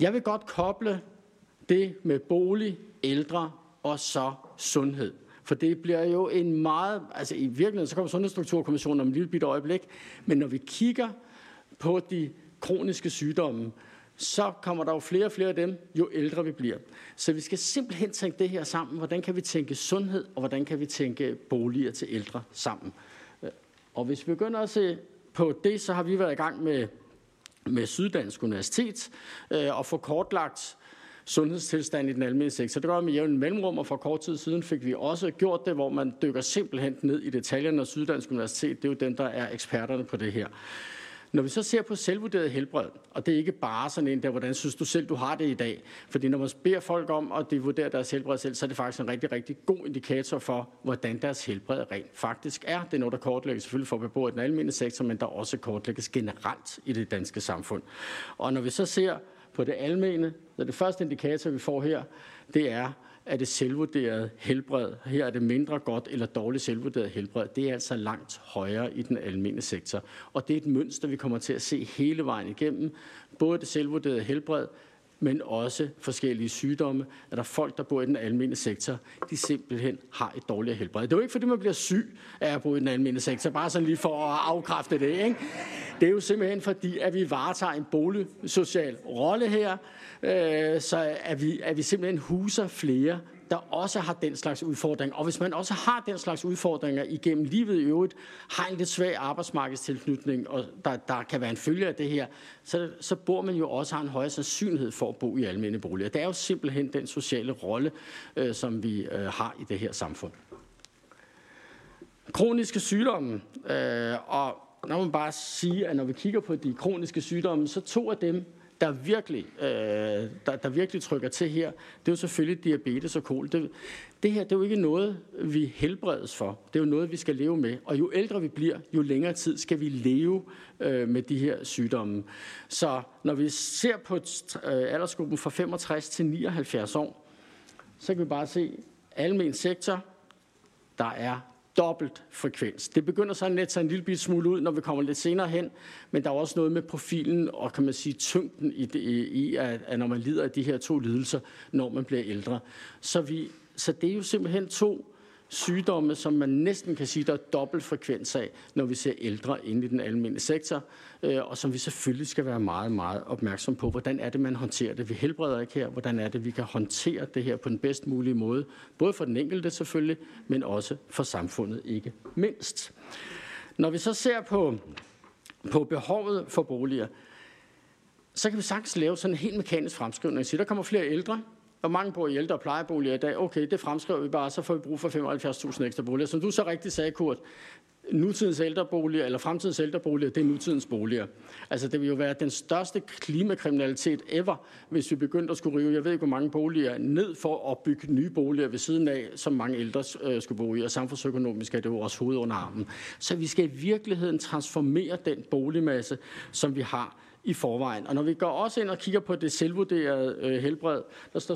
Jeg vil godt koble det med bolig, ældre og så sundhed. For det bliver jo en meget, altså i virkeligheden, så kommer Sundhedsstrukturkommissionen om et lille bitte øjeblik, men når vi kigger på de kroniske sygdomme, så kommer der jo flere og flere af dem, jo ældre vi bliver. Så vi skal simpelthen tænke det her sammen. Hvordan kan vi tænke sundhed, og hvordan kan vi tænke boliger til ældre sammen? Og hvis vi begynder at se på det, så har vi været i gang med, med Syddansk Universitet øh, og få kortlagt sundhedstilstand i den almindelige sektor. Det gør med jævn mellemrum, og for kort tid siden fik vi også gjort det, hvor man dykker simpelthen ned i detaljerne, og Syddansk Universitet, det er jo den, der er eksperterne på det her. Når vi så ser på selvvurderet helbred, og det er ikke bare sådan en der, hvordan synes du selv, du har det i dag? Fordi når man beder folk om at de vurderer deres helbred selv, så er det faktisk en rigtig, rigtig god indikator for, hvordan deres helbred rent faktisk er. Det er noget, der kortlægges selvfølgelig for beboere i den almindelige sektor, men der også kortlægges generelt i det danske samfund. Og når vi så ser på det almene. Så det første indikator, vi får her, det er, at det selvvurderede helbred, her er det mindre godt eller dårligt selvvurderet helbred, det er altså langt højere i den almene sektor. Og det er et mønster, vi kommer til at se hele vejen igennem. Både det selvvurderede helbred, men også forskellige sygdomme, at der er folk, der bor i den almindelige sektor, de simpelthen har et dårligere helbred. Det er jo ikke, fordi man bliver syg af at bo i den almindelige sektor, bare sådan lige for at afkræfte det. Ikke? Det er jo simpelthen fordi, at vi varetager en boligsocial rolle her, øh, så at vi, at vi simpelthen huser flere der også har den slags udfordringer. Og hvis man også har den slags udfordringer igennem livet i øvrigt, har en lidt svag arbejdsmarkedstilknytning, og der, der kan være en følge af det her, så, så bor man jo også har en højere sandsynlighed for at bo i almindelige boliger. Det er jo simpelthen den sociale rolle, øh, som vi øh, har i det her samfund. Kroniske sygdomme, øh, og når man bare sige, at når vi kigger på de kroniske sygdomme, så to af dem, der virkelig, øh, der, der virkelig trykker til her, det er jo selvfølgelig diabetes og kol. Det, det her det er jo ikke noget, vi helbredes for. Det er jo noget, vi skal leve med. Og jo ældre vi bliver, jo længere tid skal vi leve øh, med de her sygdomme. Så når vi ser på øh, aldersgruppen fra 65 til 79 år, så kan vi bare se, almen sektor, der er dobbelt frekvens. Det begynder så at sig en lille smule ud, når vi kommer lidt senere hen, men der er også noget med profilen og kan man sige tyngden i, det, i at, at når man lider af de her to lidelser, når man bliver ældre. Så, vi, så det er jo simpelthen to sygdomme, som man næsten kan sige, der er dobbelt frekvens af, når vi ser ældre inde i den almindelige sektor, øh, og som vi selvfølgelig skal være meget, meget opmærksom på. Hvordan er det, man håndterer det? Vi helbreder ikke her. Hvordan er det, vi kan håndtere det her på den bedst mulige måde? Både for den enkelte selvfølgelig, men også for samfundet ikke mindst. Når vi så ser på, på behovet for boliger, så kan vi sagtens lave sådan en helt mekanisk fremskrivning. Så der kommer flere ældre, hvor mange bor i ældre- plejeboliger i dag? Okay, det fremskriver vi bare, så får vi brug for 75.000 ekstra boliger. Som du så rigtigt sagde, Kurt, nutidens ældreboliger, eller fremtidens ældreboliger, det er nutidens boliger. Altså, det vil jo være den største klimakriminalitet ever, hvis vi begyndte at skulle rive, jeg ved ikke, hvor mange boliger ned for at bygge nye boliger ved siden af, som mange ældre øh, skal bo i, og samfundsøkonomisk er det jo også hoved under armen. Så vi skal i virkeligheden transformere den boligmasse, som vi har i forvejen. Og når vi går også ind og kigger på det selvvurderede øh, helbred, der står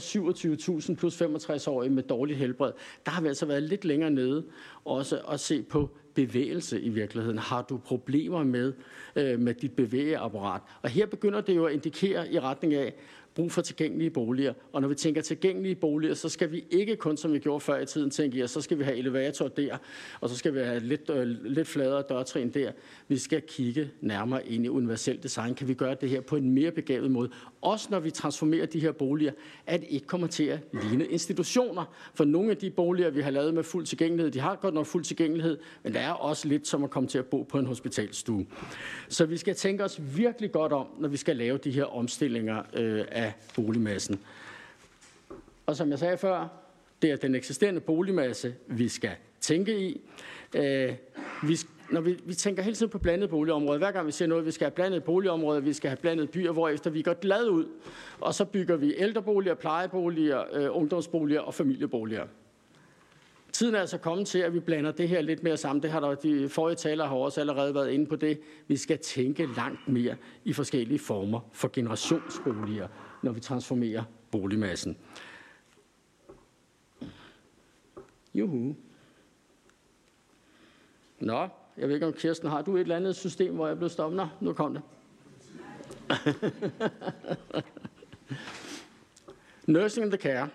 27.000 plus 65 år med dårligt helbred, der har vi altså været lidt længere nede også at se på bevægelse i virkeligheden? Har du problemer med, øh, med dit bevægeapparat? Og her begynder det jo at indikere i retning af, brug for tilgængelige boliger. Og når vi tænker tilgængelige boliger, så skal vi ikke kun, som vi gjorde før i tiden, tænke, ja, så skal vi have elevator der, og så skal vi have lidt, øh, lidt fladere dørtrin der. Vi skal kigge nærmere ind i universel design. Kan vi gøre det her på en mere begavet måde? Også når vi transformerer de her boliger, at det ikke kommer til at ligne institutioner. For nogle af de boliger, vi har lavet med fuld tilgængelighed, de har godt nok fuld tilgængelighed, men det er også lidt som at komme til at bo på en hospitalstue. Så vi skal tænke os virkelig godt om, når vi skal lave de her omstillinger øh, af boligmassen. Og som jeg sagde før, det er den eksisterende boligmasse, vi skal tænke i. Øh, vi, når vi, vi tænker hele tiden på blandet boligområder. Hver gang vi siger noget, vi skal have blandet boligområder, vi skal have blandet byer, hvor efter vi går glad ud. Og så bygger vi ældreboliger, plejeboliger, øh, ungdomsboliger og familieboliger. Tiden er altså kommet til, at vi blander det her lidt mere sammen. Det har der, de forrige talere har også allerede været inde på det. Vi skal tænke langt mere i forskellige former for generationsboliger, når vi transformerer boligmassen. Juhu. Nå, jeg ved ikke om Kirsten har du et eller andet system, hvor jeg blev stoppet? Nå, nu kom det. Nursing in the Care.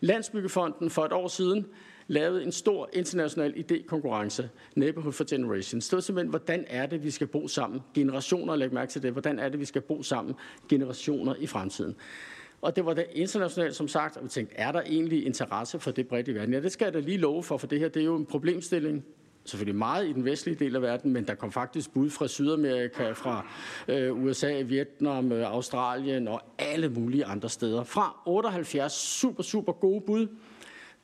Landsbyggefonden for et år siden lavede en stor international idékonkurrence, Neighborhood for Generations. Det var simpelthen, hvordan er det, vi skal bo sammen? Generationer, læg mærke til det. Hvordan er det, vi skal bo sammen? Generationer i fremtiden. Og det var det internationalt, som sagt, og vi tænkte, er der egentlig interesse for det bredt i verden? Ja, det skal jeg da lige love for, for det her det er jo en problemstilling, selvfølgelig meget i den vestlige del af verden, men der kom faktisk bud fra Sydamerika, fra øh, USA, Vietnam, øh, Australien og alle mulige andre steder. Fra 78 super, super gode bud.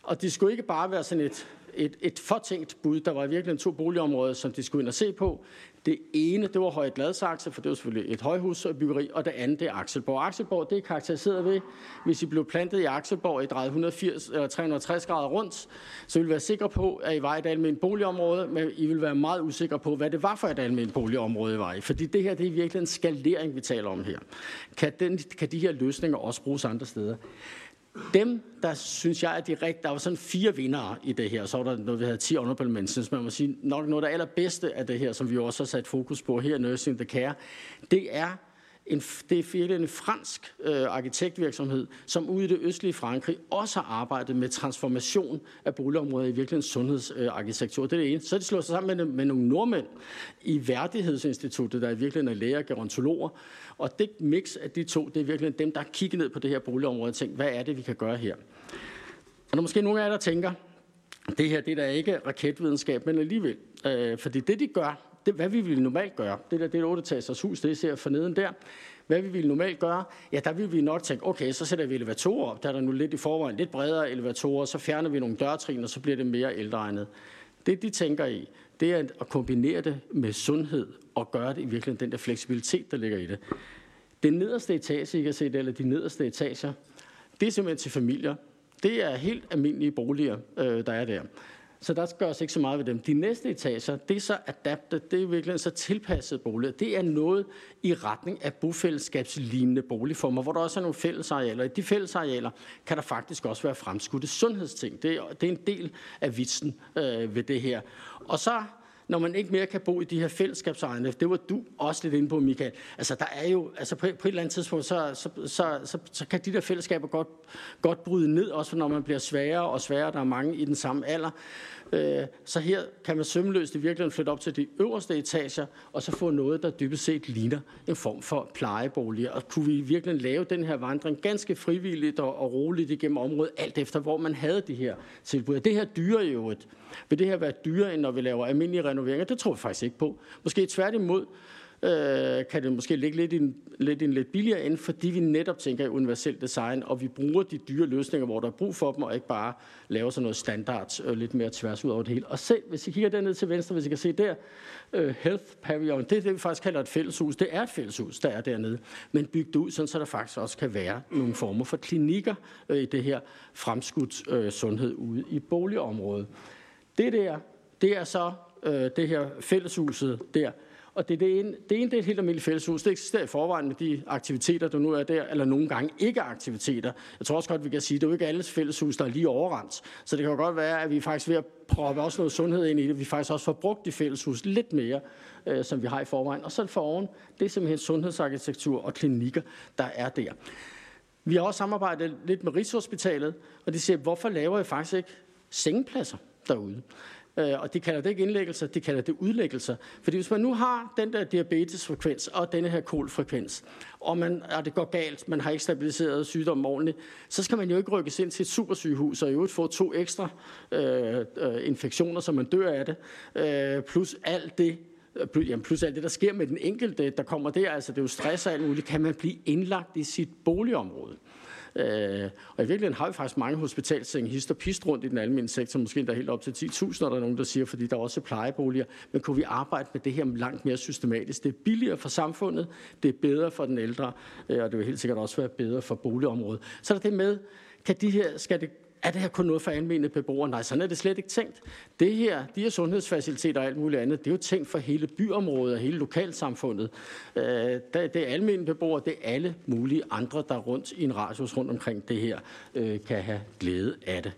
Og det skulle ikke bare være sådan et, et, et fortænkt bud. Der var virkelig to boligområder, som de skulle ind og se på. Det ene, det var Høje Gladsaxe, for det var selvfølgelig et højhusbyggeri, og det andet, det er Akselborg. Akselborg, det er karakteriseret ved, hvis I blev plantet i Akselborg i drejet 180 eller 360 grader rundt, så ville I være sikre på, at I var et almindeligt boligområde, men I ville være meget usikre på, hvad det var for et almindeligt boligområde, I var i. Fordi det her, det er virkelig en skalering, vi taler om her. Kan, den, kan de her løsninger også bruges andre steder? Dem, der synes jeg, at de rigtige, der var sådan fire vinder i det her, så var der noget, vi havde 10 honorable mentions, man må sige, nok noget af det allerbedste af det her, som vi også har sat fokus på her, Nursing the Care, det er en, det er virkelig en fransk øh, arkitektvirksomhed, som ude i det østlige Frankrig også har arbejdet med transformation af boligområder i virkelig en sundhedsarkitektur. Øh, det er det ene. Så de slår sig sammen med, med nogle nordmænd i Værdighedsinstituttet, der i virkelig er læger og gerontologer. Og det mix af de to, det er virkelig dem, der har kigget ned på det her boligområde og tænkt, hvad er det, vi kan gøre her? Og der måske nogle af jer, der tænker, det her det er da ikke raketvidenskab, men alligevel. Øh, fordi det, de gør, det, hvad vi ville normalt gøre, det der det er 8 hus, det ser for neden der, hvad vi ville normalt gøre, ja, der ville vi nok tænke, okay, så sætter vi elevatorer op, der er der nu lidt i forvejen, lidt bredere elevatorer, så fjerner vi nogle dørtrin, og så bliver det mere ældreegnet. Det, de tænker i, det er at kombinere det med sundhed, og gøre det i virkeligheden den der fleksibilitet, der ligger i det. Den nederste etage, I kan se det, eller de nederste etager, det er simpelthen til familier. Det er helt almindelige boliger, øh, der er der. Så der gøres ikke så meget ved dem. De næste etager, det er så adaptet, det er virkelig så tilpasset boliger. Det er noget i retning af bofællesskabslignende boligformer, hvor der også er nogle fællesarealer. I de fællesarealer kan der faktisk også være fremskudte sundhedsting. Det er, det er en del af vitsen øh, ved det her. Og så når man ikke mere kan bo i de her fællesskabsejerne. Det var du også lidt inde på, Michael. Altså, der er jo, altså på, på et eller andet tidspunkt, så, så, så, så, så kan de der fællesskaber godt, godt bryde ned, også når man bliver sværere og sværere. Der er mange i den samme alder. Øh, så her kan man sømløst i virkeligheden flytte op til de øverste etager, og så få noget, der dybest set ligner en form for plejeboliger. Og kunne vi virkelig lave den her vandring ganske frivilligt og, roligt igennem området, alt efter hvor man havde de her tilbud. Det her dyre jo et. Vil det her være dyrere, end når vi laver almindelige renoveringer? Det tror jeg faktisk ikke på. Måske tværtimod øh, kan det måske ligge lidt i, en, lidt i en lidt billigere ende, fordi vi netop tænker i universelt design, og vi bruger de dyre løsninger, hvor der er brug for dem, og ikke bare laver sådan noget standard øh, lidt mere tværs ud over det hele. Og se, hvis I kigger derned til venstre, hvis I kan se der, øh, Health Pavilion, det er det, vi faktisk kalder et fælleshus. Det er et fælleshus, der er dernede, men bygget ud, sådan, så der faktisk også kan være nogle former for klinikker øh, i det her fremskudt øh, sundhed ude i boligområdet. Det der, det er så øh, det her fælleshuset der, og det, det, ene, det ene det er et helt almindeligt fælleshus. Det eksisterer i forvejen med de aktiviteter, der nu er der, eller nogle gange ikke aktiviteter. Jeg tror også godt, vi kan sige, at det er jo ikke alles fælleshus, der er lige overrendt. Så det kan jo godt være, at vi faktisk ved at proppe også noget sundhed ind i det, vi faktisk også får brugt de fælleshus lidt mere, øh, som vi har i forvejen. Og så for oven, det er simpelthen sundhedsarkitektur og klinikker, der er der. Vi har også samarbejdet lidt med Rigshospitalet, og de siger, hvorfor laver I faktisk ikke sengepladser derude? Øh, og de kalder det ikke indlæggelser, de kalder det udlæggelser. Fordi hvis man nu har den der diabetesfrekvens og denne her kolfrekvens, og, man, og det går galt, man har ikke stabiliseret sygdommen ordentligt, så skal man jo ikke rykkes ind til et supersygehus og i øvrigt få to ekstra øh, øh infektioner, så man dør af det, øh, plus alt det, øh, Jamen plus alt det, der sker med den enkelte, der kommer der, altså det er jo stress og alt muligt, kan man blive indlagt i sit boligområde. Øh, Øh, og i virkeligheden har vi faktisk mange hospitalsenge, hist og pist rundt i den almindelige sektor, måske endda helt op til 10.000, når der er nogen, der siger, fordi der er også plejeboliger. Men kunne vi arbejde med det her langt mere systematisk? Det er billigere for samfundet, det er bedre for den ældre, øh, og det vil helt sikkert også være bedre for boligområdet. Så er der det med, kan de her, skal det er det her kun noget for almindelige beboere? Nej, sådan er det slet ikke tænkt. Det her, de her sundhedsfaciliteter og alt muligt andet, det er jo tænkt for hele byområdet og hele lokalsamfundet. Øh, det er almindelige beboere, det er alle mulige andre, der rundt i en radius rundt omkring det her, øh, kan have glæde af det.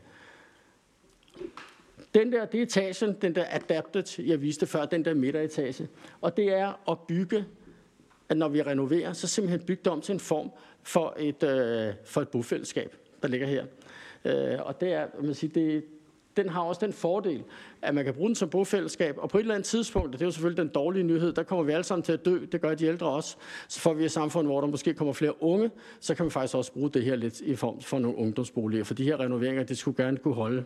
Den der, det er etagen, den der adapted, jeg viste før, den der midteretage. Og det er at bygge, at når vi renoverer, så simpelthen bygge det om til en form for et, øh, for et bofællesskab, der ligger her. Øh, og det er, man siger, det, den har også den fordel, at man kan bruge den som bofællesskab, og på et eller andet tidspunkt, og det er jo selvfølgelig den dårlige nyhed, der kommer vi alle sammen til at dø, det gør de ældre også, så får vi et samfund, hvor der måske kommer flere unge, så kan vi faktisk også bruge det her lidt i form for nogle ungdomsboliger, for de her renoveringer, det skulle gerne kunne holde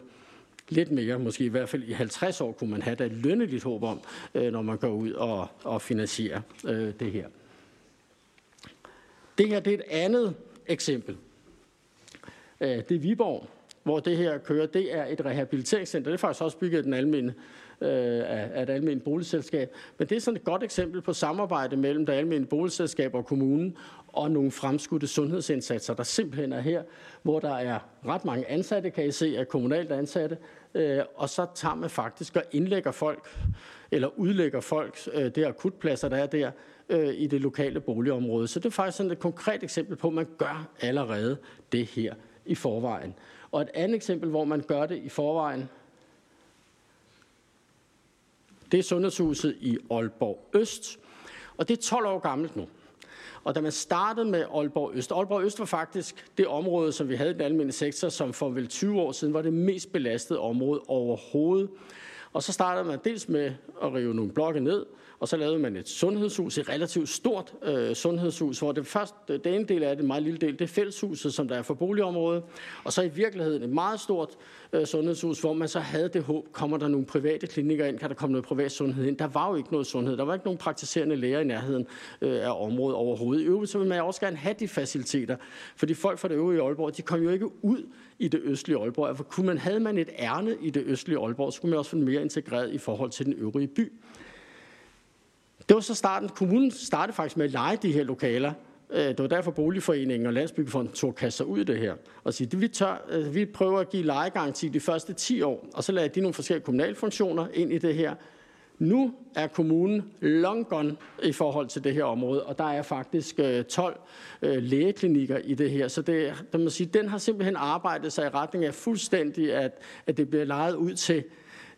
lidt mere, måske i hvert fald i 50 år, kunne man have da et lønneligt håb om, øh, når man går ud og, og finansierer øh, det her. Det her det er et andet eksempel det er Viborg, hvor det her kører. Det er et rehabiliteringscenter. Det er faktisk også bygget af, den almene, øh, af et almindeligt boligselskab. Men det er sådan et godt eksempel på samarbejde mellem det almindelige boligselskab og kommunen og nogle fremskudte sundhedsindsatser, der simpelthen er her, hvor der er ret mange ansatte, kan I se, er kommunalt ansatte, øh, og så tager man faktisk og indlægger folk, eller udlægger folk, øh, det akutpladser, der er der, i det lokale boligområde. Så det er faktisk sådan et konkret eksempel på, at man gør allerede det her i forvejen. Og et andet eksempel, hvor man gør det i forvejen, det er Sundhedshuset i Aalborg Øst. Og det er 12 år gammelt nu. Og da man startede med Aalborg Øst, Aalborg Øst var faktisk det område, som vi havde i den almindelige sektor, som for vel 20 år siden var det mest belastede område overhovedet. Og så startede man dels med at rive nogle blokke ned, og så lavede man et sundhedshus, et relativt stort øh, sundhedshus, hvor det første, det ene del af det, en meget lille del, det er fælleshuset, som der er for boligområdet. Og så i virkeligheden et meget stort øh, sundhedshus, hvor man så havde det håb, kommer der nogle private klinikker ind, kan der komme noget privat sundhed ind. Der var jo ikke noget sundhed. Der var ikke nogen praktiserende læger i nærheden øh, af området overhovedet. I øvrigt så vil man også gerne have de faciliteter, fordi folk fra det øvrige Aalborg, de kom jo ikke ud i det østlige Aalborg. For kunne man, havde man et ærne i det østlige Aalborg, så kunne man også få mere integreret i forhold til den øvrige by. Det var så starten. Kommunen startede faktisk med at lege de her lokaler. Øh, det var derfor Boligforeningen og Landsbyggefonden tog kasser ud i det her. Og sige, vi, tør, altså, vi prøver at give lejegaranti de første 10 år, og så lader de nogle forskellige kommunalfunktioner ind i det her. Nu er kommunen long gone i forhold til det her område, og der er faktisk øh, 12 øh, lægeklinikker i det her. Så det, det må sige, den har simpelthen arbejdet sig i retning af fuldstændig, at, at det bliver lejet ud til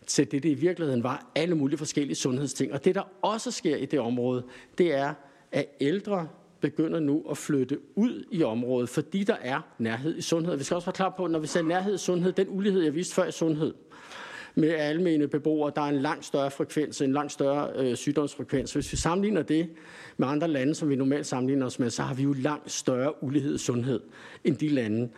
til det, det i virkeligheden var, alle mulige forskellige sundhedsting. Og det, der også sker i det område, det er, at ældre begynder nu at flytte ud i området, fordi der er nærhed i sundhed. Vi skal også være klar på, at når vi ser nærhed i sundhed, den ulighed, jeg viste før i sundhed, med almene beboere, der er en langt større frekvens, en langt større øh, sygdomsfrekvens. Hvis vi sammenligner det med andre lande, som vi normalt sammenligner os med, så har vi jo langt større ulighed i sundhed end de lande.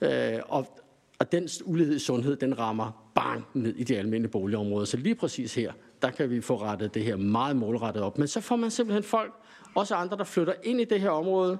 Øh, og, og den ulighed i sundhed, den rammer bang ned i de almindelige boligområder. Så lige præcis her, der kan vi få rettet det her meget målrettet op. Men så får man simpelthen folk, også andre, der flytter ind i det her område,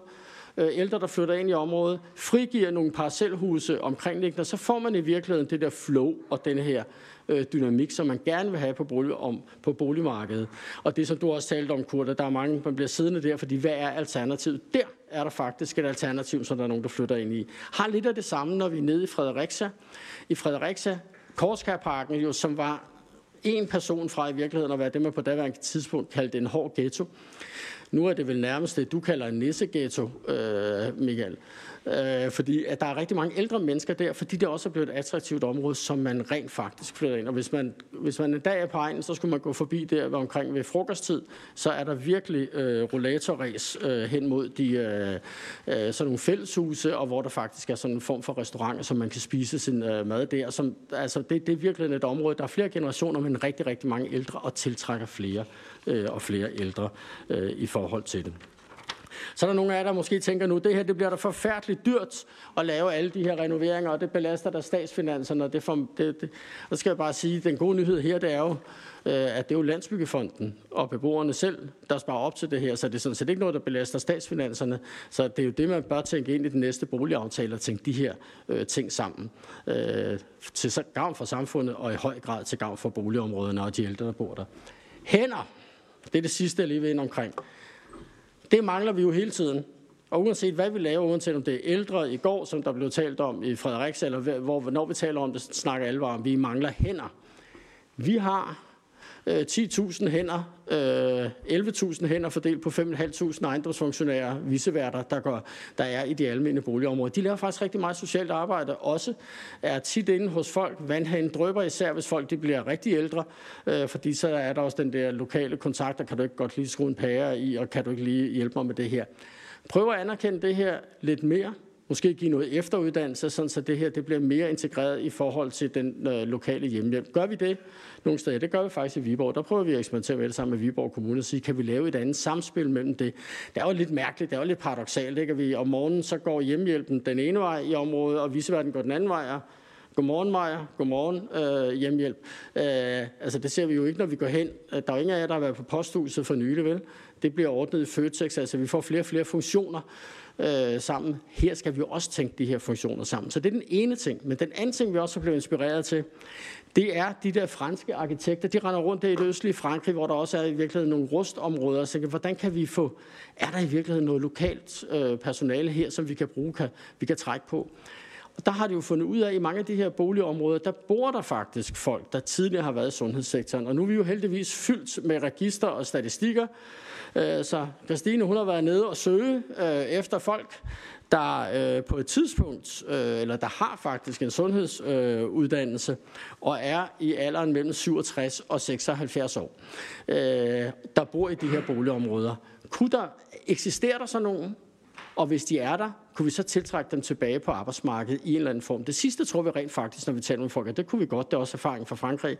øh, ældre, der flytter ind i området, frigiver nogle parcelhuse omkringliggende, så får man i virkeligheden det der flow og den her øh, dynamik, som man gerne vil have på, bolig, om, på boligmarkedet. Og det, som du også talte om, Kurt, at der er mange, man bliver siddende der, fordi hvad er alternativet? Der er der faktisk et alternativ, som der er nogen, der flytter ind i. Har lidt af det samme, når vi er nede i Fredericia. I Fredericia, Korskærparken, jo, som var en person fra i virkeligheden at være det, man på daværende tidspunkt kaldte en hård ghetto. Nu er det vel nærmest det, du kalder en nisseghetto, øh, Michael. Øh, fordi at der er rigtig mange ældre mennesker der, fordi det også er blevet et attraktivt område, som man rent faktisk flytter ind. Og hvis man, hvis man en dag er på egen, så skulle man gå forbi der omkring ved frokosttid, så er der virkelig øh, rollatorræs øh, hen mod de, øh, øh, sådan nogle fælleshuse, og hvor der faktisk er sådan en form for restauranter, som man kan spise sin øh, mad der. Som, altså det, det er virkelig et område, der er flere generationer, men rigtig, rigtig mange ældre, og tiltrækker flere øh, og flere ældre øh, i forhold til det. Så er der nogle af jer, der måske tænker nu, det her det bliver da forfærdeligt dyrt at lave alle de her renoveringer, og det belaster der statsfinanserne. Og det, for, det, det, og skal jeg bare sige, den gode nyhed her, det er jo, øh, at det er jo Landsbyggefonden og beboerne selv, der sparer op til det her, så det er sådan set ikke noget, der belaster statsfinanserne. Så det er jo det, man bør tænke ind i den næste boligaftale og tænke de her øh, ting sammen. Øh, til gavn for samfundet og i høj grad til gavn for boligområderne og de ældre, der bor der. Hænder. Det er det sidste, jeg lige vil ind omkring. Det mangler vi jo hele tiden. Og uanset hvad vi laver, uanset om det er ældre i går, som der blev talt om i Frederiks, eller hvor, når vi taler om det, snakker alle om, vi mangler hænder. Vi har øh, 10.000 hænder, øh, 11.000 hænder fordelt på 5.500 ejendomsfunktionærer, viseværter, der, går, der er i de almene boligområder. De laver faktisk rigtig meget socialt arbejde. Også er tit inde hos folk. Vandhanen drøber især, hvis folk de bliver rigtig ældre, øh, fordi så er der også den der lokale kontakt, der kan du ikke godt lige skrue en pære i, og kan du ikke lige hjælpe mig med det her. Prøv at anerkende det her lidt mere måske give noget efteruddannelse, sådan så det her det bliver mere integreret i forhold til den øh, lokale hjemmehjælp. Gør vi det nogle steder? Det gør vi faktisk i Viborg. Der prøver vi at eksperimentere med det sammen med Viborg Kommune og sige, kan vi lave et andet samspil mellem det? Det er jo lidt mærkeligt, det er jo lidt paradoxalt, ikke? At vi om morgenen så går hjemmehjælpen den ene vej i området, og viseverden går den anden vej. Godmorgen, Maja. Godmorgen, øh, hjemmehjælp. Øh, altså, det ser vi jo ikke, når vi går hen. Øh, der er jo ingen af jer, der har været på posthuset for nylig, vel? Det bliver ordnet i Føtex, altså vi får flere og flere funktioner øh, sammen. Her skal vi jo også tænke de her funktioner sammen. Så det er den ene ting. Men den anden ting, vi også er blevet inspireret til, det er de der franske arkitekter. De render rundt der i det østlige Frankrig, hvor der også er i virkeligheden nogle rustområder. Så hvordan kan vi få, er der i virkeligheden noget lokalt øh, personale her, som vi kan bruge, kan, vi kan trække på? Og der har de jo fundet ud af, at i mange af de her boligområder, der bor der faktisk folk, der tidligere har været i sundhedssektoren. Og nu er vi jo heldigvis fyldt med register og statistikker, Øh, så Christine, hun har været nede og søge øh, efter folk, der øh, på et tidspunkt, øh, eller der har faktisk en sundhedsuddannelse, og er i alderen mellem 67 og 76 år, der bor i de her boligområder. Kunne der, eksisterer der så nogen, og hvis de er der, kunne vi så tiltrække dem tilbage på arbejdsmarkedet i en eller anden form. Det sidste tror vi rent faktisk, når vi taler med folk, at det kunne vi godt. Det er også erfaring fra Frankrig.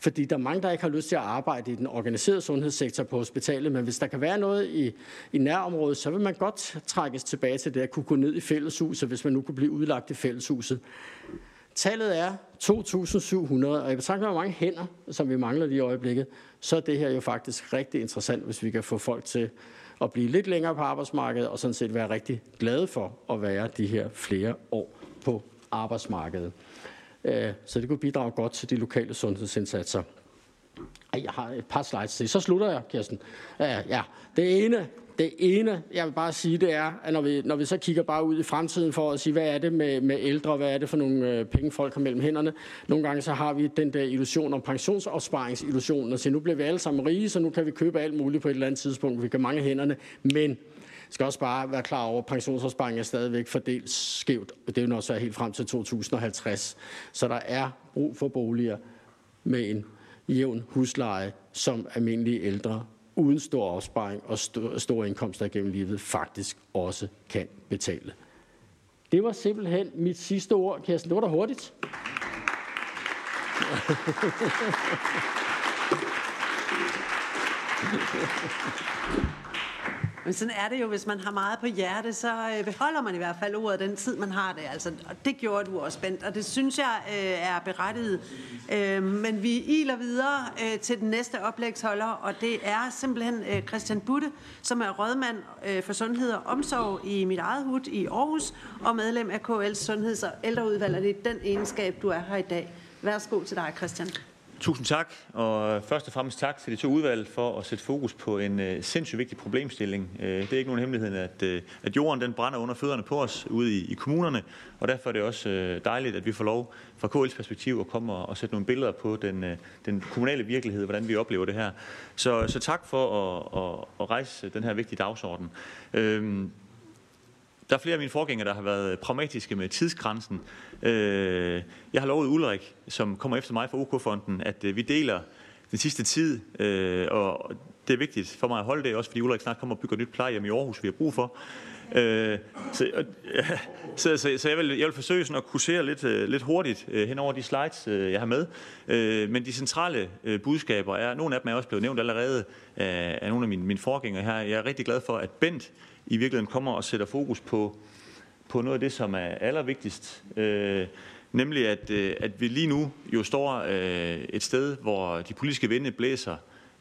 Fordi der er mange, der ikke har lyst til at arbejde i den organiserede sundhedssektor på hospitalet, men hvis der kan være noget i, i nærområdet, så vil man godt trækkes tilbage til det at kunne gå ned i fælleshuset, hvis man nu kunne blive udlagt i fælleshuset. Tallet er 2.700, og i betragtning af hvor mange hænder, som vi mangler lige i øjeblikket, så er det her jo faktisk rigtig interessant, hvis vi kan få folk til at blive lidt længere på arbejdsmarkedet, og sådan set være rigtig glade for at være de her flere år på arbejdsmarkedet. Øh, så det kunne bidrage godt til de lokale sundhedsindsatser. Ej, jeg har et par slides til. Så slutter jeg, Kirsten. Ja, det ene, det ene, jeg vil bare sige, det er, at når vi, når vi så kigger bare ud i fremtiden for at sige, hvad er det med, med ældre, hvad er det for nogle øh, penge, folk har mellem hænderne. Nogle gange så har vi den der illusion om pensionsopsparingsillusionen, og siger, nu bliver vi alle sammen rige, så nu kan vi købe alt muligt på et eller andet tidspunkt, vi kan mange hænderne, men skal også bare være klar over, at pensionsopsparingen er stadigvæk fordelt skævt. Det er jo nok så helt frem til 2050. Så der er brug for boliger med en jævn husleje, som almindelige ældre uden stor opsparing og store indkomster gennem livet faktisk også kan betale. Det var simpelthen mit sidste ord, Kirsten. Det var da hurtigt. Men sådan er det jo, hvis man har meget på hjerte, så øh, beholder man i hvert fald ordet den tid, man har det. Altså, og det gjorde du også, Bent, og det synes jeg øh, er berettiget. Øh, men vi iler videre øh, til den næste oplægsholder, og det er simpelthen øh, Christian Butte, som er rådmand øh, for sundhed og omsorg i mit eget hud i Aarhus, og medlem af KL's Sundheds- og ældreudvalg, og det er den egenskab, du er her i dag. Værsgo til dig, Christian. Tusind tak, og øh, først og fremmest tak til de to udvalg for at sætte fokus på en øh, sindssygt vigtig problemstilling. Øh, det er ikke nogen hemmelighed, at, at jorden den brænder under fødderne på os ude i, i kommunerne, og derfor er det også dejligt, at vi får lov fra KL's perspektiv at komme og, og sætte nogle billeder på den, den kommunale virkelighed, hvordan vi oplever det her. Så, så tak for at, at, at rejse den her vigtige dagsorden. Uh, der er flere af mine forgængere, der har været pragmatiske med tidsgrænsen. Øh, jeg har lovet Ulrik, som kommer efter mig fra OK-fonden, at øh, vi deler den sidste tid, øh, og det er vigtigt for mig at holde det, også fordi Ulrik snart kommer og bygger et nyt plejehjem i Aarhus, vi har brug for. Øh, så, så, så, så jeg, vil, jeg vil forsøge sådan at kursere lidt, øh, lidt hurtigt øh, hen over de slides, jeg har med. men de centrale budskaber er, nogle af dem er også blevet nævnt allerede af, af nogle af mine, mine forgængere her. Jeg er rigtig glad for, at Bent i virkeligheden kommer og sætter fokus på, på noget af det, som er allervigtigst. Øh, nemlig at, øh, at vi lige nu jo står øh, et sted, hvor de politiske vinde blæser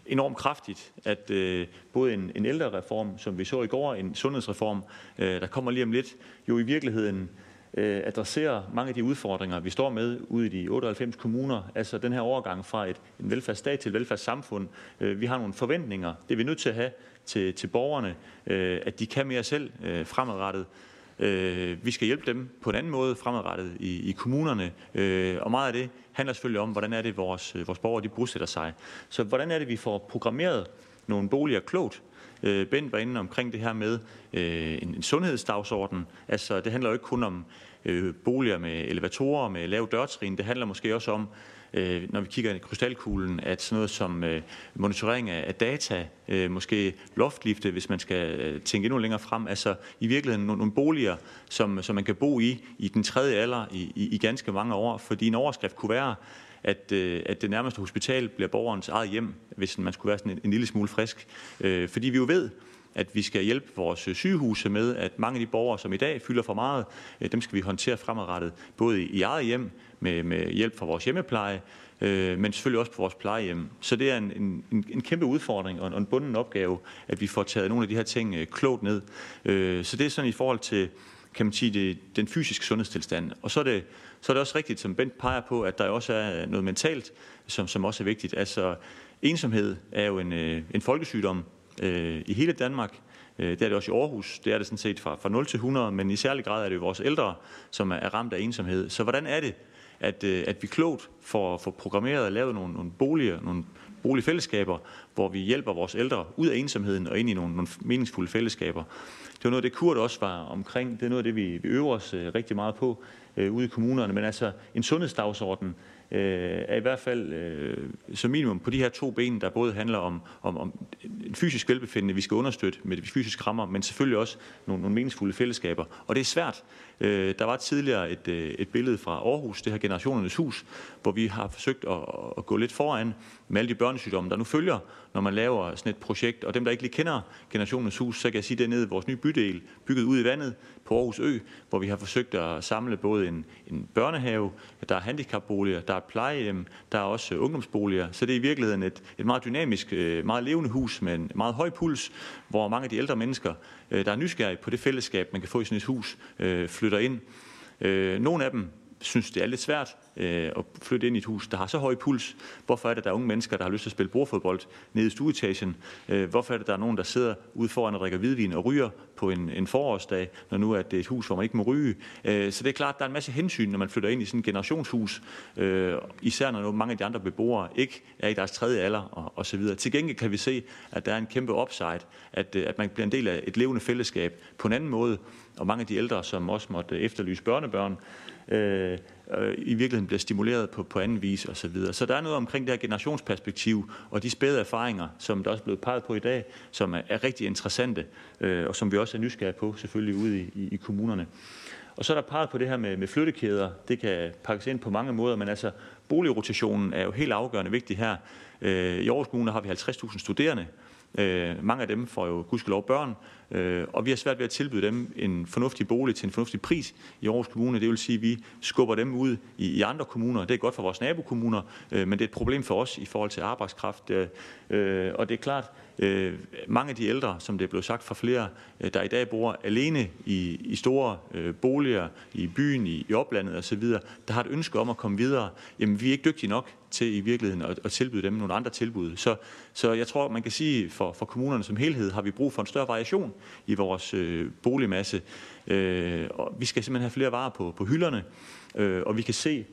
enormt kraftigt, at øh, både en, en ældrereform, som vi så i går, en sundhedsreform, øh, der kommer lige om lidt, jo i virkeligheden øh, adresserer mange af de udfordringer, vi står med ude i de 98 kommuner. Altså den her overgang fra et, en velfærdsstat til et velfærdssamfund. Øh, vi har nogle forventninger, det er vi nødt til at have til, til borgerne, øh, at de kan mere selv øh, fremadrettet. Øh, vi skal hjælpe dem på en anden måde fremadrettet i, i kommunerne, øh, og meget af det handler selvfølgelig om, hvordan er det, vores, øh, vores borgere de bosætter sig. Så hvordan er det, vi får programmeret nogle boliger klogt, Øh, Bent var inde omkring det her med øh, en, en sundhedsdagsorden. Altså, det handler jo ikke kun om øh, boliger med elevatorer, med lav dørtrin. Det handler måske også om, øh, når vi kigger i krystalkuglen, at sådan noget som øh, monitorering af, data, øh, måske loftlifte, hvis man skal øh, tænke endnu længere frem, altså i virkeligheden nogle, nogle boliger, som, som man kan bo i i den tredje alder i, i, i ganske mange år, fordi en overskrift kunne være, at, øh, at det nærmeste hospital bliver borgerens eget hjem, hvis man skulle være sådan en, en lille smule frisk. Øh, fordi vi jo ved, at vi skal hjælpe vores øh, sygehuse med, at mange af de borgere, som i dag fylder for meget, øh, dem skal vi håndtere fremadrettet, både i eget hjem, med, med hjælp fra vores hjemmepleje, øh, men selvfølgelig også på vores plejehjem. Så det er en, en, en kæmpe udfordring og en, og en bunden opgave, at vi får taget nogle af de her ting øh, klogt ned. Øh, så det er sådan i forhold til kan man sige, det, den fysiske sundhedstilstand. Og så er, det, så er det også rigtigt, som Bent peger på, at der også er noget mentalt, som, som også er vigtigt. Altså, ensomhed er jo en, øh, en folkesygdom øh, i hele Danmark. Øh, det er det også i Aarhus. Det er det sådan set fra, fra 0 til 100, men i særlig grad er det jo vores ældre, som er ramt af ensomhed. Så hvordan er det, at, øh, at vi klogt får, får programmeret og lavet nogle, nogle boliger, nogle boligfællesskaber, hvor vi hjælper vores ældre ud af ensomheden og ind i nogle, nogle meningsfulde fællesskaber. Det var noget det, Kurt også var omkring. Det er noget det, vi, vi øver os øh, rigtig meget på øh, ude i kommunerne. Men altså en sundhedsdagsorden øh, er i hvert fald øh, som minimum på de her to ben, der både handler om, om, om en fysisk velbefindende, vi skal understøtte med de fysiske rammer, men selvfølgelig også nogle, nogle meningsfulde fællesskaber. Og det er svært. Øh, der var tidligere et, øh, et billede fra Aarhus, det her Generationernes Hus, hvor vi har forsøgt at, at gå lidt foran med alle de børnesygdomme, der nu følger, når man laver sådan et projekt. Og dem, der ikke lige kender Generationernes Hus, så kan jeg sige, det er nede i vores nye bydel, bygget ud i vandet på Aarhus Ø, hvor vi har forsøgt at samle både en, en børnehave, der er handicapboliger, der er plejehjem, der er også ungdomsboliger. Så det er i virkeligheden et, et meget dynamisk, øh, meget levende hus med en meget høj puls, hvor mange af de ældre mennesker, øh, der er nysgerrige på det fællesskab, man kan få i sådan et hus, øh, flytter ind. Nogle af dem synes, det er lidt svært øh, at flytte ind i et hus, der har så høj puls. Hvorfor er det, at der er unge mennesker, der har lyst til at spille bordfodbold nede i stueetagen? Øh, hvorfor er det, at der er nogen, der sidder ude foran og drikker hvidvin og ryger på en, en forårsdag, når nu er det et hus, hvor man ikke må ryge? Øh, så det er klart, at der er en masse hensyn, når man flytter ind i sådan et generationshus, øh, især når mange af de andre beboere ikke er i deres tredje alder og, og så videre. Til gengæld kan vi se, at der er en kæmpe upside, at, øh, at man bliver en del af et levende fællesskab på en anden måde, og mange af de ældre, som også måtte efterlyse børnebørn, øh, i virkeligheden bliver stimuleret på, på anden vis osv. Så, videre. så der er noget omkring det her generationsperspektiv og de spæde erfaringer, som der også er blevet peget på i dag, som er, er rigtig interessante, øh, og som vi også er nysgerrige på selvfølgelig ude i, i, i kommunerne. Og så er der peget på det her med, med flyttekæder. Det kan pakkes ind på mange måder, men altså boligrotationen er jo helt afgørende vigtig her. Øh, I Aarhus Kommune har vi 50.000 studerende, Øh, mange af dem får jo gudskelov børn, øh, og vi har svært ved at tilbyde dem en fornuftig bolig til en fornuftig pris i Aarhus Kommune. Det vil sige, at vi skubber dem ud i, i andre kommuner. Det er godt for vores nabokommuner, øh, men det er et problem for os i forhold til arbejdskraft. Øh, øh og det er klart, Øh, mange af de ældre, som det er blevet sagt fra flere, øh, der i dag bor alene i, i store øh, boliger i byen, i, i oplandet osv., der har et ønske om at komme videre, jamen vi er ikke dygtige nok til i virkeligheden at, at tilbyde dem nogle andre tilbud. Så, så jeg tror, man kan sige, for, for kommunerne som helhed har vi brug for en større variation i vores øh, boligmasse. Øh, og vi skal simpelthen have flere varer på, på hylderne, øh, og vi kan se,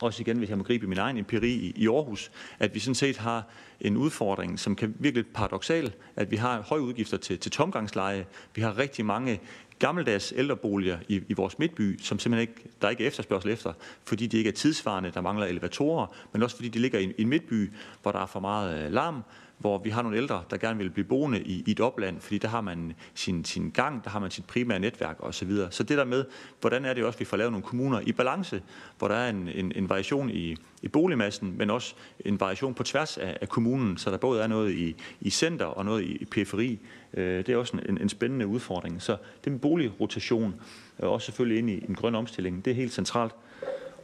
også igen, hvis jeg må gribe min egen empiri i, Aarhus, at vi sådan set har en udfordring, som kan virkelig paradoxal, at vi har høje udgifter til, til tomgangsleje. Vi har rigtig mange gammeldags ældreboliger i, i vores midtby, som simpelthen ikke, der ikke er efterspørgsel efter, fordi de ikke er tidsvarende, der mangler elevatorer, men også fordi de ligger i, i en midtby, hvor der er for meget øh, larm, hvor vi har nogle ældre, der gerne vil blive boende i, i et opland, fordi der har man sin, sin gang, der har man sit primære netværk osv. Så, så det der med, hvordan er det også, at vi får lavet nogle kommuner i balance, hvor der er en, en, en variation i, i boligmassen, men også en variation på tværs af, af kommunen, så der både er noget i, i center og noget i, i periferi. Øh, det er også en, en spændende udfordring. Så det med boligrotation, og også selvfølgelig ind i en grøn omstilling, det er helt centralt.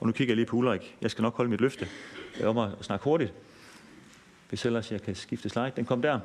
Og nu kigger jeg lige på Ulrik. Jeg skal nok holde mit løfte øh, om at snakke hurtigt hvis ellers jeg kan skifte slide. Den kom der.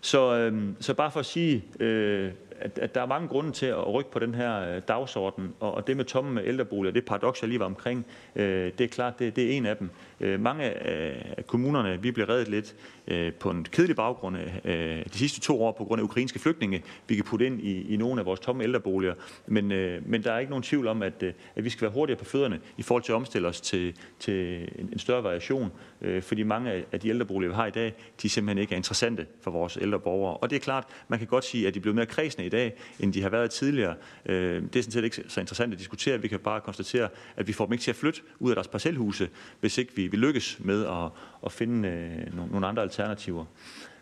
Så, øh, så bare for at sige, øh, at, at der er mange grunde til at rykke på den her øh, dagsorden, og, og det med tomme ældreboliger, det paradoks, jeg lige var omkring, øh, det er klart, det, det er en af dem. Øh, mange af kommunerne, vi blev reddet lidt øh, på en kedelig baggrund øh, de sidste to år på grund af ukrainske flygtninge, vi kan putte ind i, i nogle af vores tomme ældreboliger. Men, øh, men der er ikke nogen tvivl om, at, øh, at vi skal være hurtigere på fødderne i forhold til at omstille os til, til en, en større variation, øh, fordi mange af de ældreboliger, vi har i dag, de simpelthen ikke er interessante for vores ældre borgere. Og det er klart, man kan godt sige, at de blev mere kredsende i dag, end de har været tidligere. Øh, det er sådan set ikke så interessant at diskutere. Vi kan bare konstatere, at vi får dem ikke til at flytte ud af deres parcelhuse, hvis ikke vi, vi lykkes med at, at finde øh, nogle andre alternativer.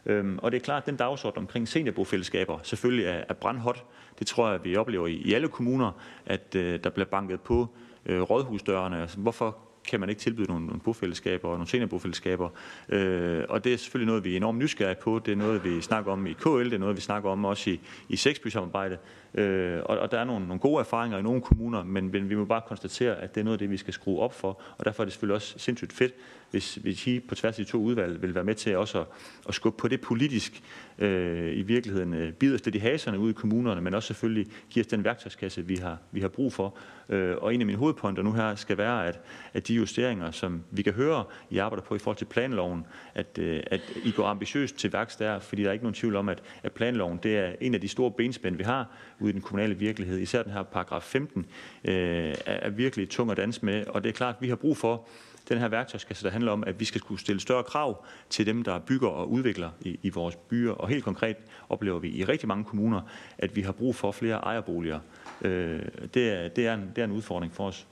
Øhm, og det er klart, at den dagsorden omkring seniorbofællesskaber selvfølgelig er, er brandhot. Det tror jeg, vi oplever i, i alle kommuner, at øh, der bliver banket på øh, rådhusdørene. Altså, hvorfor kan man ikke tilbyde nogle, nogle bofællesskaber og nogle seniorbofællesskaber. Øh, og det er selvfølgelig noget, vi er enormt nysgerrige på. Det er noget, vi snakker om i KL, det er noget, vi snakker om også i, i seksbysamarbejde. Øh, og, og der er nogle, nogle gode erfaringer i nogle kommuner, men, men vi må bare konstatere, at det er noget af det, vi skal skrue op for. Og derfor er det selvfølgelig også sindssygt fedt, hvis, hvis I på tværs af de to udvalg vil være med til også at, at skubbe på det politisk øh, i virkeligheden. Øh, bide os lidt i haserne ude i kommunerne, men også selvfølgelig give os den værktøjskasse, vi har, vi har brug for. Øh, og en af mine hovedpointer nu her skal være, at, at de justeringer, som vi kan høre, I arbejder på i forhold til planloven, at, øh, at I går ambitiøst til værks der, fordi der er ikke nogen tvivl om, at, at planloven det er en af de store benspænd, vi har ude i den kommunale virkelighed. Især den her paragraf 15 øh, er virkelig tung at danse med, og det er klart, at vi har brug for den her værktøjskasse, der handler om, at vi skal kunne stille større krav til dem, der bygger og udvikler i, i vores byer. Og helt konkret oplever vi i rigtig mange kommuner, at vi har brug for flere ejerboliger. Øh, det, er, det, er en, det er en udfordring for os.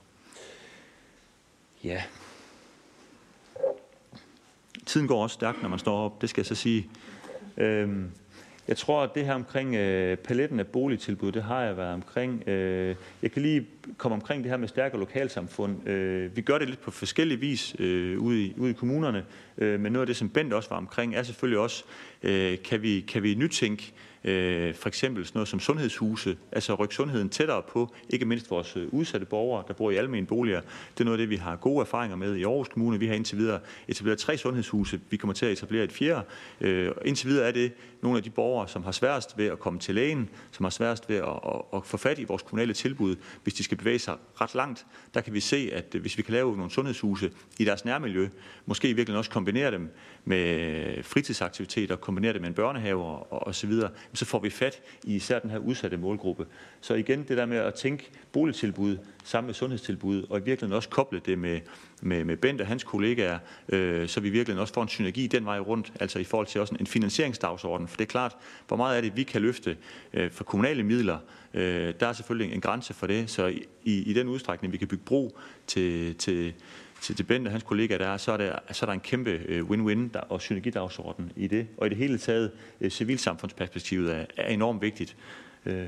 Ja. Tiden går også stærkt, når man står op, det skal jeg så sige. Øhm, jeg tror, at det her omkring øh, paletten af boligtilbud, det har jeg været omkring. Øh, jeg kan lige komme omkring det her med stærkere lokalsamfund. Øh, vi gør det lidt på forskellige vis øh, ude, i, ude i kommunerne, øh, men noget af det, som Bent også var omkring, er selvfølgelig også, øh, kan, vi, kan vi nytænke Øh, for eksempel sådan noget som sundhedshuse, altså rykke sundheden tættere på, ikke mindst vores øh, udsatte borgere, der bor i almene boliger. Det er noget af det, vi har gode erfaringer med i Aarhus Kommune. Vi har indtil videre etableret tre sundhedshuse. Vi kommer til at etablere et fjerde. Øh, indtil videre er det nogle af de borgere, som har sværest ved at komme til lægen, som har sværest ved at, at, at få fat i vores kommunale tilbud, hvis de skal bevæge sig ret langt. Der kan vi se, at øh, hvis vi kan lave nogle sundhedshuse i deres nærmiljø, måske i virkeligheden også kombinere dem med fritidsaktiviteter, kombinere det med en børnehave og, og så videre, så får vi fat i især den her udsatte målgruppe. Så igen, det der med at tænke boligtilbud sammen med sundhedstilbud, og i virkeligheden også koble det med, med, med Bent og hans kollegaer, øh, så vi virkelig også får en synergi den vej rundt, altså i forhold til også en finansieringsdagsorden. For det er klart, hvor meget af det, vi kan løfte øh, for kommunale midler, øh, der er selvfølgelig en grænse for det, så i, i den udstrækning, vi kan bygge bro til, til til, til Bent og hans kollegaer, der er, så, er der, så er der en kæmpe øh, win-win der, og synergidagsorden i det. Og i det hele taget, øh, civilsamfundsperspektivet er, er enormt vigtigt. Øh,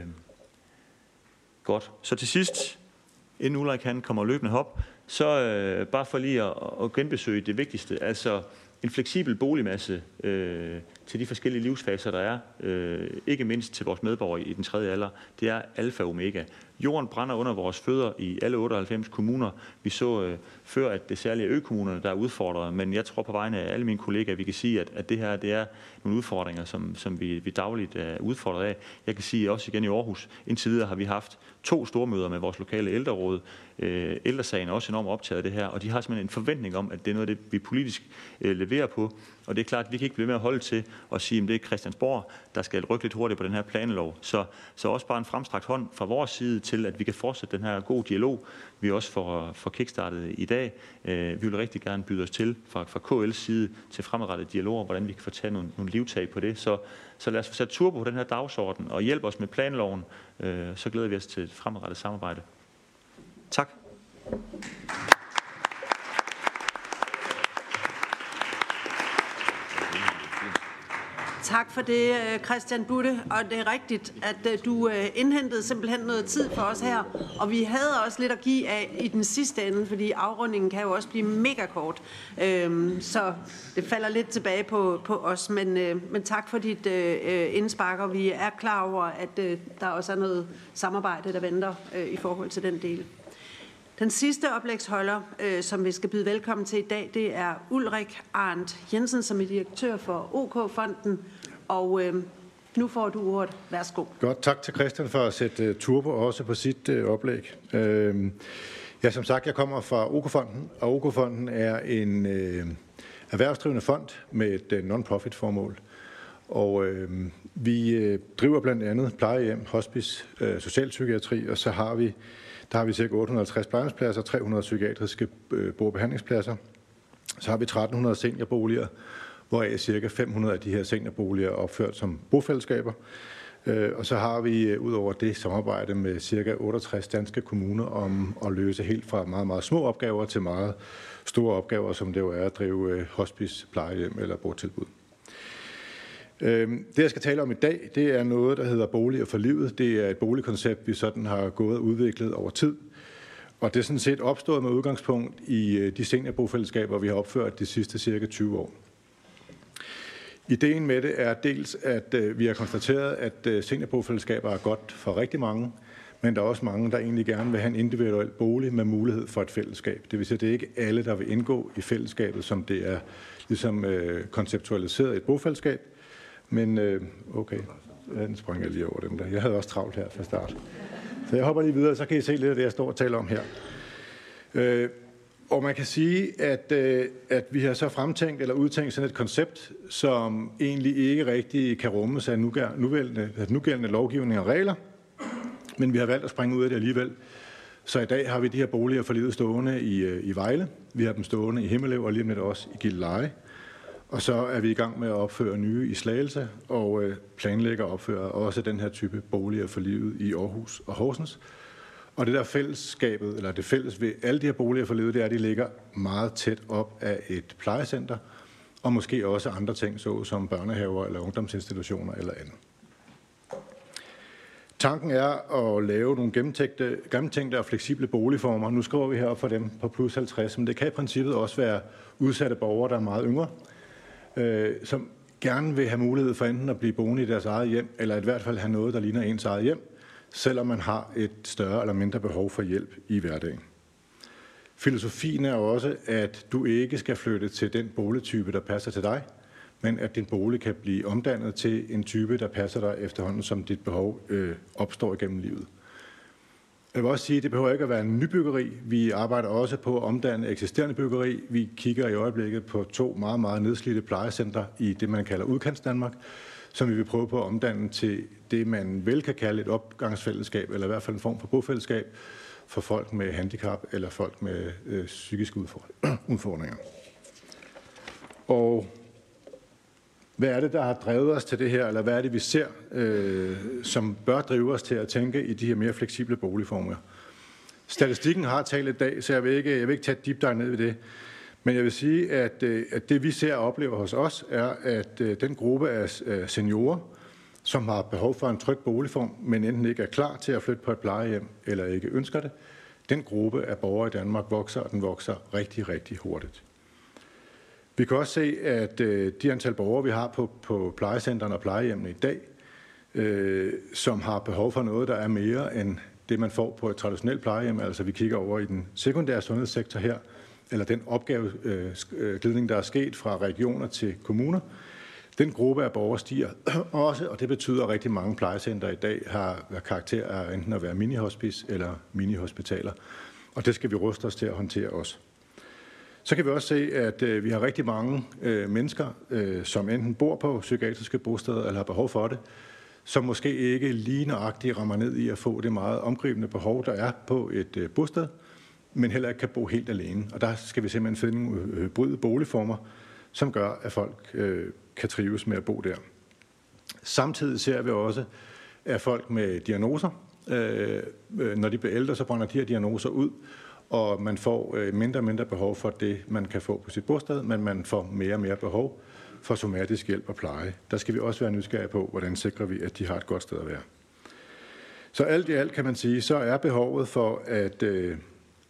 godt. Så til sidst, inden Ulrik han kommer løbende hop, så øh, bare for lige at, at genbesøge det vigtigste, altså en fleksibel boligmasse øh, til de forskellige livsfaser, der er, øh, ikke mindst til vores medborgere i den tredje alder, det er alfa og omega. Jorden brænder under vores fødder i alle 98 kommuner. Vi så øh, før, at det særligt er økommunerne, der er udfordret, men jeg tror på vegne af alle mine kollegaer, at vi kan sige, at, at det her det er nogle udfordringer, som, som vi, vi dagligt øh, er udfordret af. Jeg kan sige også igen i Aarhus, indtil videre har vi haft to store møder med vores lokale ældreråd. Øh, ældresagen er også enormt optaget af det her, og de har simpelthen en forventning om, at det er noget af det, vi politisk øh, leverer på. Og det er klart, at vi kan ikke blive med at holde til at sige, at det er Christiansborg, der skal rykke lidt hurtigt på den her planlov. Så, så også bare en fremstrakt hånd fra vores side til, at vi kan fortsætte den her gode dialog, vi også får, får kickstartet i dag. Øh, vi vil rigtig gerne byde os til fra, fra KL's side til fremadrettede dialoger, hvordan vi kan få taget nogle, nogle livtag på det. Så, så lad os få sat turbo på den her dagsorden og hjælpe os med planloven. Øh, så glæder vi os til et fremadrettet samarbejde. Tak. Tak for det, øh, Christian Butte. Og det er rigtigt, at øh, du øh, indhentede simpelthen noget tid for os her. Og vi havde også lidt at give af i den sidste ende, fordi afrundingen kan jo også blive mega kort. Øhm, så det falder lidt tilbage på, på os. Men, men tak for dit indspark, og vi er klar over, at der også er noget samarbejde, der venter i forhold til den del. Den sidste oplægsholder, øh, som vi skal byde velkommen til i dag, det er Ulrik Arndt Jensen, som er direktør for OK-fonden. Og øh, nu får du ordet. Værsgo. Godt, tak til Christian for at sætte uh, turbo også på sit uh, oplæg. Uh, ja, som sagt, jeg kommer fra OK-fonden, og OK-fonden er en uh, erhvervsdrivende fond med et uh, non-profit formål. Og uh, vi uh, driver blandt andet plejehjem, hospice, uh, socialpsykiatri, og så har vi der har vi ca. 850 plejehjemspladser, 300 psykiatriske øh, bordbehandlingspladser. Så har vi 1300 seniorboliger, hvoraf cirka 500 af de her seniorboliger er opført som bofællesskaber. Øh, og så har vi øh, ud over det samarbejde med cirka 68 danske kommuner om at løse helt fra meget, meget små opgaver til meget store opgaver, som det jo er at drive øh, hospice, plejehjem eller botilbud. Det, jeg skal tale om i dag, det er noget, der hedder Boliger for livet. Det er et boligkoncept, vi sådan har gået og udviklet over tid. Og det er sådan set opstået med udgangspunkt i de seniorbofællesskaber, vi har opført de sidste cirka 20 år. Ideen med det er dels, at øh, vi har konstateret, at øh, seniorbofællesskaber er godt for rigtig mange, men der er også mange, der egentlig gerne vil have en individuel bolig med mulighed for et fællesskab. Det vil sige, at det er ikke alle, der vil indgå i fællesskabet, som det er ligesom øh, konceptualiseret et bofællesskab, men øh, okay, den springer jeg lige over den der. Jeg havde også travlt her fra start. Så jeg hopper lige videre, så kan I se lidt af det, jeg står og taler om her. Øh, og man kan sige, at, øh, at vi har så fremtænkt eller udtænkt sådan et koncept, som egentlig ikke rigtig kan rummes af nugældende, nugældende lovgivning og regler, men vi har valgt at springe ud af det alligevel. Så i dag har vi de her boliger for livet stående i, øh, i Vejle, vi har dem stående i Himmelev og lige med også i Gilleleje. Og så er vi i gang med at opføre nye i Slagelse, og øh, planlægger at opføre også den her type boliger for livet i Aarhus og Horsens. Og det der fællesskabet, eller det fælles ved alle de her boliger for livet, det er, at de ligger meget tæt op af et plejecenter, og måske også andre ting, såsom børnehaver eller ungdomsinstitutioner eller andet. Tanken er at lave nogle gennemtænkte, gennemtænkte og fleksible boligformer. Nu skriver vi herop for dem på plus 50, men det kan i princippet også være udsatte borgere, der er meget yngre, øh, som gerne vil have mulighed for enten at blive boende i deres eget hjem, eller i hvert fald have noget, der ligner ens eget hjem, selvom man har et større eller mindre behov for hjælp i hverdagen. Filosofien er også, at du ikke skal flytte til den boligtype, der passer til dig, men at din bolig kan blive omdannet til en type, der passer dig efterhånden, som dit behov øh, opstår igennem livet. Jeg vil også sige, at det behøver ikke at være en nybyggeri. Vi arbejder også på at omdanne eksisterende byggeri. Vi kigger i øjeblikket på to meget, meget nedslidte plejecenter i det, man kalder udkants Danmark, som vi vil prøve på at omdanne til det, man vel kan kalde et opgangsfællesskab, eller i hvert fald en form for bofællesskab for folk med handicap eller folk med øh, psykiske udfordringer. Og hvad er det, der har drevet os til det her, eller hvad er det, vi ser, øh, som bør drive os til at tænke i de her mere fleksible boligformer? Statistikken har talt i dag, så jeg vil ikke, jeg vil ikke tage et deep dive ned i det. Men jeg vil sige, at, øh, at det vi ser og oplever hos os, er, at øh, den gruppe af øh, seniorer, som har behov for en tryg boligform, men enten ikke er klar til at flytte på et plejehjem eller ikke ønsker det, den gruppe af borgere i Danmark vokser, og den vokser rigtig, rigtig hurtigt. Vi kan også se, at de antal borgere, vi har på, på plejecentrene og plejehjemmene i dag, øh, som har behov for noget, der er mere end det, man får på et traditionelt plejehjem. Altså vi kigger over i den sekundære sundhedssektor her, eller den opgaveglidning, øh, øh, der er sket fra regioner til kommuner. Den gruppe af borgere stiger også, og det betyder, at rigtig mange plejecenter i dag har karakter af enten at være minihospis eller mini-hospitaler. Og det skal vi ruste os til at håndtere også. Så kan vi også se, at øh, vi har rigtig mange mennesker, som enten bor på psykiatriske bosteder eller har behov for det, som måske ikke lige nøjagtigt rammer ned i at få det meget omgribende behov, der er på et bosted, men heller ikke kan bo helt alene. Og der skal vi simpelthen finde nogle øh, bryde boligformer, som gør, at folk øh, kan trives med at bo der. Samtidig ser vi også, at folk med diagnoser, øh, øh når de bliver ældre, så brænder de her diagnoser ud, og man får øh, mindre og mindre behov for det, man kan få på sit bosted, men man får mere og mere behov for somatisk hjælp og pleje. Der skal vi også være nysgerrige på, hvordan sikrer vi, at de har et godt sted at være. Så alt i alt kan man sige, så er behovet for, at, øh,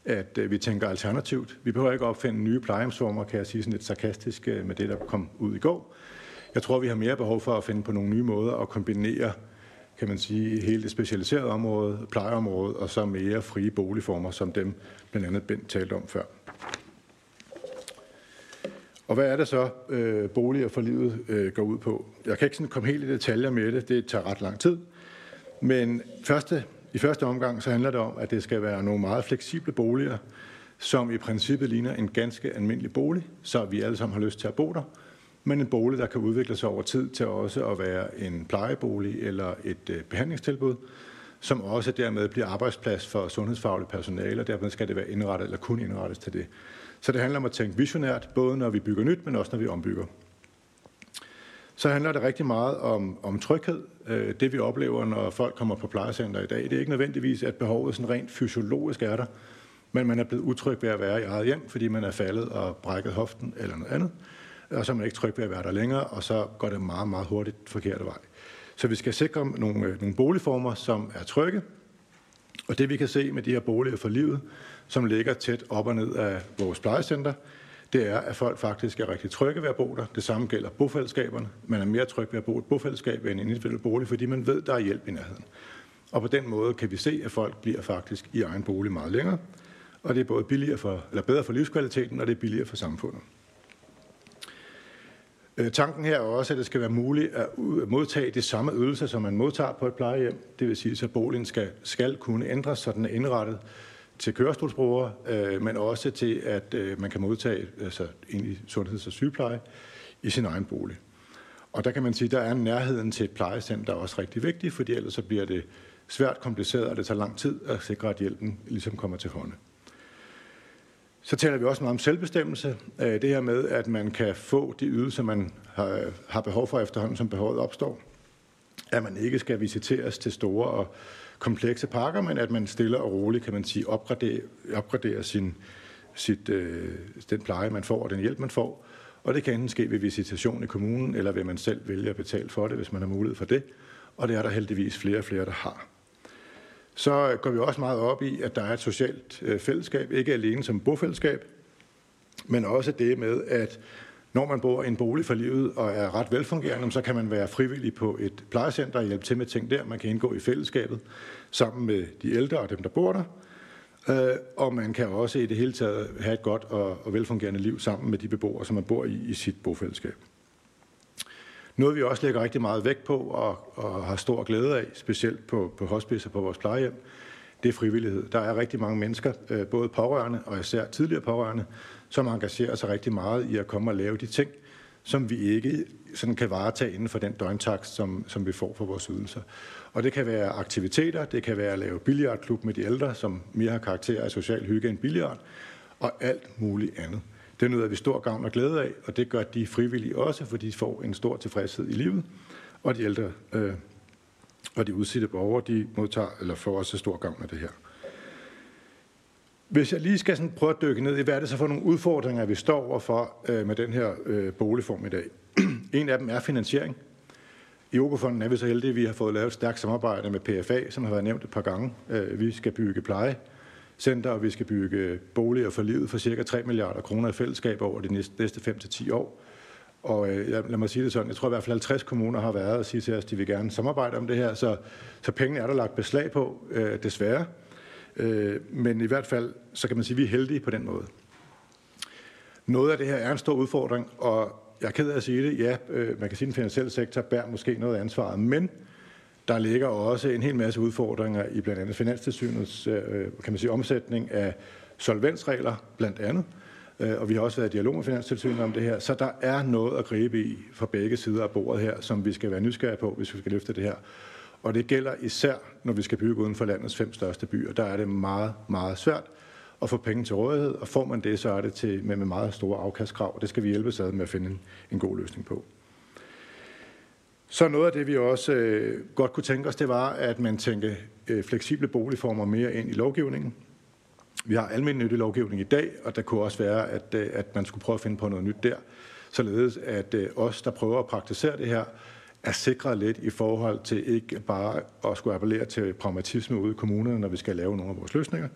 at øh, vi tænker alternativt. Vi behøver ikke opfinde nye plejehjemsformer, kan jeg sige sådan lidt sarkastisk øh, med det, der kom ud i går. Jeg tror, vi har mere behov for at finde på nogle nye måder at kombinere kan man sige, hele det specialiserede område, plejeområdet, og så mere frie boligformer, som dem blandt andet Bent talte om før. Og hvad er det så, øh, boliger for livet øh, går ud på? Jeg kan ikke sådan komme helt i detaljer med det, det tager ret lang tid. Men første, i første omgang så handler det om, at det skal være nogle meget fleksible boliger, som i princippet ligner en ganske almindelig bolig, så vi alle sammen har lyst til at bo der, men en bolig, der kan udvikle sig over tid til også at være en plejebolig eller et øh, behandlingstilbud, som også dermed bliver arbejdsplads for sundhedsfagligt personale, og dermed skal det være indrettet eller kun indrettes til det. Så det handler om at tænke visionært, både når vi bygger nyt, men også når vi ombygger. Så handler det rigtig meget om, om tryghed. Øh, det vi oplever, når folk kommer på plejecenter i dag, det er ikke nødvendigvis, at behovet sådan rent fysiologisk er der, men man er blevet utryg ved at være i eget hjem, fordi man er faldet og brækket hoften eller noget andet og så er man ikke tryg ved at være der længere, og så går det meget, meget hurtigt forkerte vej. Så vi skal sikre nogle, øh, nogle boligformer, som er trygge, og det vi kan se med de her boliger for livet, som ligger tæt op og ned af vores plejecenter, det er, at folk faktisk er rigtig trygge ved at bo der. Det samme gælder bofællesskaberne. Man er mere tryg ved at bo i et bofællesskab end en individuel bolig, fordi man ved, der er hjælp i nærheden. Og på den måde kan vi se, at folk bliver faktisk i egen bolig meget længere, og det er både billigere for, eller bedre for livskvaliteten, og det er billigere for samfundet. Øh, tanken her er også, at det skal være muligt at modtage de samme ydelser, som man modtager på et plejehjem. Det vil sige, at boligen skal, skal kunne ændres, så den er indrettet til kørestolsbrugere, øh, men også til, at øh, man kan modtage altså, egentlig sundheds- og sygepleje i sin egen bolig. Og der kan man sige, at der er nærheden til et plejecenter også rigtig vigtig, fordi ellers så bliver det svært kompliceret, og det tager lang tid at sikre, at hjælpen ligesom kommer til hånden. Så taler vi også meget om selvbestemmelse. Øh, det her med, at man kan få de ydelser, man har behov for efterhånden, som behovet opstår. At man ikke skal visiteres til store og komplekse pakker, men at man stille og roligt, kan man sige, opgraderer, opgraderer sin, sit, øh, den pleje, man får, og den hjælp, man får. Og det kan enten ske ved visitation i kommunen, eller ved man selv vælge at betale for det, hvis man har mulighed for det. Og det er der heldigvis flere og flere, der har. Så går vi også meget op i, at der er et socialt øh, fællesskab, ikke alene som bofællesskab, men også det med, at når man bor i en bolig for livet og er ret velfungerende, så kan man være frivillig på et plejecenter og hjælpe til med ting der. Man kan indgå i fællesskabet sammen med de ældre og dem, der bor der. Øh, og man kan også i det hele taget have et godt og velfungerende liv sammen med de beboere, som man bor i i sit bofællesskab. Noget vi også lægger rigtig meget vægt på og, og har stor glæde af, specielt på, på hospice og på vores plejehjem, det er frivillighed. Der er rigtig mange mennesker, øh, både pårørende og især tidligere pårørende, som engagerer sig rigtig meget i at komme og lave de ting, som vi ikke sådan kan varetage inden for den døgntakst, som, som vi får for vores ydelser. Og det kan være aktiviteter, det kan være at lave billiardklub med de ældre, som mere har karakter af social hygge end billiard, og alt muligt andet. Det nyder vi stor gavn og glæde af, og det gør de frivillige også, fordi de får en stor tilfredshed i livet, og de ældre øh, og de udsatte borgere, de modtager eller får også stor gavn af det her. Hvis jeg lige skal sådan prøve at dykke ned i, hvad er det så for nogle udfordringer, vi står overfor øh, med den her øh, boligform i dag. en af dem er finansiering. I Okofonden er vi så heldige, at vi har fået lavet et stærkt samarbejde med PFA, som har været nævnt et par gange. Øh, vi skal bygge plejecenter, og vi skal bygge boliger for livet for cirka 3 milliarder kroner i fællesskab over de næste 5 til 10 år. Og øh, lad mig sige det sådan, jeg tror i hvert fald 50 kommuner har været og sige til os, at de vil gerne samarbejde om det her, så, så pengene er der lagt beslag på, øh, desværre. Øh, men i hvert fald, så kan man sige, at vi er heldige på den måde. Noget af det her er en stor udfordring, og jeg er ked af at sige det. Ja, øh, man kan sige, at den finansielle sektor bærer måske noget af ansvaret, men der ligger også en hel masse udfordringer i blandt andet Finanstilsynets øh, øh kan man sige, omsætning af solvensregler, blandt andet. Øh, og vi har også været i dialog med Finanstilsynet om det her, så der er noget at gribe i fra begge sider af bordet her, som vi skal være nysgerrige på, hvis vi skal løfte det her. Og det gælder især, når vi skal bygge uden for landets fem største byer. Der er det meget, meget svært at få penge til rådighed, og får man det, så er det til, med, med meget store afkastkrav, og det skal vi hjælpe sig med at finde en, en god løsning på. Så noget af det, vi også øh, godt kunne tænke os, det var, at man tænkte øh, fleksible boligformer mere ind i lovgivningen. Vi har almindelig lovgivning i dag, og der kunne også være, at, øh, at man skulle prøve at finde på noget nyt der, således at øh, os, der prøver at praktisere det her, er sikret lidt i forhold til ikke bare at skulle appellere til pragmatisme ude i kommunerne, når vi skal lave nogle af vores løsninger.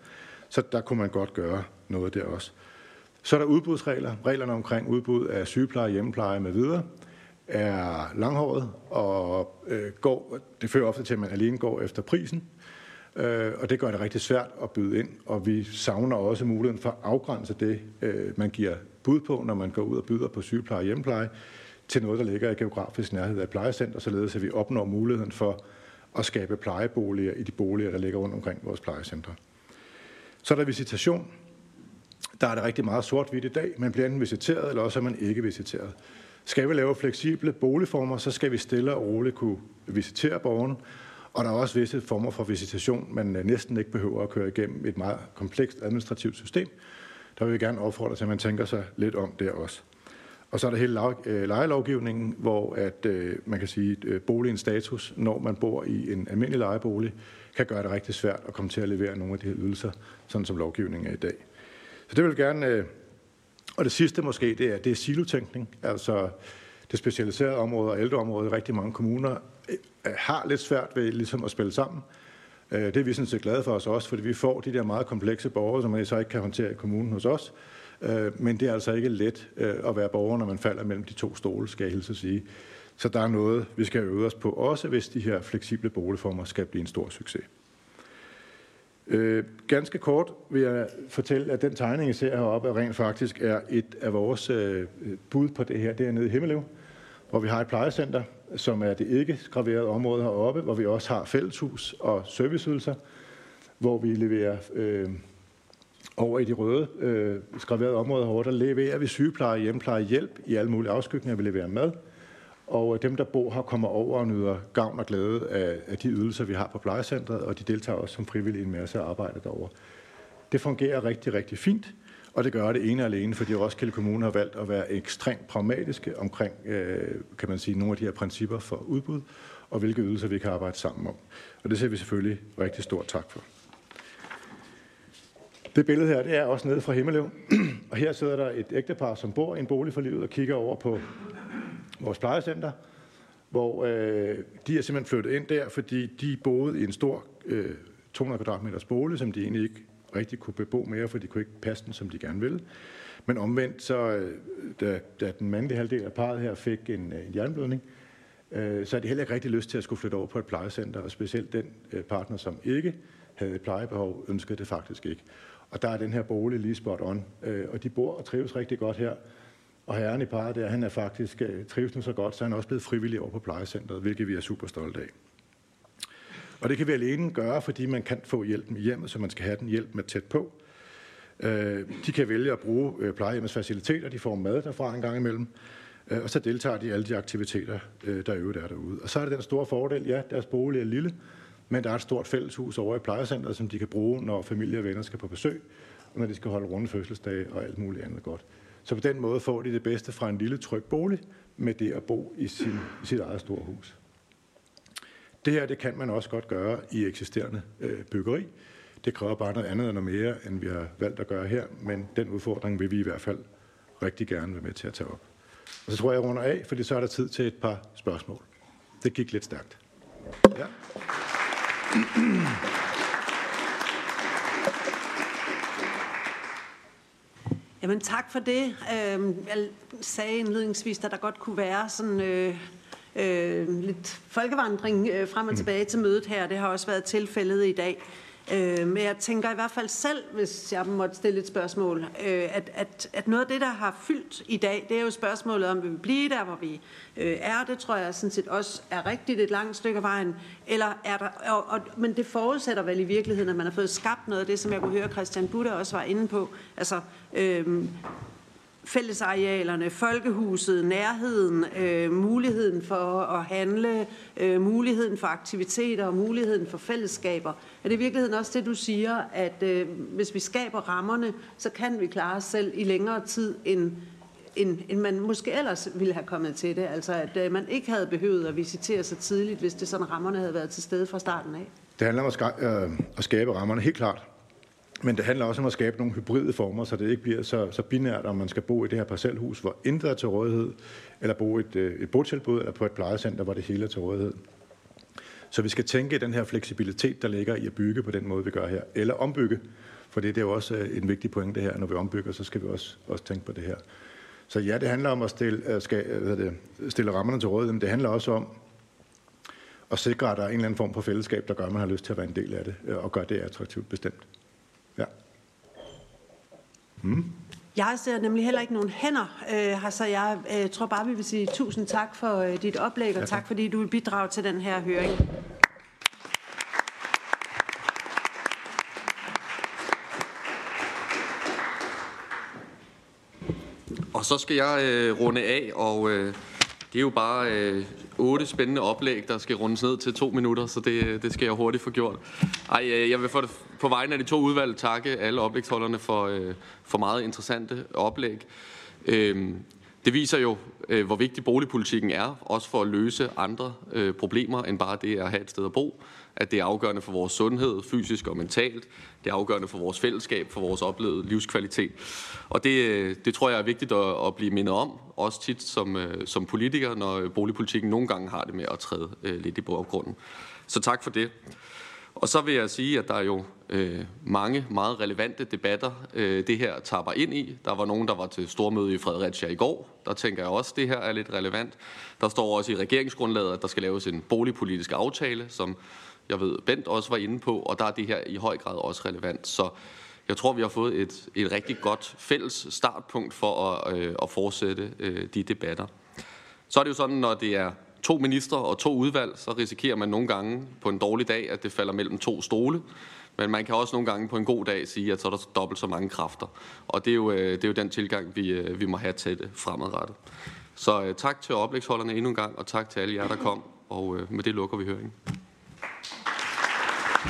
Så der kunne man godt gøre noget der også. Så er der udbudsregler. Reglerne omkring udbud af sygepleje, hjemmepleje med videre er langhåret, og øh, går, det fører ofte til, at man alene går efter prisen, øh, og det gør det rigtig svært at byde ind, og vi savner også muligheden for at afgrænse det, øh, man giver bud på, når man går ud og byder på sygepleje og hjemmepleje, til noget, der ligger i geografisk nærhed af plejecenter, således at vi opnår muligheden for at skabe plejeboliger i de boliger, der ligger rundt omkring vores plejecentre. Så er der visitation. Der er det rigtig meget sort-hvidt i dag. Man bliver enten visiteret, eller også er man ikke visiteret. Skal vi lave fleksible boligformer, så skal vi stille og roligt kunne visitere borgerne. Og der er også visse former for visitation, man øh, næsten ikke behøver at køre igennem et meget komplekst administrativt system. Der vil vi gerne opfordre til, at man tænker sig lidt om der også. Og så er der hele øh, lejelovgivningen, hvor at, øh, man kan sige, at boligens status, når man bor i en almindelig lejebolig, kan gøre det rigtig svært at komme til at levere nogle af de her ydelser, sådan som lovgivningen er i dag. Så det vil jeg gerne... Øh, og det sidste måske, det er, det er silotænkning. Altså det specialiserede område og ældreområde i rigtig mange kommuner har lidt svært ved ligesom at spille sammen. Det er vi sådan set glade for os også, fordi vi får de der meget komplekse borgere, som man så ikke kan håndtere i kommunen hos os. Øh, men det er altså ikke let øh, at være borger, når man falder mellem de to stole, skal jeg hilse at sige. Så der er noget, vi skal øve os på, også hvis de her fleksible boligformer skal blive en stor succes. Øh, ganske kort vil jeg fortælle, at den tegning, I ser heroppe, rent faktisk er et af vores øh, bud på det her. Det er nede i Himmelev, hvor vi har et plejecenter, som er det ikke graverede område heroppe, hvor vi også har fælleshus og serviceydelser, hvor vi leverer øh, over i de røde øh, skraverede områder herovre, der leverer vi sygepleje, hjemmepleje, hjælp i alle mulige afskygninger. Vi leverer mad, og øh, dem, der bor her, kommer over og nyder gavn og glæde af, af de ydelser, vi har på plejecentret, og de deltager også som frivillige i en masse arbejde derovre. Det fungerer rigtig, rigtig fint, og det gør det ene og alene, fordi Roskilde Kommune har valgt at være ekstremt pragmatiske omkring, øh, kan man sige, nogle af de her principper for udbud, og hvilke ydelser vi kan arbejde sammen om. Og det ser vi selvfølgelig rigtig stort tak for. Det billede her, det er også nede fra Himmeløv. og her sidder der et ægtepar, som bor i en bolig for livet og kigger over på vores plejecenter, hvor øh, de er simpelthen flyttet ind der, fordi de boede i en stor øh, 200 kvadratmeters bolig, som de egentlig ikke rigtig kunne bebo mere, for de kunne ikke passe den, som de gerne ville. Men omvendt, så øh, da, da den mandlige halvdel af parret her fik en, øh, en jernblødning, øh, så er de heller ikke rigtig lyst til at skulle flytte over på et plejecenter, og specielt den øh, partner, som ikke havde et plejebehov, ønskede det faktisk ikke. Og der er den her bolig lige spot on, øh, og de bor og trives rigtig godt her. Og herren i parret der, han er faktisk øh, trives nu så godt, så han er også blevet frivillig over på plejecentret, hvilket vi er super stolte af. Og det kan vi alene gøre, fordi man kan få hjælpen i hjemmet, så man skal have den hjælp med tæt på. Øh, de kan vælge at bruge øh, plejehjemmets faciliteter, de får mad derfra en gang imellem, øh, og så deltager de i alle de aktiviteter, øh, der øvrigt er derude. Og så er det den store fordel, ja, deres bolig er lille, men der er et stort fælleshus over i plejecentret, som de kan bruge, når familie og venner skal på besøg, og når de skal holde runde fødselsdage og alt muligt andet godt. Så på den måde får de det bedste fra en lille tryg bolig med det at bo i, sin, i sit eget store hus. Det her det kan man også godt gøre i eksisterende øh, byggeri. Det kræver bare noget andet og noget mere, end vi har valgt at gøre her, men den udfordring vil vi i hvert fald rigtig gerne være med til at tage op. Og så tror jeg, jeg runder af, fordi så er der tid til et par spørgsmål. Det gik lidt stærkt. Ja. Jamen tak for det. Øhm, jeg sagde indledningsvis, at der godt kunne være sådan øh, øh, lidt folkevandring øh, frem og mm. tilbage til mødet her. Det har også været tilfældet i dag. Øh, men jeg tænker i hvert fald selv, hvis jeg måtte stille et spørgsmål, øh, at, at, at noget af det, der har fyldt i dag, det er jo spørgsmålet om, vi blive der, hvor vi øh, er. Det tror jeg sådan set også er rigtigt et langt stykke af vejen. Eller er der, og, og, men det forudsætter vel i virkeligheden, at man har fået skabt noget af det, som jeg kunne høre Christian Butte også var inde på. Altså øh, fællesarealerne, folkehuset, nærheden, øh, muligheden for at handle, øh, muligheden for aktiviteter og muligheden for fællesskaber. Er det i virkeligheden også det, du siger, at øh, hvis vi skaber rammerne, så kan vi klare os selv i længere tid, end, end, end man måske ellers ville have kommet til det? Altså at øh, man ikke havde behøvet at visitere så tidligt, hvis det sådan rammerne havde været til stede fra starten af? Det handler om at, ska- øh, at skabe rammerne, helt klart. Men det handler også om at skabe nogle hybride former, så det ikke bliver så, så binært, om man skal bo i det her parcelhus, hvor intet er til rådighed, eller bo i et, øh, et botilbud, eller på et plejecenter, hvor det hele er til rådighed. Så vi skal tænke den her fleksibilitet, der ligger i at bygge på den måde, vi gør her, eller ombygge, for det er jo også øh, en vigtig pointe her, når vi ombygger, så skal vi også, også tænke på det her. Så ja, det handler om at stille, øh, skal, hvad det, stille rammerne til rådighed, men det handler også om at sikre, at der er en eller anden form for fællesskab, der gør, at man har lyst til at være en del af det, og gør det attraktivt bestemt. Ja. Hmm. Jeg ser nemlig heller ikke nogen hænder øh, så jeg øh, tror bare, vi vil sige tusind tak for øh, dit oplæg, og ja, tak. tak fordi du vil bidrage til den her høring. Og så skal jeg øh, runde af, og øh, det er jo bare øh, otte spændende oplæg, der skal rundes ned til to minutter, så det, øh, det skal jeg hurtigt få gjort. Ej, øh, jeg vil for det, på vegne af de to udvalg takke alle oplægsholderne for, øh, for meget interessante oplæg. Øh, det viser jo, øh, hvor vigtig boligpolitikken er, også for at løse andre øh, problemer end bare det at have et sted at bo. At det er afgørende for vores sundhed, fysisk og mentalt. Det er afgørende for vores fællesskab, for vores oplevede livskvalitet. Og det, det tror jeg er vigtigt at, at blive mindet om, også tit som, øh, som politiker, når boligpolitikken nogle gange har det med at træde øh, lidt i baggrunden. Så tak for det. Og så vil jeg sige, at der er jo øh, mange meget relevante debatter, øh, det her tapper ind i. Der var nogen, der var til stormøde i Fredericia i går. Der tænker jeg også, at det her er lidt relevant. Der står også i regeringsgrundlaget, at der skal laves en boligpolitisk aftale, som jeg ved, Bent også var inde på, og der er det her i høj grad også relevant. Så jeg tror, vi har fået et, et rigtig godt fælles startpunkt for at, øh, at fortsætte øh, de debatter. Så er det jo sådan, når det er to ministre og to udvalg, så risikerer man nogle gange på en dårlig dag, at det falder mellem to stole. Men man kan også nogle gange på en god dag sige, at så er der dobbelt så mange kræfter. Og det er jo, øh, det er jo den tilgang, vi, øh, vi må have til det fremadrettet. Så øh, tak til oplægsholderne endnu en gang, og tak til alle jer, der kom. Og med det lukker vi høringen.